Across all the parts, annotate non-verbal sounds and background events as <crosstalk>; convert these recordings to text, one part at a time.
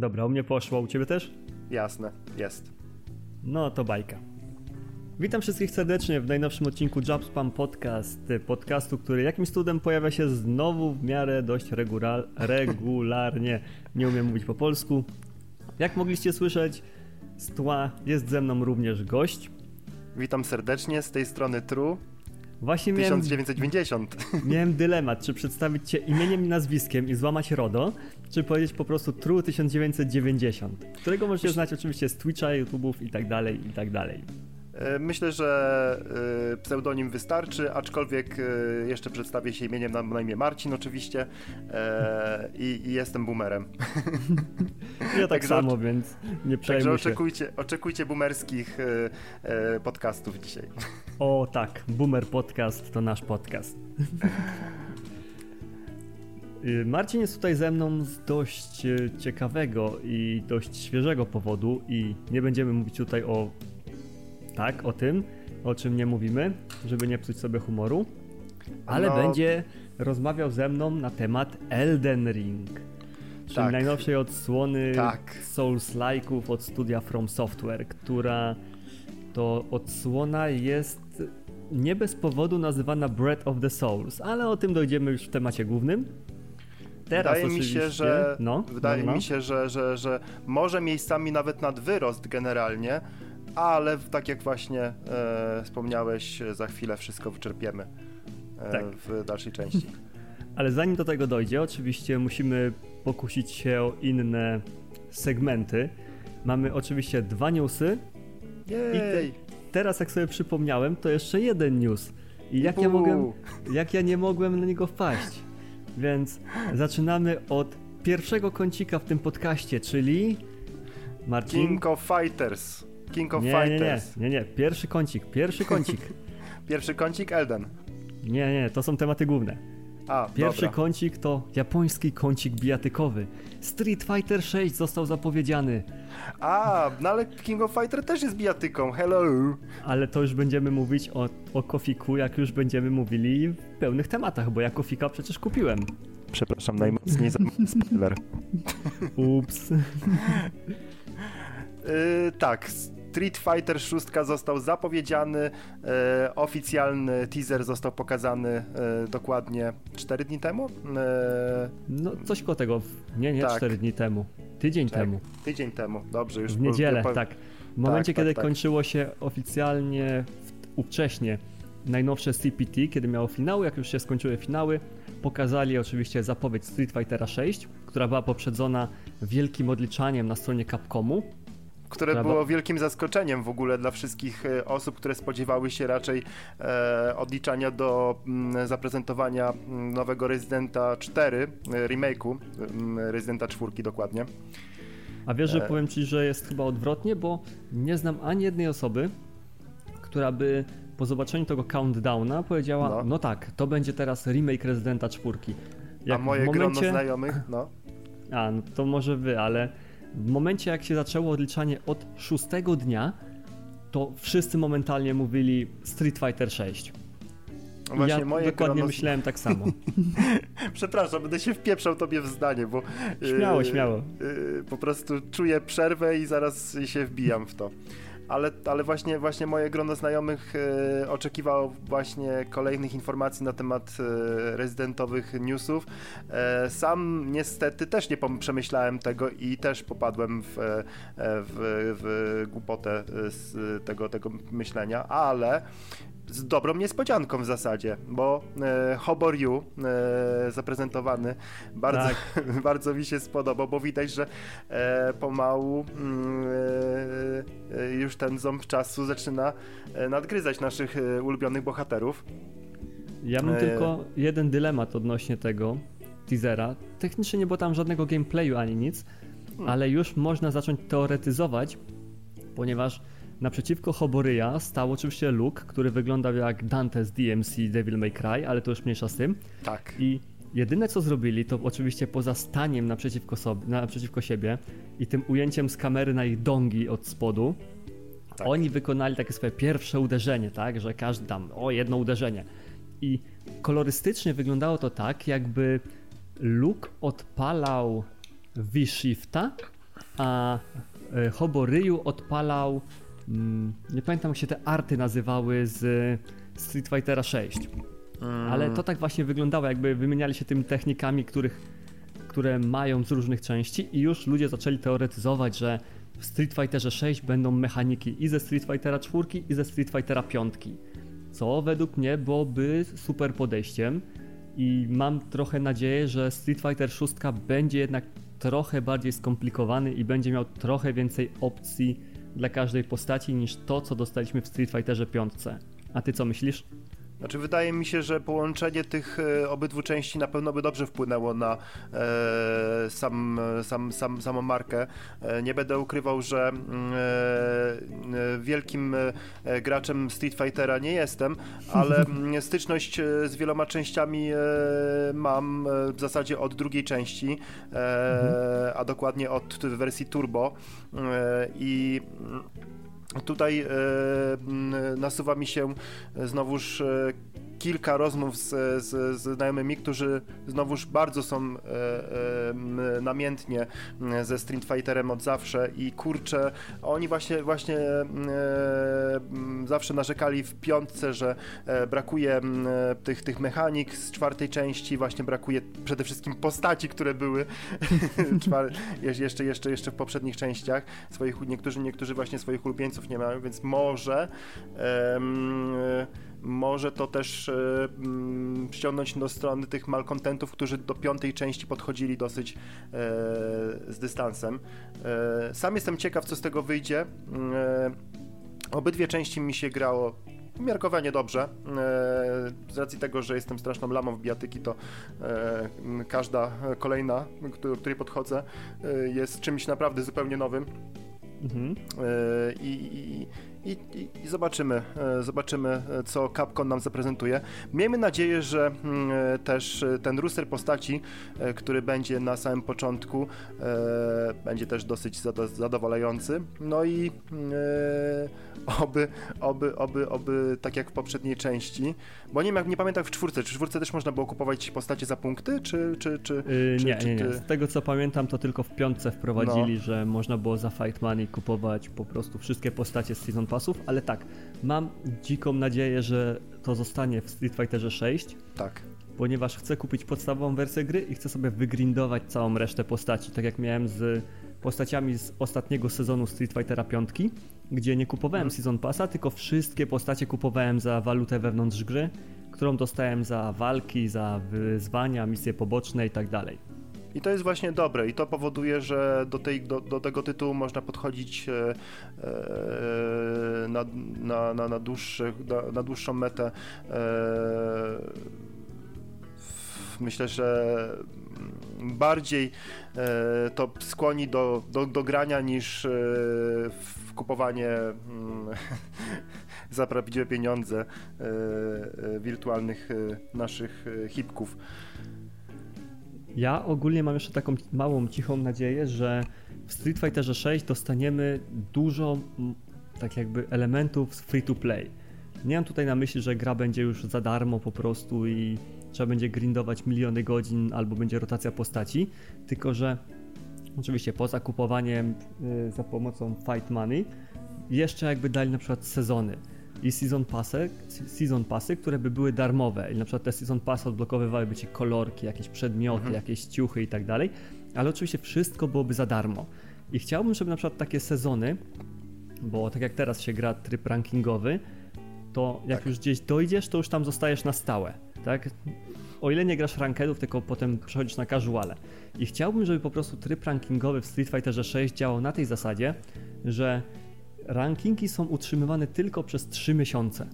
Dobra, u mnie poszło, u ciebie też? Jasne, jest. No to bajka. Witam wszystkich serdecznie w najnowszym odcinku Jobspam Podcast, podcastu, który jakimś cudem pojawia się znowu w miarę dość regular, regularnie. Nie umiem mówić po polsku. Jak mogliście słyszeć, z tła jest ze mną również gość. Witam serdecznie, z tej strony True. Właśnie miałem, 1990. <laughs> Miałem dylemat, czy przedstawić cię imieniem i nazwiskiem i złamać RODO, czy powiedzieć po prostu True 1990, którego możecie znać oczywiście z Twitcha, YouTube'ów i tak dalej, i tak dalej. E, myślę, że e, pseudonim wystarczy, aczkolwiek e, jeszcze przedstawię się imieniem, na, na imię Marcin oczywiście i, i jestem boomerem. <laughs> Ja tak samo, więc nie przejmuj Także oczekujcie, oczekujcie boomerskich podcastów dzisiaj. O tak, Boomer Podcast to nasz podcast. Marcin jest tutaj ze mną z dość ciekawego i dość świeżego powodu i nie będziemy mówić tutaj o tak, o tym, o czym nie mówimy, żeby nie psuć sobie humoru, ale no. będzie rozmawiał ze mną na temat Elden Ring. Czyli tak. najnowszej odsłony tak. Souls-like'ów od studia From Software, która to odsłona jest nie bez powodu nazywana Breath of the Souls, ale o tym dojdziemy już w temacie głównym. Teraz wydaje mi się, że no, wydaje no, no. mi się, że, że, że może miejscami nawet nad wyrost generalnie, ale tak jak właśnie e, wspomniałeś, za chwilę wszystko wyczerpiemy e, tak. w dalszej części. <laughs> Ale zanim do tego dojdzie, oczywiście musimy pokusić się o inne segmenty. Mamy oczywiście dwa newsy. Jej. I te, teraz jak sobie przypomniałem, to jeszcze jeden news. I jak ja, mogłem, jak ja nie mogłem na niego wpaść. Więc zaczynamy od pierwszego kącika w tym podcaście, czyli Marcin. King of Fighters. King of nie, Fighters. Nie, nie, nie, nie, pierwszy kącik, pierwszy kącik. <laughs> pierwszy kącik Elden. Nie, nie, to są tematy główne. A, Pierwszy dobra. kącik to japoński kącik bijatykowy. Street Fighter 6 został zapowiedziany. A, no ale King of Fighter też jest bijatyką, hello! Ale to już będziemy mówić o, o Kofiku, jak już będziemy mówili w pełnych tematach, bo ja Kofika przecież kupiłem. Przepraszam, najmocniej za <laughs> spoiler. Ups. Yy, tak, Street Fighter 6 został zapowiedziany, e, oficjalny teaser został pokazany e, dokładnie 4 dni temu. E, no coś koło tego, nie, nie tak. 4 dni temu, tydzień tak. temu. Tydzień temu, dobrze. już W niedzielę, po... tak. W momencie, tak, kiedy tak, tak. kończyło się oficjalnie, ówcześnie, najnowsze CPT, kiedy miało finały, jak już się skończyły finały, pokazali oczywiście zapowiedź Street Fightera 6, która była poprzedzona wielkim odliczaniem na stronie Capcomu, które Prawda? było wielkim zaskoczeniem w ogóle dla wszystkich e, osób, które spodziewały się raczej e, odliczania do m, mm, zaprezentowania mm, nowego Residenta 4, e, remake'u mm, Residenta 4 dokładnie. A wiesz, że e... powiem ci, że jest chyba odwrotnie, bo nie znam ani jednej osoby, która by po zobaczeniu tego countdowna powiedziała, no, no tak, to będzie teraz remake Residenta 4. Jak A moje momencie... grono znajomych, no. A, no to może wy, ale w momencie jak się zaczęło odliczanie od szóstego dnia, to wszyscy momentalnie mówili Street Fighter 6. No właśnie ja moje dokładnie myślałem tak samo. <laughs> Przepraszam, będę się wpieprzał tobie w zdanie, bo... Śmiało, yy, śmiało. Yy, po prostu czuję przerwę i zaraz się wbijam w to ale, ale właśnie, właśnie moje grono znajomych e, oczekiwało właśnie kolejnych informacji na temat e, rezydentowych newsów. E, sam niestety też nie przemyślałem tego i też popadłem w, e, w, w głupotę z tego, tego myślenia, ale z dobrą niespodzianką w zasadzie, bo e, Hobor You e, zaprezentowany bardzo, tak. <laughs> bardzo mi się spodobał, bo widać, że e, pomału mm, e, e, już ten ząb czasu zaczyna e, nadgryzać naszych ulubionych bohaterów. Ja mam tylko jeden dylemat odnośnie tego teasera. Technicznie nie było tam żadnego gameplayu ani nic, hmm. ale już można zacząć teoretyzować, ponieważ Naprzeciwko Hoboryja stał oczywiście Luke, który wyglądał jak Dante z DMC Devil May Cry, ale to już mniejsza z tym. Tak. I jedyne co zrobili, to oczywiście poza staniem naprzeciwko, sobie, naprzeciwko siebie i tym ujęciem z kamery na ich dongi od spodu, tak. oni wykonali takie swoje pierwsze uderzenie, tak, że każdy tam, o jedno uderzenie. I kolorystycznie wyglądało to tak, jakby Luke odpalał V-Shifta a e, Hobo Ryu odpalał, nie pamiętam jak się te arty nazywały z Street Fightera 6. Mm. Ale to tak właśnie wyglądało, jakby wymieniali się tymi technikami, których, które mają z różnych części i już ludzie zaczęli teoretyzować, że w Street Fighterze 6 będą mechaniki i ze Street Fightera 4 i ze Street Fightera 5. Co według mnie byłoby super podejściem i mam trochę nadzieję, że Street Fighter 6 będzie jednak trochę bardziej skomplikowany i będzie miał trochę więcej opcji dla każdej postaci niż to, co dostaliśmy w Street Fighterze 5. A ty co myślisz? Znaczy, wydaje mi się, że połączenie tych e, obydwu części na pewno by dobrze wpłynęło na e, sam, sam, sam, samą markę. E, nie będę ukrywał, że mm, e, wielkim e, graczem Street Fightera nie jestem, ale <laughs> mm, styczność z wieloma częściami mam w zasadzie od drugiej części, mhm. a dokładnie od wersji Turbo. I Tutaj e, nasuwa mi się znowuż e, kilka rozmów z, z, z znajomymi, którzy znowuż bardzo są e, e, namiętnie ze Street Fighterem od zawsze i kurczę, oni właśnie właśnie e, zawsze narzekali w piątce, że e, brakuje tych, tych mechanik z czwartej części, właśnie brakuje przede wszystkim postaci, które były <laughs> jeszcze, jeszcze, jeszcze w poprzednich częściach. Swoich, niektórzy, niektórzy właśnie swoich ulubieńców nie mają, więc może może to też e, mm, ściągnąć do strony tych malkontentów, którzy do piątej części podchodzili dosyć e, z dystansem. E, sam jestem ciekaw, co z tego wyjdzie. Obydwie części mi się grało umiarkowanie dobrze. Z racji tego, że jestem straszną lamą w bijatyki, to każda kolejna, do której podchodzę, jest czymś naprawdę zupełnie nowym. Mhm. I, i, i, i, i, zobaczymy, e, zobaczymy, e, co Capcom nam zaprezentuje. Miejmy nadzieję, że mm, e, też ten rooster postaci, który będzie na samym początku, będzie też dosyć zadowalający. No i oby, oby, oby, oby tak jak w poprzedniej części, bo nie, nie pamiętam w czwórce, czy w czwórce też można było kupować postacie za punkty, czy... czy, czy, yy, czy nie, czy nie, nie. Z tego co pamiętam, to tylko w piątce wprowadzili, no. że można było za fight money kupować po prostu wszystkie postacie z Season Passów, ale tak, mam dziką nadzieję, że to zostanie w Street Fighterze 6. Tak. Ponieważ chcę kupić podstawową wersję gry i chcę sobie wygrindować całą resztę postaci, tak jak miałem z postaciami z ostatniego sezonu Street Fightera 5, gdzie nie kupowałem hmm. Season Passa, tylko wszystkie postacie kupowałem za walutę wewnątrz gry, którą dostałem za walki, za wyzwania, misje poboczne i tak dalej. I to jest właśnie dobre i to powoduje, że do, tej, do, do tego tytułu można podchodzić e, e, na, na, na, na, dłuższy, na, na dłuższą metę. E, myślę, że bardziej e, to skłoni do, do, do grania niż e, kupowanie mm, <laughs> za prawdziwe pieniądze e, wirtualnych naszych hipków. Ja ogólnie mam jeszcze taką małą, cichą nadzieję, że w Street Fighterze 6 dostaniemy dużo tak jakby elementów z free to play. Nie mam tutaj na myśli, że gra będzie już za darmo po prostu i trzeba będzie grindować miliony godzin albo będzie rotacja postaci, tylko że oczywiście poza kupowaniem y, za pomocą fight money jeszcze jakby dali na przykład sezony i season passy, season passy, które by były darmowe. I na przykład te season passy odblokowywałyby ci kolorki, jakieś przedmioty, mhm. jakieś ciuchy i tak dalej, ale oczywiście wszystko byłoby za darmo. I chciałbym, żeby na przykład takie sezony, bo tak jak teraz się gra tryb rankingowy, to jak tak. już gdzieś dojdziesz, to już tam zostajesz na stałe, tak? O ile nie grasz rankedów, tylko potem przechodzisz na casuale. I chciałbym, żeby po prostu tryb rankingowy w Street Fighterze 6 działał na tej zasadzie, że rankingi są utrzymywane tylko przez 3 miesiące.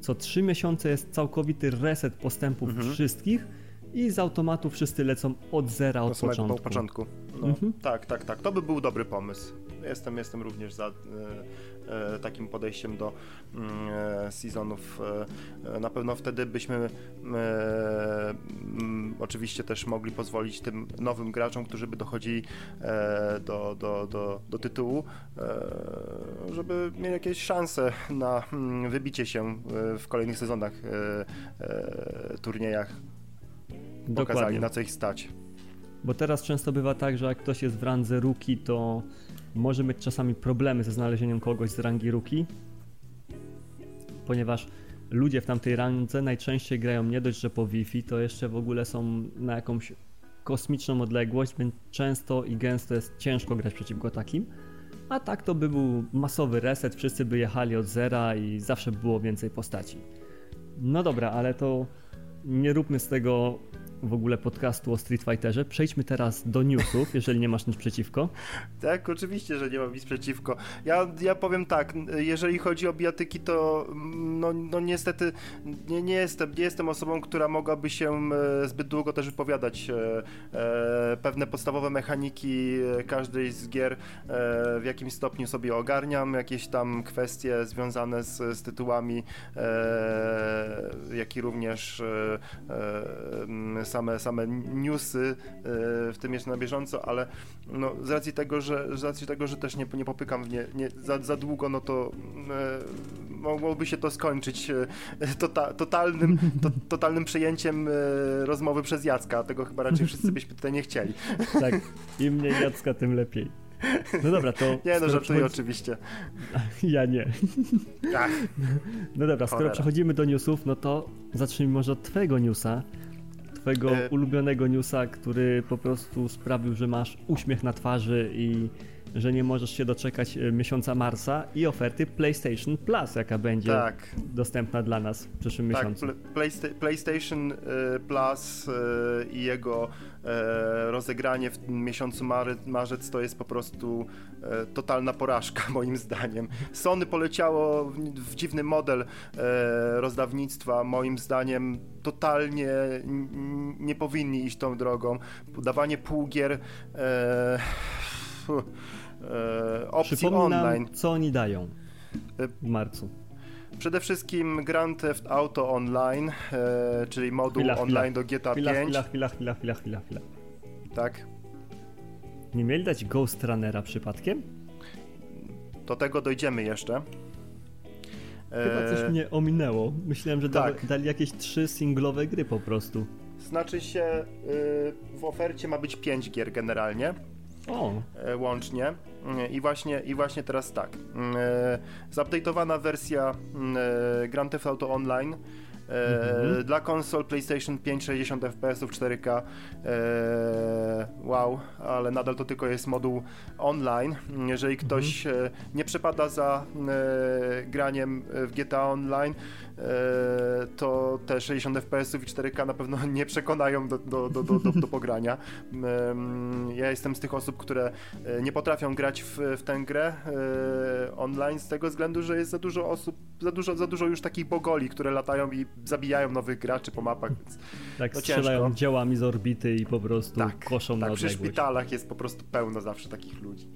Co 3 miesiące jest całkowity reset postępów mhm. wszystkich i z automatu wszyscy lecą od zera, od początku. Początku. No, mhm. Tak, tak, tak. To by był dobry pomysł. Jestem, jestem również za e, takim podejściem do mm, e, sezonów. E, na pewno wtedy byśmy e, mm, oczywiście też mogli pozwolić tym nowym graczom, którzy by dochodzili e, do, do, do, do tytułu, żeby mieli jakieś szanse na mm, wybicie się w kolejnych sezonach, turniejach. Dokładnie. Pokazali na co ich stać. Bo teraz często bywa tak, że jak ktoś jest w randze ruki, to może mieć czasami problemy ze znalezieniem kogoś z rangi ruki, ponieważ ludzie w tamtej randze najczęściej grają nie dość, że po Wi-Fi, to jeszcze w ogóle są na jakąś kosmiczną odległość, więc często i gęsto jest ciężko grać przeciwko takim. A tak to by był masowy reset, wszyscy by jechali od zera i zawsze było więcej postaci. No dobra, ale to nie róbmy z tego w ogóle podcastu o Street Fighterze. Przejdźmy teraz do newsów, jeżeli nie masz nic przeciwko. <laughs> Tak, oczywiście, że nie mam nic przeciwko. Ja, ja powiem tak, jeżeli chodzi o bijatyki, to no, no niestety nie, nie, jestem, nie jestem osobą, która mogłaby się e, zbyt długo też wypowiadać. E, e, pewne podstawowe mechaniki każdej z gier w jakimś stopniu sobie ogarniam, jakieś tam kwestie związane z, z tytułami, jak i również same, same newsy, e, w tym jeszcze na bieżąco, ale no, z racji tego, że, z racji tego, że też nie, nie popykam w nie, nie za, za długo, no to e, mogłoby się to skończyć e, tota, totalnym, to, totalnym przejęciem e, rozmowy przez Jacka, tego chyba raczej wszyscy byśmy tutaj nie chcieli. <laughs> Tak, im mniej Jacka, tym lepiej. No dobra, to... <laughs> Nie, no żartuję przechodzi... oczywiście. <laughs> Ja nie. Ach, no dobra, skoro przechodzimy do newsów, no to zacznijmy może od twojego newsa, twojego e... ulubionego newsa, który po prostu sprawił, że masz uśmiech na twarzy i że nie możesz się doczekać e, miesiąca marca i oferty PlayStation Plus, jaka będzie tak. dostępna dla nas w przyszłym tak, miesiącu. Playsta PlayStation e, Plus i jego rozegranie w miesiącu marzec to jest po prostu totalna porażka <laughs> moim zdaniem. Sony poleciało w dziwny model rozdawnictwa, moim zdaniem totalnie nie powinni iść tą drogą. Dawanie półgier e, opcji Przypominam, online. co oni dają w marcu. Przede wszystkim Grand Theft Auto Online, e, czyli moduł chwila, online chwila. do GTA chwila, 5. Chwila, chwila, chwila, chwila, chwila, chwila. Tak. Nie mieli dać Ghost Runnera przypadkiem? Do tego dojdziemy jeszcze. Chyba coś e, mnie ominęło. Myślałem, że tak. dali jakieś trzy singlowe gry po prostu. Znaczy się, y, w ofercie ma być pięć gier generalnie. O. E, łącznie. I właśnie, I właśnie teraz tak. E, zupdate'owana wersja e, Grand Theft Auto Online Mhm. Dla konsol PlayStation 5 60 fps 4K wow, ale nadal to tylko jest moduł online. Jeżeli ktoś mhm. nie przepada za graniem w GTA Online, to te 60 fps i 4K na pewno <laughs> nie przekonają do, do, do, do, do, pogrania. <laughs> Ja jestem z tych osób, które nie potrafią grać w, w tę grę online z tego względu, że jest za dużo osób, za dużo, za dużo już takich bogoli, które latają i zabijają nowych graczy po mapach, więc Tak, no strzelają ciężko. działami z orbity i po prostu tak, koszą tak, na odległość. przy szpitalach jest po prostu pełno zawsze takich ludzi.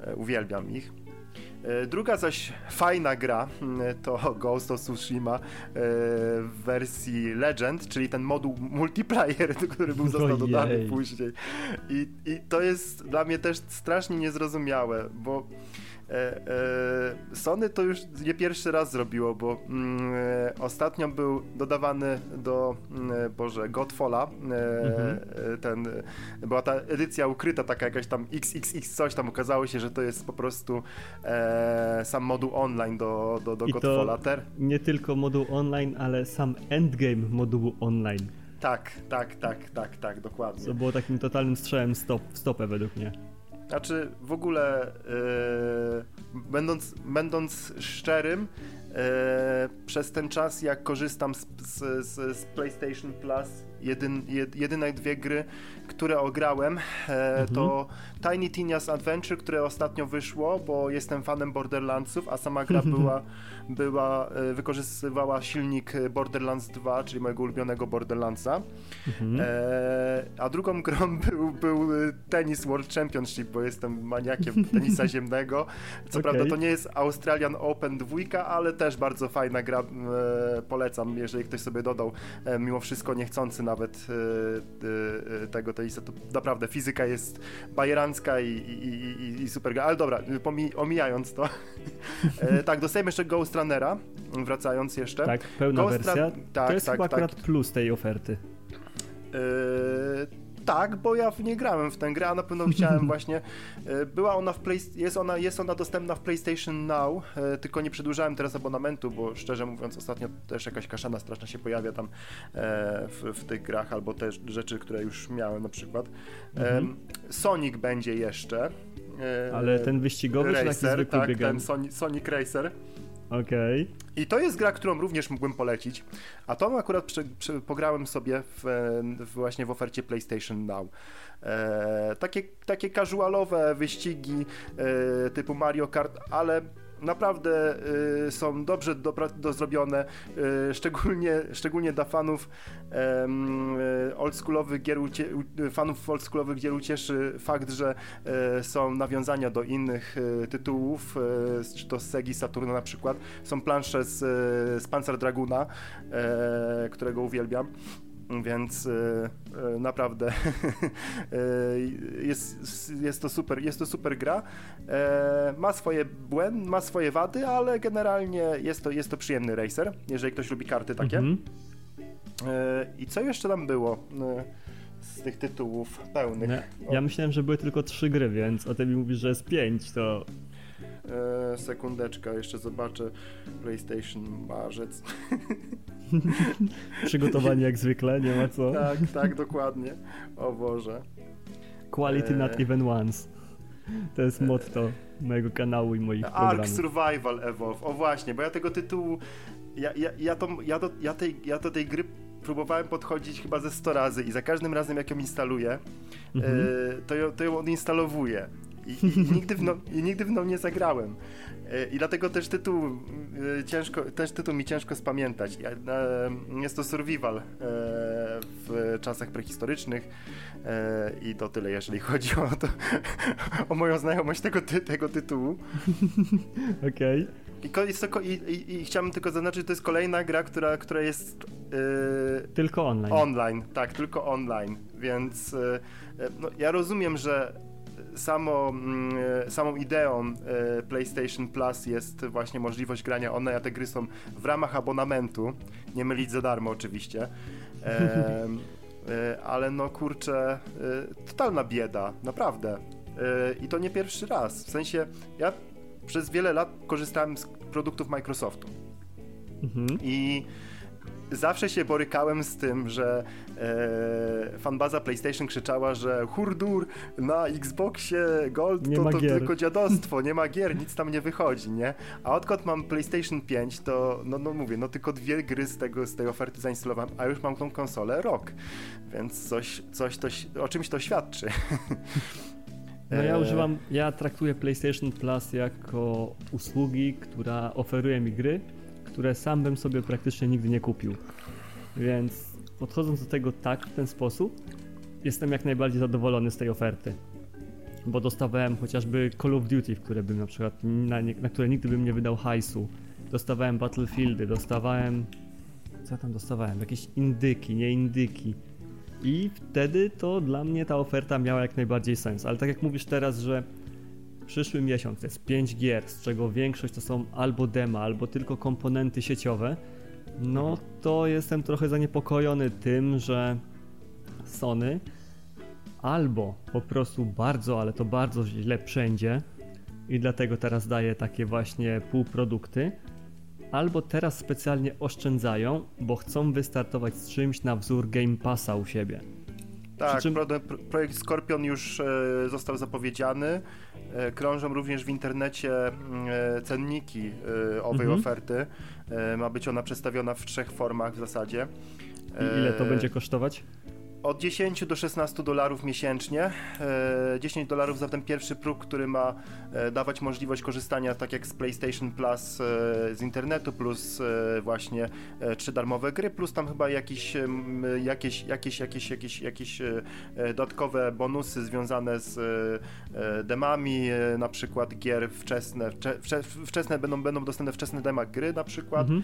E, uwielbiam ich. E, druga zaś fajna gra mm, to <laughs> Ghost of Tsushima e, w wersji Legend, czyli ten moduł multiplayer, <laughs> który był został dodany później. I, I to jest dla mnie też strasznie niezrozumiałe, bo Sony to już nie pierwszy raz zrobiło, bo mm, e, ostatnio był dodawany do, mm, Boże, Godfalla, mhm. ten, była ta edycja ukryta, taka jakaś tam XXX coś, tam okazało się, że to jest po prostu sam moduł online do, do, do I Godfalla. To nie tylko moduł online, ale sam endgame modułu online. Tak, tak, tak, tak, tak, dokładnie. Co było takim totalnym strzałem stop, stopę według mnie. Znaczy, w ogóle, yy, będąc, będąc szczerym, yy, przez ten czas, jak korzystam z, z, z PlayStation Plus, jedyn, jed, jedyne dwie gry, które ograłem, e, mhm. to Tiny Tina's Adventure, które ostatnio wyszło, bo jestem fanem Borderlandsów, a sama gra <laughs> była, była e, wykorzystywała silnik Borderlands 2, czyli mojego ulubionego Borderlandsa. Mhm. E, a drugą <laughs> grą był, był Tennis World Championship, bo jestem maniakiem tenisa <laughs> ziemnego. Co okay. prawda to nie jest Australian Open 2, ale też bardzo fajna gra, e, polecam, jeżeli ktoś sobie dodał, e, mimo wszystko niechcący nawet e, tego tenisa, to naprawdę fizyka jest bajerancka i, i, i, i super. Ale dobra, omijając to. <laughs> e, tak, dostajemy jeszcze Ghost Runnera, wracając jeszcze. Tak, pełna Ghost wersja. tak, to jest tak, chyba tak. akurat plus tej oferty. E, tak, bo ja nie grałem w tę grę, a na pewno chciałem <laughs> właśnie. E, była ona w play, jest ona, jest ona dostępna w PlayStation Now, e, tylko nie przedłużałem teraz abonamentu, bo szczerze mówiąc ostatnio też jakaś kaszana straszna się pojawia tam w, w tych grach, albo też rzeczy, które już miałem na przykład. Mhm. Sonic będzie jeszcze. Ale ten wyścigowy Racer, czy taki zwykły tak, biegam? ten Sonic, Sonic Racer. Okej. Okay. I to jest gra, którą również mógłbym polecić, a to akurat przy, przy, pograłem sobie w, w, właśnie w ofercie PlayStation Now. E, takie, takie casualowe wyścigi e, typu Mario Kart, ale naprawdę y, są dobrze do, do zrobione, y, szczególnie, szczególnie dla fanów y, oldschoolowych gier, fanów oldschoolowych gier ucieszy fakt, że y, są nawiązania do innych y, tytułów, y, czy to z Segi Saturna na przykład. Są plansze z, z Panzer Draguna, którego uwielbiam. Więc y, y, naprawdę <laughs> y, jest, jest, to super, jest to super gra. E, ma swoje błędy, ma swoje wady, ale generalnie jest to, jest to przyjemny racer, jeżeli ktoś lubi karty takie. Mhm. E, I co jeszcze tam było? Z tych tytułów pełnych. Ja, ja myślałem, że były tylko trzy gry, więc o tym mówisz, że jest pięć, to E, sekundeczka, jeszcze zobaczę. PlayStation marzec. <laughs> Przygotowanie jak zwykle, nie ma co. Tak, tak, dokładnie. O Boże. Quality e... not even once. To jest motto mojego kanału i moich Ark programów. Ark Survival Evolve. O właśnie, bo ja tego tytułu ja, ja, ja, to, ja, do, ja, tej, ja do tej gry próbowałem podchodzić chyba ze 100 razy i za każdym razem jak ją instaluję, mhm. e, to, ją, to ją odinstalowuję. I, i, nigdy w no, I nigdy w nie zagrałem. E, I dlatego też tytuł e, ciężko, też tytuł mi ciężko spamiętać. Jest to survival w czasach prehistorycznych i to tyle, jeżeli chodzi o, to, <laughs> o moją znajomość tego, ty, tego tytułu. <laughs> Okej. Okay. I, i, i, I, chciałbym tylko zaznaczyć, że to jest kolejna gra, która, która jest. Yy, tylko online. Online, tak, tylko online. Więc yy, no, ja rozumiem, że samo, mm, samą ideą yy, PlayStation Plus jest właśnie możliwość grania online, a te gry są w ramach abonamentu. Nie mylić za darmo, oczywiście. Yy, <laughs> ale no kurczę, totalna bieda, naprawdę. I to nie pierwszy raz. W sensie, ja przez wiele lat korzystałem z produktów Microsoftu. Mhm. I zawsze się borykałem z tym, że e, fanbaza PlayStation krzyczała, że hurdur na Xboxie Gold nie to, to tylko dziadostwo, <laughs> nie ma gier, nic tam nie wychodzi, nie? A odkąd mam PlayStation 5, to no, no mówię, no tylko dwie gry z, tego, z tej oferty zainstalowałem, a już mam tą konsolę rok, więc coś, coś to, o czymś to świadczy. <laughs> No ja e, używam, ja traktuję PlayStation Plus jako usługi, która oferuje mi gry, które sam bym sobie praktycznie nigdy nie kupił. Więc podchodząc do tego tak, w ten sposób, jestem jak najbardziej zadowolony z tej oferty. Bo dostawałem chociażby Call of Duty, w które bym na przykład, na, nie, na które nigdy bym nie wydał hajsu. Dostawałem Battlefieldy, dostawałem... Co tam dostawałem? Jakieś indyki, nie indyki i wtedy to dla mnie ta oferta miała jak najbardziej sens. Ale tak jak mówisz teraz, że przyszły miesiąc jest 5 gier, z czego większość to są albo dema, albo tylko komponenty sieciowe, no to jestem trochę zaniepokojony tym, że Sony albo po prostu bardzo, ale to bardzo źle wszędzie i dlatego teraz daje takie właśnie półprodukty, albo teraz specjalnie oszczędzają, bo chcą wystartować z czymś na wzór Game Passa u siebie. Tak, czym... projekt Scorpion już e, został zapowiedziany. E, krążą również w internecie e, cenniki owej mhm. oferty. Ma być ona przedstawiona w trzech formach w zasadzie. I ile to będzie kosztować? Od 10 do 16 dolarów miesięcznie. 10 e, dolarów za ten pierwszy próg, który ma e, dawać możliwość korzystania tak jak z PlayStation Plus e, z internetu, plus właśnie trzy darmowe gry, plus tam chyba jakieś, jakieś, jakieś, jakieś, jakieś, jakieś dodatkowe bonusy związane z demami, na przykład gier wczesne. Wczesne będą, będą dostępne wczesne dema gry na przykład, mhm.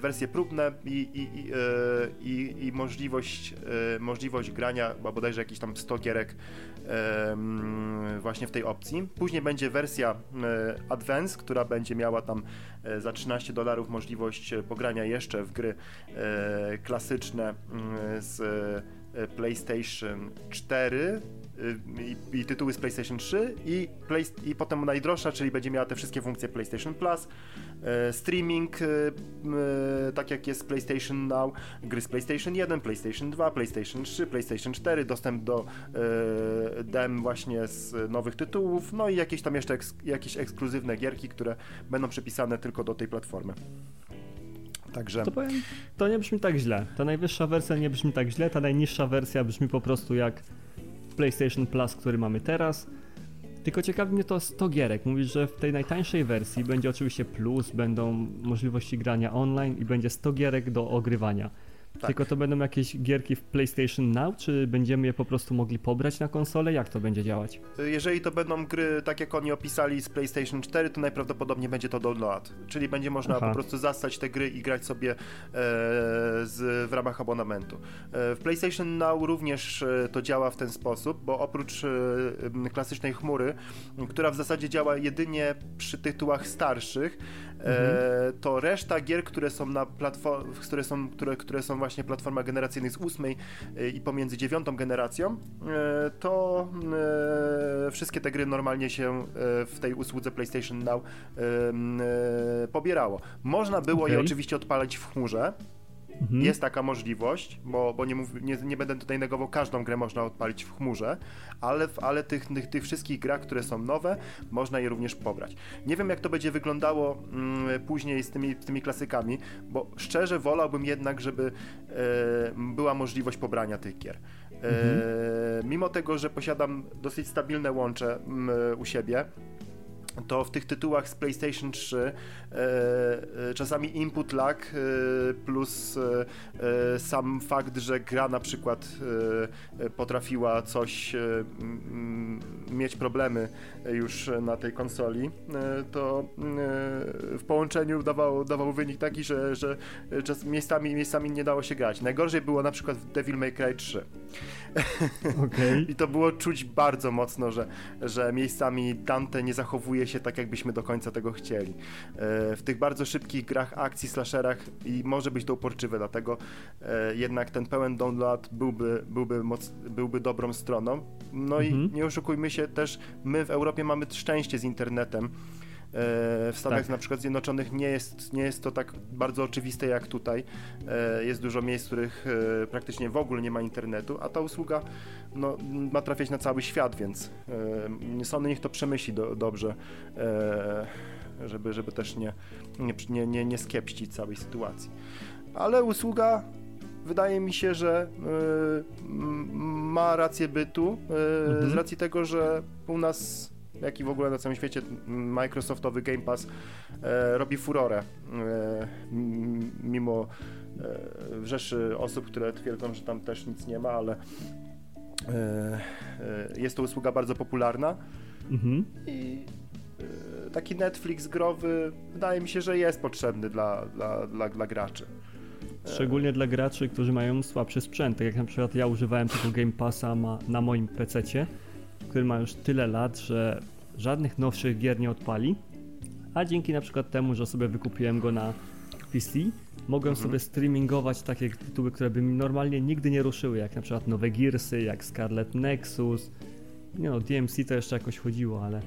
wersje próbne i, i, i, i, i możliwość, możliwość możliwość grania, bo bodajże jakieś tam 100 gierek właśnie w tej opcji. Później będzie wersja Advance, która będzie miała tam e, za 13 dolarów możliwość e, pogrania jeszcze w gry e, klasyczne z PlayStation 4 i, i, tytuły z PlayStation 3 i, play, i potem najdroższa, czyli będzie miała te wszystkie funkcje PlayStation Plus, e, streaming, e, e, tak jak jest PlayStation Now, gry z PlayStation 1, PlayStation 2, PlayStation 3, PlayStation 4, dostęp do e, dem właśnie z nowych tytułów, no i jakieś tam jeszcze eks, jakieś ekskluzywne gierki, które będą przypisane tylko do tej platformy. Także... To, powiem, to nie brzmi tak źle. Ta najwyższa wersja nie brzmi tak źle, ta najniższa wersja brzmi po prostu jak PlayStation Plus, który mamy teraz. Tylko ciekawi mnie to 100 gierek. Mówisz, że w tej najtańszej wersji będzie oczywiście plus, będą możliwości grania online i będzie 100 gierek do ogrywania. Tak. Tylko to będą jakieś gierki w PlayStation Now, czy będziemy je po prostu mogli pobrać na konsolę? Jak to będzie działać? Jeżeli to będą gry, tak jak oni opisali z PlayStation 4, to najprawdopodobniej będzie to download. Czyli będzie można Aha. po prostu zastać te gry i grać sobie e, z, w ramach abonamentu. E, w PlayStation Now również e, to działa w ten sposób, bo oprócz e, klasycznej chmury, która w zasadzie działa jedynie przy tytułach starszych, E, to reszta gier, które są na platform, które są, które, które są właśnie platforma generacyjnych z ósmej e, i pomiędzy dziewiątą generacją, e, to wszystkie te gry normalnie się w tej usłudze PlayStation Now pobierało. Można było okay. je oczywiście odpalać w chmurze, Mhm. Jest taka możliwość, bo, bo nie, mów, nie, nie, będę tutaj negował, każdą grę można odpalić w chmurze, ale, ale tych, tych, tych wszystkich grach, które są nowe, można je również pobrać. Nie wiem, jak to będzie wyglądało mm, później z tymi, z tymi klasykami, bo szczerze wolałbym jednak, żeby e, była możliwość pobrania tych gier. E, mhm. Mimo tego, że posiadam dosyć stabilne łącze m, u siebie, to w tych tytułach z PlayStation 3 e, e, czasami input lag e, plus e, e, sam fakt, że gra na przykład e, potrafiła coś mieć problemy już na tej konsoli, to w połączeniu dawał, dawał wynik taki, że, że czas, miejscami, miejscami nie dało się grać. Najgorzej było na przykład w Devil May Cry 3. <laughs> Okay. I to było czuć bardzo mocno, że, że miejscami Dante nie zachowuje się tak, jakbyśmy do końca tego chcieli. W tych bardzo szybkich grach akcji, slasherach i może być to uporczywe, dlatego e, jednak ten pełen download byłby, byłby, moc, byłby dobrą stroną. No mhm. i nie oszukujmy się, też my w Europie mamy szczęście z internetem. E, w Stanach tak. na przykład Zjednoczonych nie jest, nie jest to tak bardzo oczywiste jak tutaj. Jest dużo miejsc, w których praktycznie w ogóle nie ma internetu, a ta usługa no, ma trafiać na cały świat, więc e, Sony niech to przemyśli do, dobrze, e, żeby, żeby też nie, nie, nie, nie skiepścić całej sytuacji. Ale usługa wydaje mi się, że y, ma rację bytu y, mhm. z racji tego, że u nas jak i w ogóle na całym świecie Microsoftowy Game Pass e, robi furorę mimo rzeszy osób, które twierdzą, że tam też nic nie ma, ale E, e, jest to usługa bardzo popularna mhm. i e, taki Netflix growy wydaje mi się, że jest potrzebny dla, dla, dla, dla graczy. Szczególnie dla graczy, którzy mają słabszy sprzęt. Tak jak na przykład ja używałem tego Game Passa ma, na moim PC, który ma już tyle lat, że żadnych nowszych gier nie odpali. A dzięki na przykład temu, że sobie wykupiłem go na PC, mogłem mhm. sobie streamingować takie tytuły, które by mi normalnie nigdy nie ruszyły, jak na przykład nowe Gearsy, jak Scarlet Nexus. Nie no, DMC to jeszcze jakoś chodziło, ale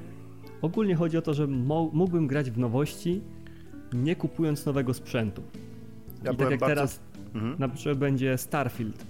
ogólnie chodzi o to, że mógłbym grać w nowości, nie kupując nowego sprzętu. Ja I tak jak bardzo... teraz mhm. na przykład będzie Starfield,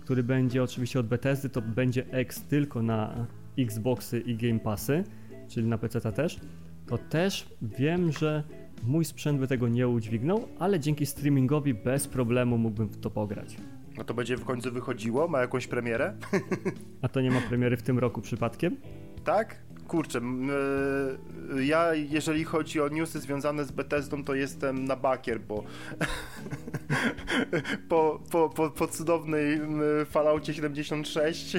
który będzie oczywiście od Bethesdy, to będzie X tylko na Xboxy i Game Passy, czyli na PC też, to też wiem, że Mój sprzęt by tego nie udźwignął, ale dzięki streamingowi bez problemu mógłbym w to pograć. No to będzie w końcu wychodziło? Ma jakąś premierę? <laughs> A to nie ma premiery w tym roku przypadkiem? Tak? Kurczę, e, ja jeżeli chodzi o newsy związane z Bethesdą, to jestem na bakier, bo <laughs> po, po, po, po cudownej Falloutie 76 <laughs>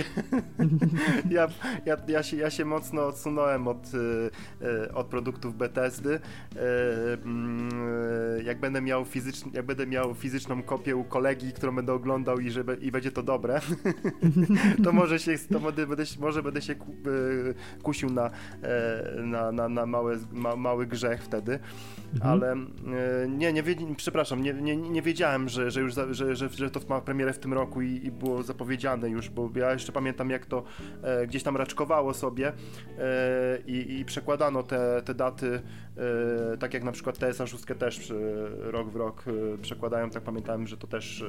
ja, ja, ja, się, ja się mocno odsunąłem od, e, od produktów Bethesdy. E, jak będę miał fizycz, jak będę miał fizyczną kopię u kolegi, którą będę oglądał i, żeby, i będzie to dobre, <laughs> to może się, to będę, może będę się kusił na, e, na, na, na mały, ma, mały grzech wtedy. Mhm. Ale e, nie, nie, przepraszam, nie, nie, nie wiedziałem że, że już za, że, że, że to ma premierę w tym roku i, i, było zapowiedziane już, bo ja jeszcze pamiętam jak to e, gdzieś tam raczkowało sobie i, i, przekładano te, te daty, tak jak na przykład TSA 6 też rok w rok przekładają, tak pamiętałem, że to też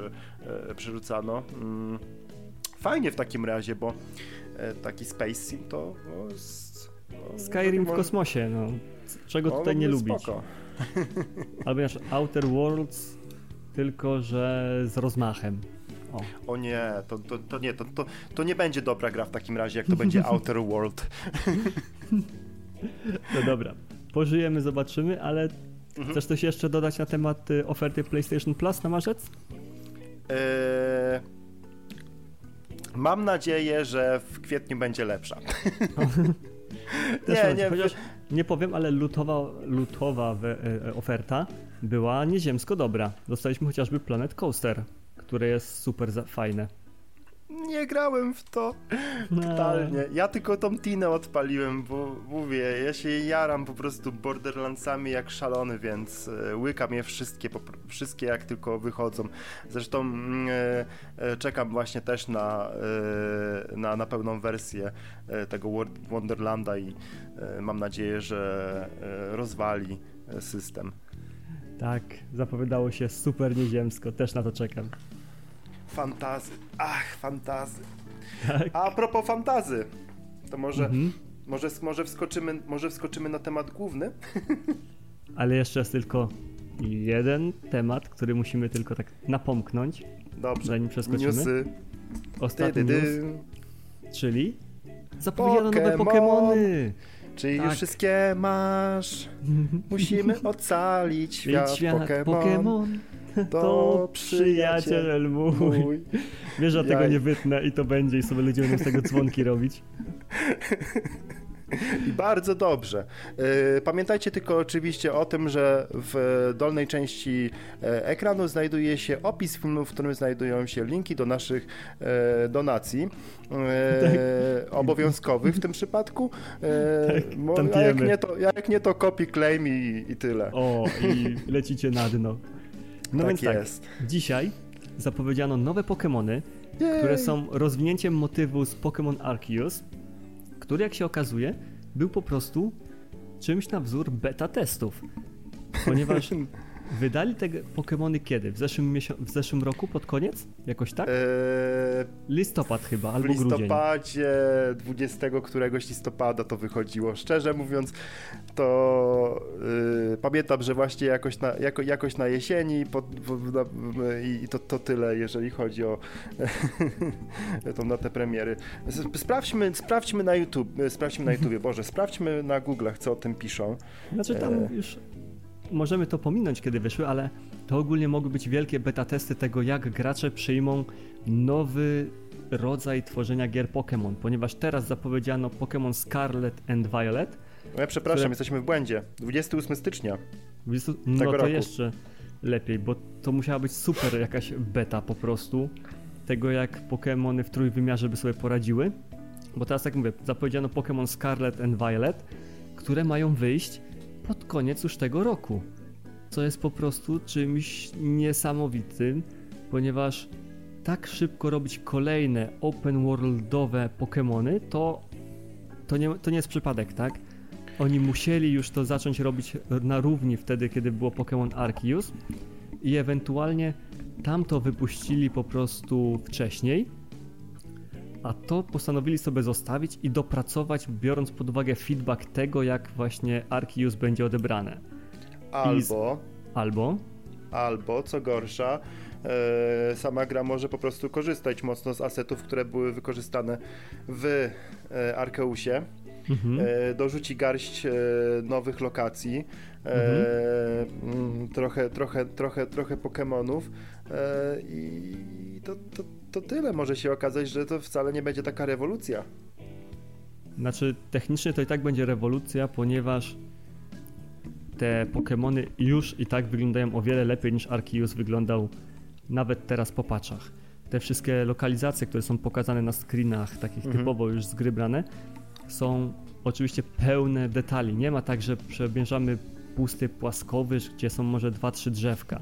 przerzucano. Mm. Fajnie w takim razie, bo taki Space Sim to no, no, Skyrim w kosmosie, no. Czego no, tutaj nie lubić? Spoko. <laughs> Albo nasz Outer Worlds, tylko że z rozmachem. O, o nie, to, to, to nie, to, to, to nie będzie dobra gra w takim razie, jak to będzie <laughs> Outer World. <laughs> no dobra, pożyjemy, zobaczymy, ale mhm. chcesz coś jeszcze dodać na temat y, oferty PlayStation Plus na marzec? Eee, mam nadzieję, że w kwietniu będzie lepsza. <laughs> nie, nie, chociaż nie powiem, ale lutowa, lutowa we, e, oferta była nieziemsko dobra. Dostaliśmy chociażby Planet Coaster, które jest super fajne. Nie grałem w to no. totalnie. Ja tylko tą Tinę odpaliłem, bo mówię, ja się jaram po prostu Borderlandsami jak szalony, więc e, łykam je wszystkie, wszystkie jak tylko wychodzą. Zresztą mm, e, e, czekam właśnie też na, na, na pełną wersję tego Wonderlanda i mam nadzieję, że rozwali system. Tak, zapowiadało się super nieziemsko, też na to czekam. Fantazy. Ach, fantazy. Tak. A propos fantazy, to może, mhm. może, może, wskoczymy, może wskoczymy na temat główny? <laughs> Ale jeszcze jest tylko jeden temat, który musimy tylko tak napomknąć. Dobrze. Zanim przeskoczymy. Newsy. Ostatni dy, dy, dy. news. Czyli zapowiedziano Pokemon. nowe Pokemony. Czyli tak. już wszystkie masz. <laughs> Musimy ocalić świat, świat Pokemon. Pokemon. <laughs> To przyjaciel mój. mój. Wiesz, że ja tego nie wytnę i to będzie i sobie ludzie będą z tego dzwonki robić. I bardzo dobrze. E, pamiętajcie tylko oczywiście o tym, że w dolnej części e, ekranu znajduje się opis filmu, w którym znajdują się linki do naszych e, donacji tak. obowiązkowych w tym przypadku. Tak, jak nie, to, jak nie to copy claim i, i tyle. O, i lecicie na dno. No tak więc tak, jest. tak, dzisiaj zapowiedziano nowe Pokémony, które są rozwinięciem motywu z Pokémon Arceus, który jak się okazuje był po prostu czymś na wzór beta testów. Ponieważ <laughs> Wydali te Pokémony kiedy? W zeszłym, w zeszłym roku, pod koniec? Jakoś tak? Eee, listopad chyba, albo grudzień. W listopadzie, 20 któregoś listopada to wychodziło. Szczerze mówiąc, to yy, pamiętam, że właśnie jakoś na, jako, jakoś na jesieni pod, w, na, i to, to tyle, jeżeli chodzi o <laughs> tą na te premiery. Sprawdźmy, sprawdźmy na YouTube, sprawdźmy na <laughs> YouTubie, Boże, sprawdźmy na Google'ach, co o tym piszą. Znaczy tam e... już możemy to pominąć, kiedy wyszły, ale to ogólnie mogły być wielkie beta testy tego, jak gracze przyjmą nowy rodzaj tworzenia gier Pokémon, ponieważ teraz zapowiedziano Pokémon Scarlet and Violet. No ja przepraszam, które... jesteśmy w błędzie. 28 stycznia. 20... No to roku. jeszcze lepiej, bo to musiała być super jakaś beta po prostu tego, jak Pokémony w trójwymiarze by sobie poradziły. Bo teraz, jak mówię, zapowiedziano Pokémon Scarlet and Violet, które mają wyjść pod koniec już tego roku. Co jest po prostu czymś niesamowitym, ponieważ tak szybko robić kolejne open worldowe Pokémony, to, to, nie, to nie jest przypadek, tak? Oni musieli już to zacząć robić na równi wtedy, kiedy było Pokémon Arceus i ewentualnie tamto wypuścili po prostu wcześniej, a to postanowili sobie zostawić i dopracować, biorąc pod uwagę feedback tego, jak właśnie Arceus będzie odebrane. Albo. albo. Albo, co gorsza, e, sama gra może po prostu korzystać mocno z asetów, które były wykorzystane w e, Arkeusie. Mhm. E, dorzuci garść nowych lokacji, mhm. Mm, trochę, trochę, trochę, trochę Pokémonów e, i to, to to tyle. Może się okazać, że to wcale nie będzie taka rewolucja. Znaczy, technicznie to i tak będzie rewolucja, ponieważ te Pokémony już i tak wyglądają o wiele lepiej niż Arceus wyglądał nawet teraz po paczach. Te wszystkie lokalizacje, które są pokazane na screenach, takich mhm. typowo już z gry brane, są oczywiście pełne detali. Nie ma tak, że przebierzamy pusty płaskowyż, gdzie są może dwa, trzy drzewka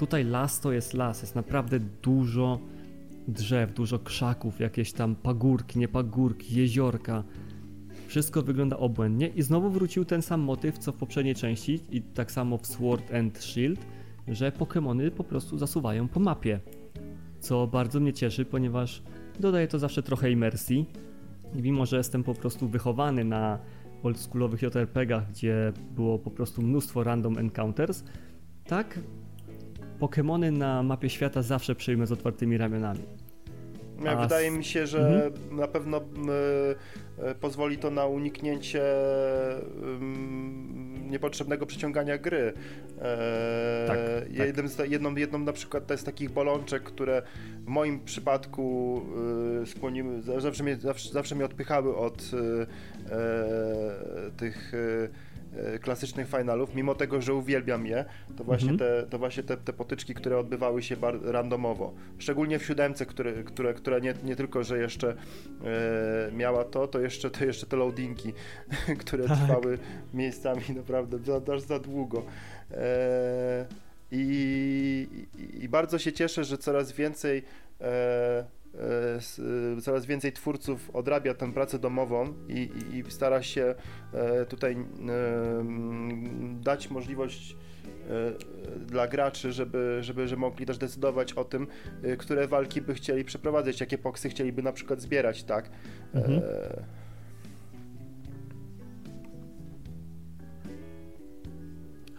Tutaj las to jest las, jest naprawdę dużo drzew, dużo krzaków, jakieś tam pagórki, nie pagórki, jeziorka. Wszystko wygląda obłędnie i znowu wrócił ten sam motyw co w poprzedniej części i tak samo w Sword and Shield, że Pokémony po prostu zasuwają po mapie. Co bardzo mnie cieszy, ponieważ dodaje to zawsze trochę imersji. I mimo, że jestem po prostu wychowany na oldschoolowych JRPGach, gdzie było po prostu mnóstwo random encounters, tak Pokémony na mapie świata zawsze przyjmę z otwartymi ramionami. A Wydaje mi się, że mhm. na pewno y, y, pozwoli to na uniknięcie y, niepotrzebnego przyciągania gry. E, tak, jednym, tak. Jedną, jedną na przykład to jest takich bolączek, które w moim przypadku skłoniły, zawsze mnie, zawsze, zawsze mnie odpychały od tych klasycznych finalów, mimo tego, że uwielbiam je, to właśnie, mhm. te, to właśnie te, te potyczki, które odbywały się randomowo. Szczególnie w siódemce, które, które, która nie, nie tylko, że jeszcze e, miała to, to jeszcze, to jeszcze te loadingi, <laughs> które tak. trwały miejscami naprawdę za, za długo. E, i, i, bardzo się cieszę, że coraz więcej e, E, e, coraz więcej twórców odrabia tę pracę domową i, i, i stara się e, tutaj dać możliwość dla graczy, żeby, żeby, żeby mogli też decydować o tym, które walki by chcieli przeprowadzać, jakie poksy chcieliby na przykład zbierać, tak? Mhm. E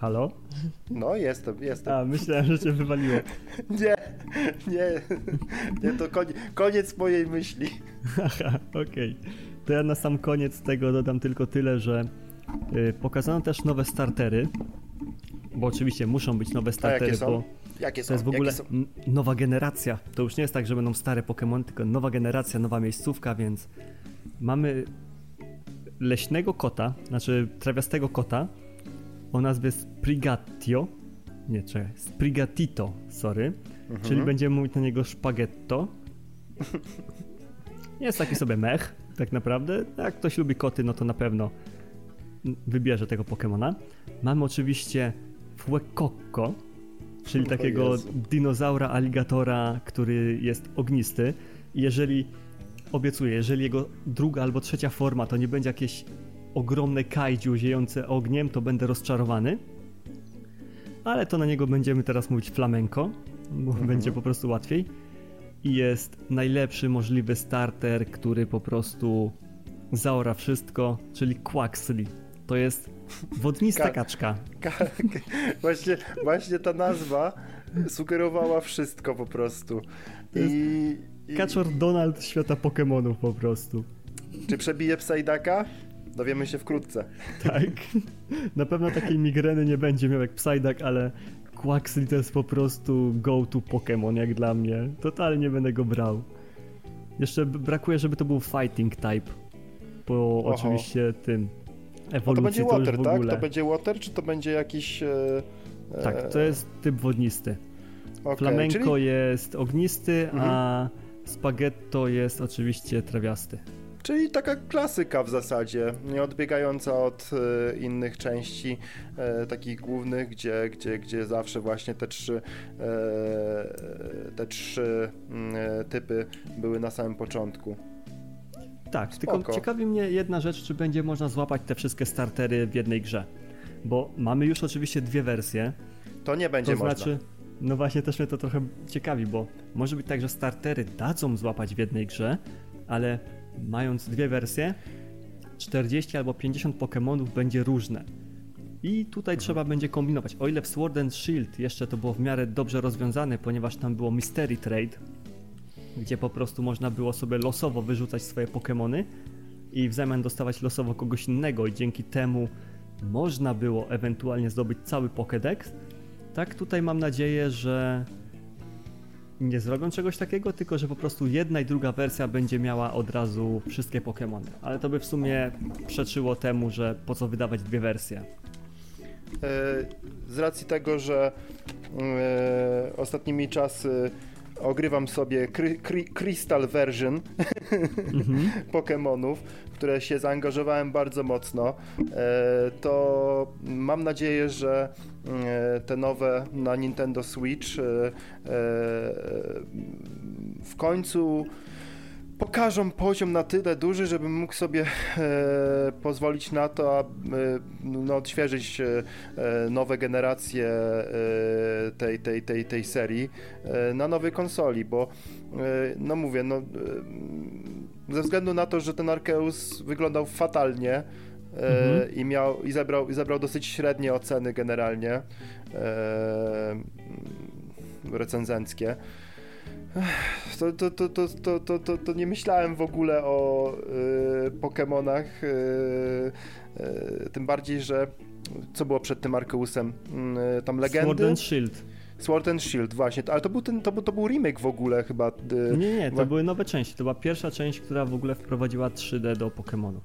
Halo? No, jestem, jestem. A, myślałem, że cię wywaliło. <laughs> nie, nie, nie, to koniec, koniec mojej myśli. Aha, okej. Okay. To ja na sam koniec tego dodam tylko tyle, że y, pokazano też nowe startery, bo oczywiście muszą być nowe startery, jakie bo jakie to jest w ogóle nowa generacja. To już nie jest tak, że będą stare Pokémon, tylko nowa generacja, nowa miejscówka, więc mamy leśnego kota, znaczy trawiastego kota, o nazwie Sprigatio. Nie, czekaj, Sprigatito, sorry. Mhm. Czyli będziemy mówić na niego spaghetto. Jest taki sobie mech, tak naprawdę. Jak ktoś lubi koty, no to na pewno wybierze tego Pokemona. Mamy oczywiście Fuecoco, czyli takiego dinozaura, aligatora, który jest ognisty. I jeżeli, obiecuję, jeżeli jego druga albo trzecia forma to nie będzie jakieś ogromne kaiju ziejące ogniem, to będę rozczarowany. Ale to na niego będziemy teraz mówić flamenco, bo mhm. będzie po prostu łatwiej. I jest najlepszy możliwy starter, który po prostu zaora wszystko, czyli Quaxley. To jest wodnista ka kaczka. <laughs> Ka właśnie, właśnie ta nazwa sugerowała wszystko po prostu. I, i... Kaczor Donald świata Pokémonów po prostu. Czy przebije Psajdaka? Dowiemy się wkrótce. <laughs> Tak. Na pewno takiej migreny nie będzie miał jak Psyduck, ale Quaxley to jest po prostu go-to Pokémon jak dla mnie. Totalnie będę go brał. Jeszcze brakuje, żeby to był fighting type. Po Oho. oczywiście tym ewolucji. to będzie water, to tak? To będzie water, czy to będzie jakiś... E, e... Tak, to jest typ wodnisty. Okay, Flamenco czyli... jest ognisty, mhm. a spaghetto jest oczywiście trawiasty. Czyli taka klasyka w zasadzie, nie odbiegająca od e, innych części e, takich głównych, gdzie, gdzie, gdzie zawsze właśnie te trzy, e, te trzy mm, typy były na samym początku. Tak, Spoko. tylko ciekawi mnie jedna rzecz, czy będzie można złapać te wszystkie startery w jednej grze. Bo mamy już oczywiście dwie wersje. To nie będzie to można. Znaczy, no właśnie też mnie to trochę ciekawi, bo może być tak, że startery dadzą złapać w jednej grze, ale mając dwie wersje, 40 albo 50 Pokémonów będzie różne. I tutaj trzeba będzie kombinować. O ile w Sword and Shield jeszcze to było w miarę dobrze rozwiązane, ponieważ tam było Mystery Trade, gdzie po prostu można było sobie losowo wyrzucać swoje Pokémony i w zamian dostawać losowo kogoś innego i dzięki temu można było ewentualnie zdobyć cały Pokédex. Tak tutaj mam nadzieję, że nie zrobią czegoś takiego, tylko że po prostu jedna i druga wersja będzie miała od razu wszystkie Pokémony. Ale to by w sumie przeczyło temu, że po co wydawać dwie wersje. E, z racji tego, że e, ostatnimi czasy ogrywam sobie cry, cry, Crystal Version mhm. <laughs> Pokémonów, w które się zaangażowałem bardzo mocno, e, to mam nadzieję, że e, te nowe na Nintendo Switch w końcu pokażą poziom na tyle duży, żebym mógł sobie e, pozwolić na to, aby e, no, odświeżyć e, nowe generacje e, tej, tej, tej, tej serii e, na nowej konsoli, bo e, no mówię, no ze względu na to, że ten Arceus wyglądał fatalnie, mhm. i miał i zebrał, i zebrał dosyć średnie oceny generalnie recenzenckie. To, to, to, to, to, to, to, to nie myślałem w ogóle o y, Pokémonach. Y, y, tym bardziej, że co było przed tym Arceusem? Y, tam legendy. Sword and Shield. Sword and Shield, właśnie. Ale to był, ten, to, to był remake w ogóle chyba. Y, nie, nie, to były nowe części. To była pierwsza część, która w ogóle wprowadziła 3D do Pokémonów.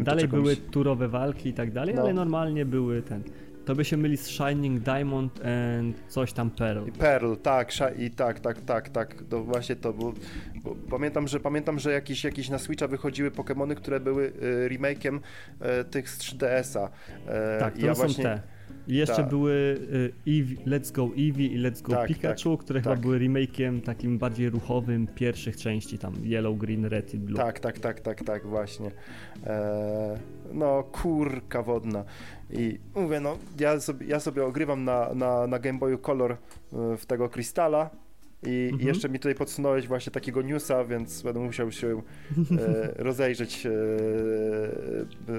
Dalej były turowe walki i tak dalej, no. ale normalnie były ten. To by się myli z Shining Diamond and coś tam Pearl. Pearl, tak, i tak, tak, tak, tak. To właśnie to, bo pamiętam, że pamiętam, że jakieś, jakieś na Switcha wychodziły Pokémony, które były y, remake'iem y, tych z 3DS-a. E, tak, to ja są właśnie... te. I jeszcze tak. były y, Eevee, Let's Go Eevee i Let's Go tak, Pikachu, tak, które chyba tak. były remake'iem takim bardziej ruchowym pierwszych części, tam Yellow, Green, Red i Blue. Tak, tak, tak, tak, tak, właśnie. E, no, kurka wodna. I mówię, no, ja sobie, ja sobie ogrywam na, na, na Game Boyu Color e, w tego krystala i mhm. jeszcze mi tutaj podsunąłeś właśnie takiego newsa, więc będę musiał się e, <laughs> rozejrzeć e,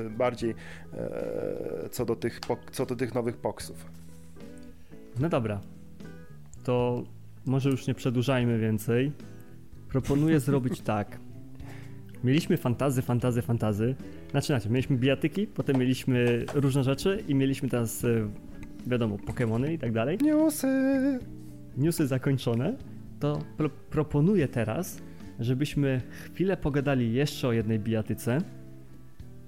bardziej e, co, do tych, co do tych nowych poksów. No dobra, to może już nie przedłużajmy więcej. Proponuję <laughs> zrobić tak. Mieliśmy fantazy, fantazy, fantazy. Znaczy, znaczy, mieliśmy bijatyki, potem mieliśmy różne rzeczy i mieliśmy teraz, e, wiadomo, Pokémony i tak dalej. Newsy! Newsy zakończone. To pro proponuję teraz, żebyśmy chwilę pogadali jeszcze o jednej bijatyce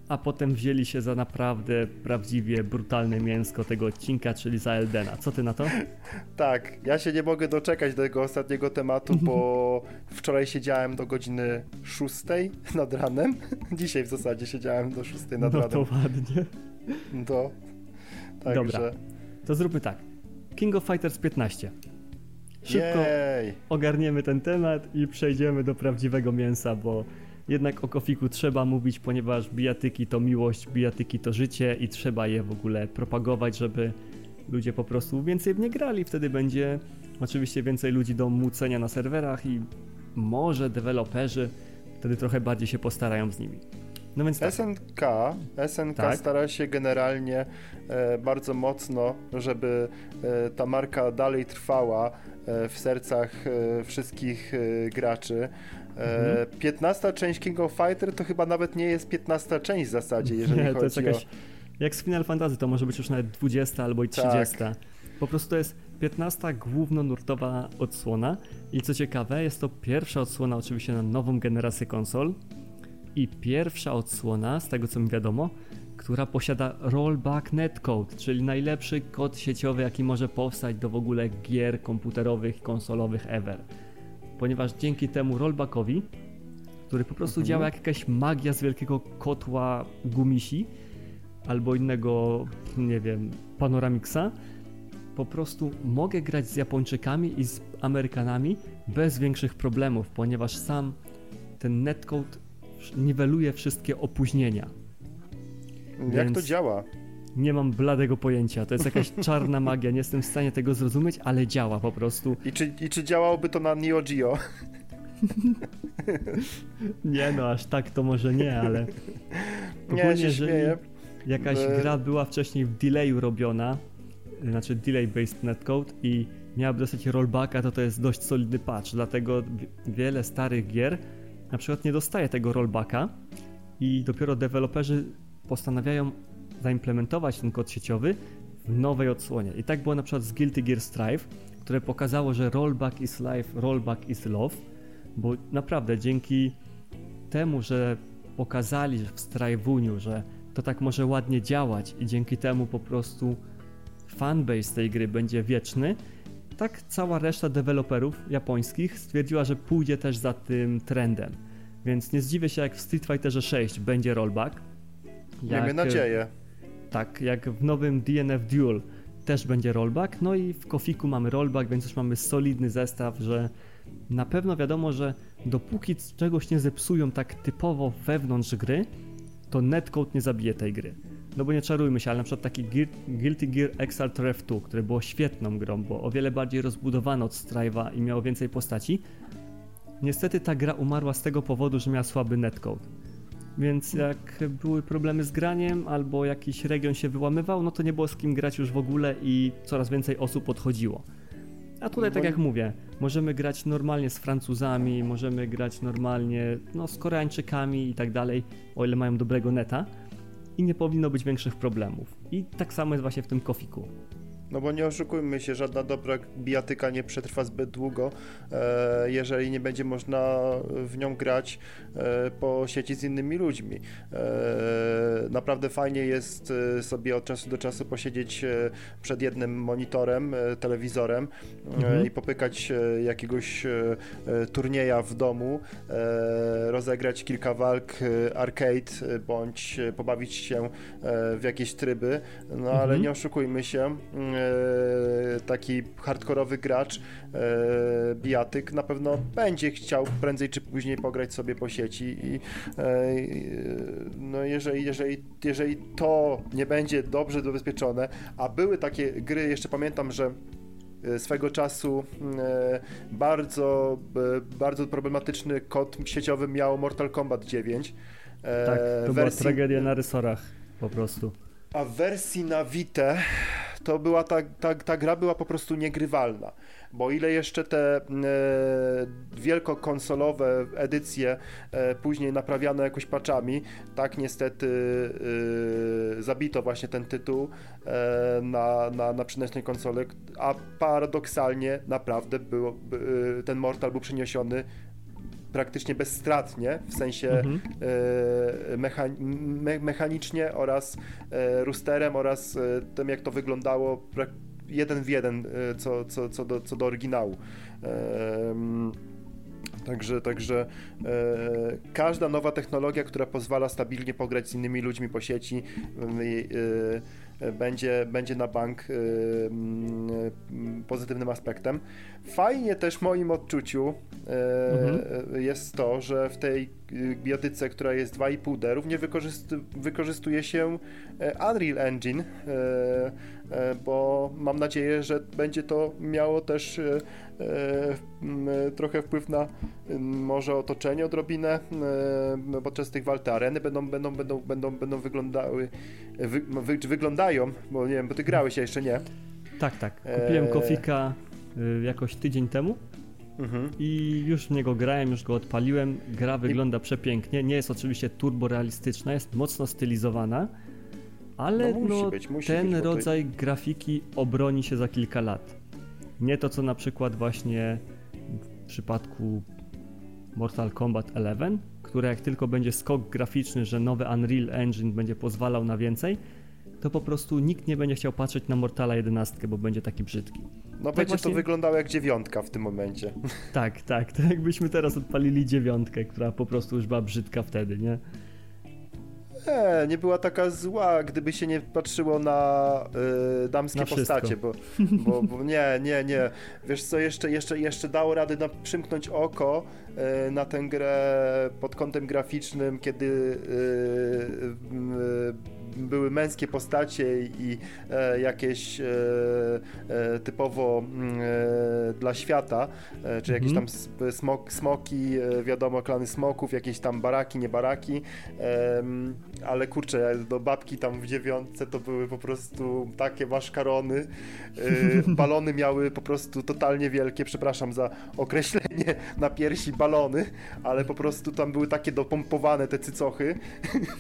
a potem wzięli się za naprawdę prawdziwie brutalne mięsko tego odcinka, czyli za Eldena. Co ty na to? Tak, ja się nie mogę doczekać do tego ostatniego tematu, bo <laughs> wczoraj siedziałem do godziny 6 nad ranem. <laughs> Dzisiaj w zasadzie siedziałem do 6 nad no ranem. No to ładnie. To. Także... Dobra, to zróbmy tak. King of Fighters 15. Szybko Jej. ogarniemy ten temat i przejdziemy do prawdziwego mięsa, bo jednak o kofiku trzeba mówić, ponieważ bijatyki to miłość, bijatyki to życie i trzeba je w ogóle propagować, żeby ludzie po prostu więcej w nie grali. Wtedy będzie oczywiście więcej ludzi do mucenia na serwerach i może deweloperzy wtedy trochę bardziej się postarają z nimi. No więc tak. SNK, SNK tak? stara się generalnie e, bardzo mocno, żeby e, ta marka dalej trwała w sercach e, wszystkich e, graczy. E, 15 mhm. część King of Fighter to chyba nawet nie jest 15 część w zasadzie, jeżeli nie, chodzi to jest jakaś, o... Jak z Final Fantasy to może być już nawet 20 albo i 30. Tak. Po prostu to jest 15 głównonurtowa odsłona i co ciekawe jest to pierwsza odsłona oczywiście na nową generację konsol i pierwsza odsłona, z tego co mi wiadomo, która posiada rollback netcode, czyli najlepszy kod sieciowy jaki może powstać do w ogóle gier komputerowych konsolowych ever ponieważ dzięki temu rollbackowi, który po prostu mhm. działa jak jakaś magia z wielkiego kotła gumisi albo innego, nie wiem, panoramixa, po prostu mogę grać z Japończykami i z Amerykanami bez większych problemów, ponieważ sam ten netcode niweluje wszystkie opóźnienia. Jak to działa? Nie mam bladego pojęcia. To jest jakaś <laughs> czarna magia. Nie jestem w stanie tego zrozumieć, ale działa po prostu. I czy, i czy działałoby to na Neo Geo? <laughs> nie no, aż tak to może nie, ale... <laughs> nie, się śmieję. jakaś By... gra była wcześniej w delayu robiona, znaczy delay-based netcode i miałaby dostać rollbacka, to to jest dość solidny patch, dlatego wiele starych gier na przykład nie dostaje tego rollbacka i dopiero deweloperzy postanawiają zaimplementować ten kod sieciowy w nowej odsłonie. I tak było na przykład z Guilty Gear Strive, które pokazało, że rollback is life, rollback is love, bo naprawdę dzięki temu, że pokazali w Strive'uniu, że to tak może ładnie działać i dzięki temu po prostu fanbase tej gry będzie wieczny, tak cała reszta deweloperów japońskich stwierdziła, że pójdzie też za tym trendem. Więc nie zdziwię się, jak w Street Fighterze 6 będzie rollback. Jak, Miejmy nadzieję. Tak, jak w nowym DNF Duel też będzie rollback. No i w Kofiku mamy rollback, więc już mamy solidny zestaw, że na pewno wiadomo, że dopóki czegoś nie zepsują tak typowo wewnątrz gry, to netcode nie zabije tej gry. No bo nie czarujmy się, ale na przykład taki Guilty Gear Exalt Rev 2, które było świetną grą, bo o wiele bardziej rozbudowane od Strive'a i miało więcej postaci, niestety ta gra umarła z tego powodu, że miała słaby netcode. Więc jak były problemy z graniem albo jakiś region się wyłamywał, no to nie było z kim grać już w ogóle i coraz więcej osób odchodziło. A tutaj, tak jak mówię, możemy grać normalnie z Francuzami, możemy grać normalnie no, z Koreańczykami i tak dalej, o ile mają dobrego neta i nie powinno być większych problemów. I tak samo jest właśnie w tym kofiku. No bo nie oszukujmy się, żadna dobra bijatyka nie przetrwa zbyt długo, e, jeżeli nie będzie można w nią grać e, po sieci z innymi ludźmi. E, naprawdę fajnie jest sobie od czasu do czasu posiedzieć przed jednym monitorem, telewizorem mhm. i popykać jakiegoś turnieja w domu, rozegrać kilka walk arcade bądź pobawić się w jakieś tryby, no ale mhm. nie oszukujmy się, E, taki hardkorowy gracz, e, bijatyk, na pewno będzie chciał prędzej czy później pograć sobie po sieci i e, no jeżeli, jeżeli, jeżeli to nie będzie dobrze zabezpieczone, a były takie gry, jeszcze pamiętam, że swego czasu bardzo, bardzo problematyczny kod sieciowy miał Mortal Kombat 9. Tak, to wersji... była tragedia na rysorach po prostu. A w wersji na Vita to była ta, ta, ta gra była po prostu niegrywalna. Bo ile jeszcze te e, wielkokonsolowe edycje e, później naprawiano jakoś patchami, tak niestety e, zabito właśnie ten tytuł e, na, na, na przynętnej konsoli, a paradoksalnie naprawdę było, e, ten Mortal był przeniesiony praktycznie bezstratnie, w sensie mhm. e, me, mechanicznie oraz e, rusterem oraz e, tym, jak to wyglądało jeden w jeden co, co, co, do, co do oryginału. Także, także e, każda nowa technologia, która pozwala stabilnie pograć z innymi ludźmi po sieci, e, będzie, będzie na bank y, y, pozytywnym aspektem. Fajnie też w moim odczuciu y, mhm. jest to, że w tej biotyce, która jest 2,5D, również wykorzystuje się Unreal Engine, bo mam nadzieję, że będzie to miało też trochę wpływ na może otoczenie odrobinę podczas tych walk te areny będą, będą, będą, będą, będą wyglądały wy, wy, wyglądają, bo nie wiem, bo ty grałeś, ja jeszcze nie. Tak, tak. Kupiłem e... Kofika y, jakoś tydzień temu. Mhm. I już w niego grałem, już go odpaliłem. Gra wygląda I... przepięknie. Nie jest oczywiście turbo realistyczna, jest mocno stylizowana, ale no, no być, ten być, rodzaj to... grafiki obroni się za kilka lat. Nie to, co na przykład właśnie w przypadku Mortal Kombat 11, które jak tylko będzie skok graficzny, że nowy Unreal Engine będzie pozwalał na więcej, to po prostu nikt nie będzie chciał patrzeć na Mortala 11, bo będzie taki brzydki. No tak będzie właśnie... to wyglądało jak dziewiątka w tym momencie. Tak, tak, tak jakbyśmy teraz odpalili dziewiątkę, która po prostu już była brzydka wtedy, nie? Nie, nie była taka zła, gdyby się nie patrzyło na y, damskie na postacie, bo, bo, bo, nie, nie, nie. Wiesz co, jeszcze, jeszcze, jeszcze dało radę na, przymknąć oko na tę grę pod kątem graficznym, kiedy y, były męskie postacie i e, jakieś e, e, typowo e, dla świata, e, czy jakieś mhm. tam smok, smoki, e, wiadomo, klany smoków, jakieś tam baraki, nie baraki, ale kurczę, do babki tam w dziewiątce to były po prostu takie maszkarony, <laughs> balony miały po prostu totalnie wielkie, przepraszam za określenie na piersi balony, ale po prostu tam były takie dopompowane te cycochy.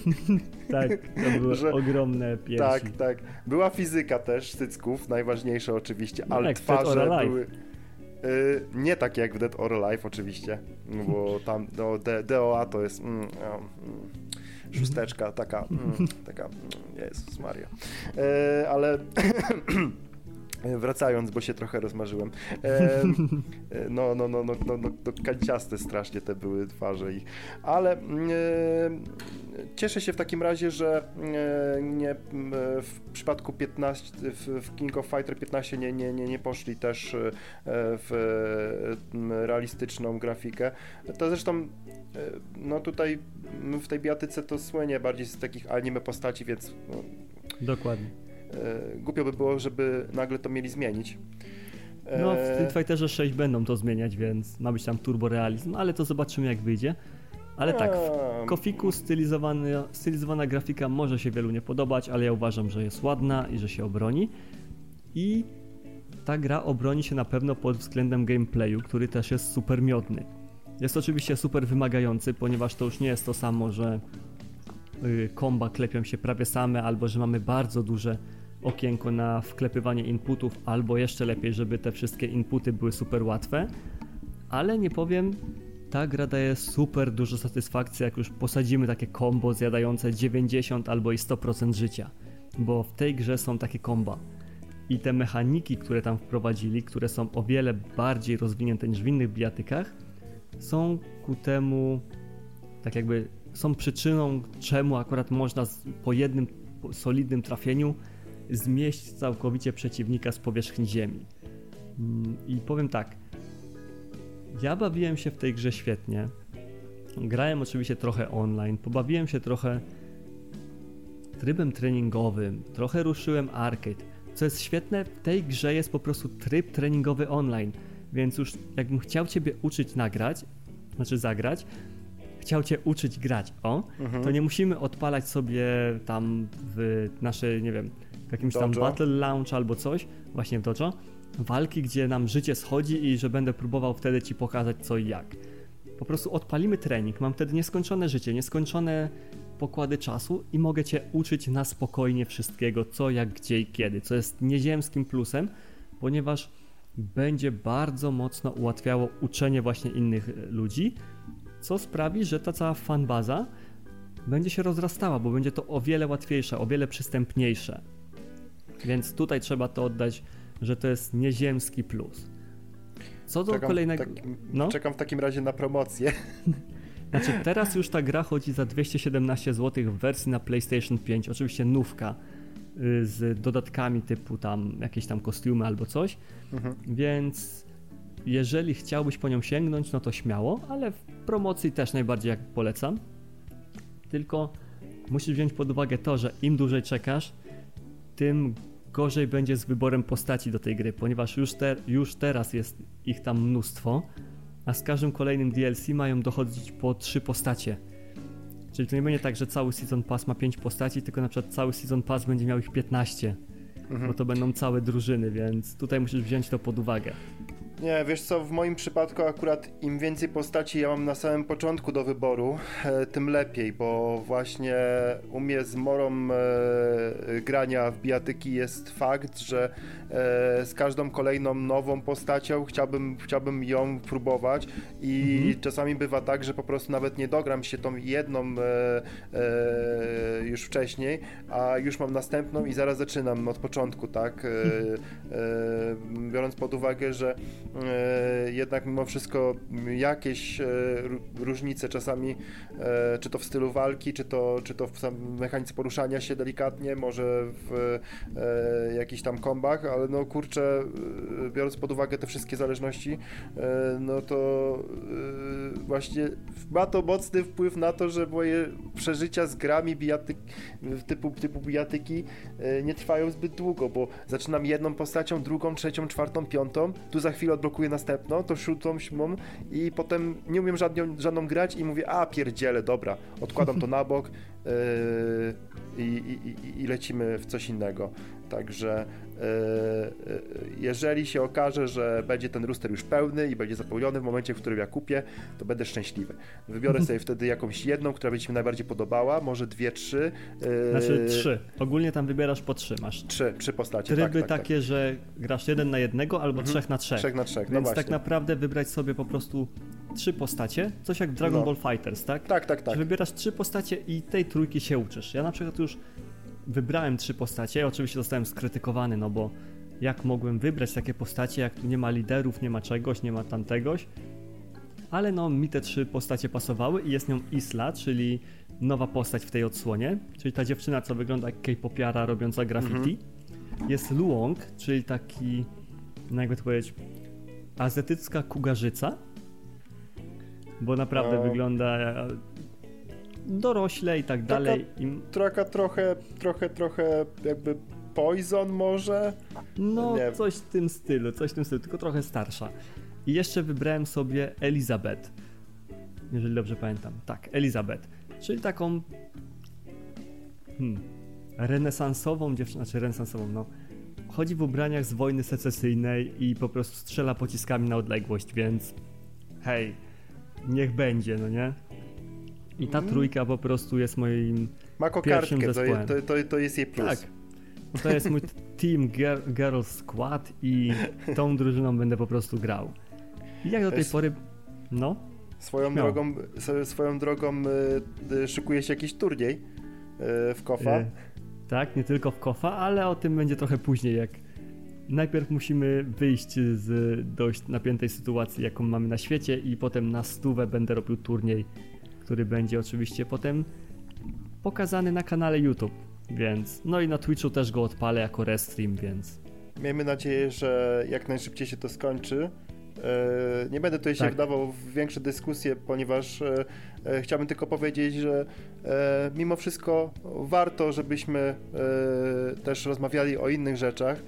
<laughs> tak, to były że, ogromne piersi. Tak, tak. Była fizyka też cycków, najważniejsze oczywiście, no ale jak twarze były... Y, nie takie jak w Dead or Alive oczywiście, no bo tam no, DOA to jest mm, no, mm, szósteczka taka, mm, <laughs> taka, mm, Jezus Maria. Y, ale <clears throat> Wracając, bo się trochę rozmarzyłem. <laughs> E, no, no, no, no, no, no, no, kanciaste strasznie te były twarze ich. Ale e, cieszę się w takim razie, że e, nie, w przypadku 15, w King of Fighter 15 nie, nie, nie, nie poszli też w realistyczną grafikę. To zresztą no tutaj w tej biatyce to słynie bardziej z takich anime postaci, więc... No, Dokładnie. E, głupio by było, żeby nagle to mieli zmienić. No, w e, Street Fighterze 6 będą to zmieniać, więc ma być tam turborealizm, ale to zobaczymy jak wyjdzie. Ale tak, w Kofiku stylizowana grafika może się wielu nie podobać, ale ja uważam, że jest ładna i że się obroni. I ta gra obroni się na pewno pod względem gameplayu, który też jest super miodny. Jest oczywiście super wymagający, ponieważ to już nie jest to samo, że y, komba klepią się prawie same, albo że mamy bardzo duże okienko na wklepywanie inputów, albo jeszcze lepiej, żeby te wszystkie inputy były super łatwe. Ale nie powiem, ta gra daje super dużo satysfakcji, jak już posadzimy takie kombo zjadające 90 albo i 100% życia. Bo w tej grze są takie komba. I te mechaniki, które tam wprowadzili, które są o wiele bardziej rozwinięte niż w innych bijatykach, są ku temu, tak jakby, są przyczyną, czemu akurat można po jednym solidnym trafieniu zmieść całkowicie przeciwnika z powierzchni ziemi. Mm, I powiem tak, ja bawiłem się w tej grze świetnie. Grałem oczywiście trochę online, pobawiłem się trochę trybem treningowym, trochę ruszyłem arcade. Co jest świetne, w tej grze jest po prostu tryb treningowy online, więc już jakbym chciał Ciebie uczyć nagrać, znaczy zagrać, chciał Cię uczyć grać, o, mhm. to nie musimy odpalać sobie tam w nasze, nie wiem, jakimś tam Battle Launch albo coś, właśnie w Dojo, walki, gdzie nam życie schodzi i że będę próbował wtedy ci pokazać co i jak. Po prostu odpalimy trening, mam wtedy nieskończone życie, nieskończone pokłady czasu i mogę cię uczyć na spokojnie wszystkiego, co, jak, gdzie i kiedy, co jest nieziemskim plusem, ponieważ będzie bardzo mocno ułatwiało uczenie właśnie innych ludzi, co sprawi, że ta cała fanbaza będzie się rozrastała, bo będzie to o wiele łatwiejsze, o wiele przystępniejsze. Więc tutaj trzeba to oddać, że to jest nieziemski plus. Co do czekam kolejnego. Tak, no? Czekam w takim razie na promocję. <laughs> Znaczy, teraz już ta gra chodzi za 217 zł w wersji na PlayStation 5. Oczywiście nówka y, z dodatkami typu tam jakieś tam kostiumy albo coś. Mhm. Więc jeżeli chciałbyś po nią sięgnąć, no to śmiało, ale w promocji też najbardziej jak polecam. Tylko musisz wziąć pod uwagę to, że im dłużej czekasz, tym gorzej będzie z wyborem postaci do tej gry, ponieważ już, te, już teraz jest ich tam mnóstwo, a z każdym kolejnym DLC mają dochodzić po trzy postacie. Czyli to nie będzie tak, że cały Season Pass ma 5 postaci, tylko na przykład cały Season Pass będzie miał ich 15. Mhm. Bo to będą całe drużyny, więc tutaj musisz wziąć to pod uwagę. Nie, wiesz co, w moim przypadku akurat im więcej postaci ja mam na samym początku do wyboru, e, tym lepiej, bo właśnie u mnie z morą e, grania w bijatyki jest fakt, że e, z każdą kolejną nową postacią chciałbym, chciałbym ją próbować i mhm. czasami bywa tak, że po prostu nawet nie dogram się tą jedną już wcześniej, a już mam następną i zaraz zaczynam od początku, tak? Biorąc pod uwagę, że jednak mimo wszystko jakieś e, różnice czasami, e, czy to w stylu walki, czy to, czy to w mechanice poruszania się delikatnie, może w jakichś tam kombach, ale no kurczę, biorąc pod uwagę te wszystkie zależności, no to właśnie ma to mocny wpływ na to, że moje przeżycia z grami bijatyk, typu, typu bijatyki nie trwają zbyt długo, bo zaczynam jedną postacią, drugą, trzecią, czwartą, piątą, tu za chwilę odblokuję następną, to szóstą, siódmą i potem nie umiem żadną, żadną grać i mówię, a pierdziele, dobra, odkładam to na bok <laughs> yy, i, i, i lecimy w coś innego. Także E, e, jeżeli się okaże, że będzie ten rooster już pełny i będzie zapełniony w momencie, w którym ja kupię, to będę szczęśliwy. Wybiorę sobie wtedy jakąś jedną, która będzie mi najbardziej podobała, może dwie, trzy. E, znaczy trzy. Ogólnie tam wybierasz po trzy masz. Trzy, trzy postacie, Tryby tak, tak, takie, tak. że grasz jeden na jednego albo mhm. trzech na trzech. Trzech na trzech, no Więc no tak naprawdę wybrać sobie po prostu trzy postacie, coś jak Dragon no. Ball Fighters, tak? Tak, tak, tak. Że wybierasz trzy postacie i tej trójki się uczysz. Ja na przykład już wybrałem trzy postacie. Oczywiście zostałem skrytykowany, no bo jak mogłem wybrać takie postacie, jak tu nie ma liderów, nie ma czegoś, nie ma tamtegoś. Ale no, mi te trzy postacie pasowały i jest nią Isla, czyli nowa postać w tej odsłonie, czyli ta dziewczyna, co wygląda jak K-popiara robiąca graffiti. Mhm. Jest Luong, czyli taki, no jakby to powiedzieć, azjatycka kugarzyca, bo naprawdę no. wygląda dorośle i tak dalej. Taka, trochę, trochę, trochę jakby Poison może? No, Nie. coś w tym stylu, coś w tym stylu, tylko trochę starsza. I jeszcze wybrałem sobie Elizabeth, jeżeli dobrze pamiętam. Tak, Elizabeth, czyli taką hmm, renesansową dziewczynę, znaczy renesansową, no. Chodzi w ubraniach z wojny secesyjnej i po prostu strzela pociskami na odległość, więc hej, niech będzie, no nie? I ta mm. trójka po prostu jest moim Ma pierwszym zespołem. To, to, to jest jej plus. Tak. To jest mój <laughs> Team Girl, Girl Squad i tą drużyną będę po prostu grał. I jak do tej pory, no. Swoją drogą, swoją drogą y, szykuje się jakiś turniej y, w Kofa. Y, tak, nie tylko w Kofa, ale o tym będzie trochę później, jak najpierw musimy wyjść z dość napiętej sytuacji, jaką mamy na świecie i potem na stówę będę robił turniej który będzie oczywiście potem pokazany na kanale YouTube, więc no i na Twitchu też go odpalę jako restream, więc miejmy nadzieję, że jak najszybciej się to skończy. E, nie będę tutaj się tak. wdawał w większe dyskusje, ponieważ e, e, chciałbym tylko powiedzieć, że mimo wszystko warto, żebyśmy też rozmawiali o innych rzeczach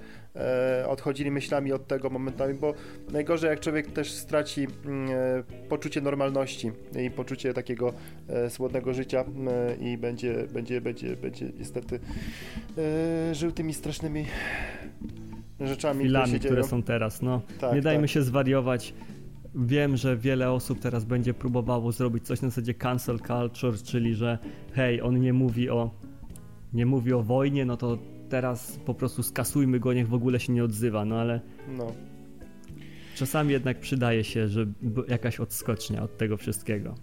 odchodzili myślami od tego momentami, bo najgorzej jak człowiek też straci mm, e, poczucie normalności i poczucie takiego e, słodnego życia e, i będzie, będzie, będzie, będzie niestety e, żył tymi strasznymi rzeczami, Chwilami, które, które są teraz. No. Tak, nie dajmy tak. się zwariować. Wiem, że wiele osób teraz będzie próbowało zrobić coś na zasadzie cancel culture, czyli że hej, on nie mówi o nie mówi o wojnie, no to teraz po prostu skasujmy go, niech w ogóle się nie odzywa, no ale no. czasami jednak przydaje się, że jakaś odskocznia od tego wszystkiego.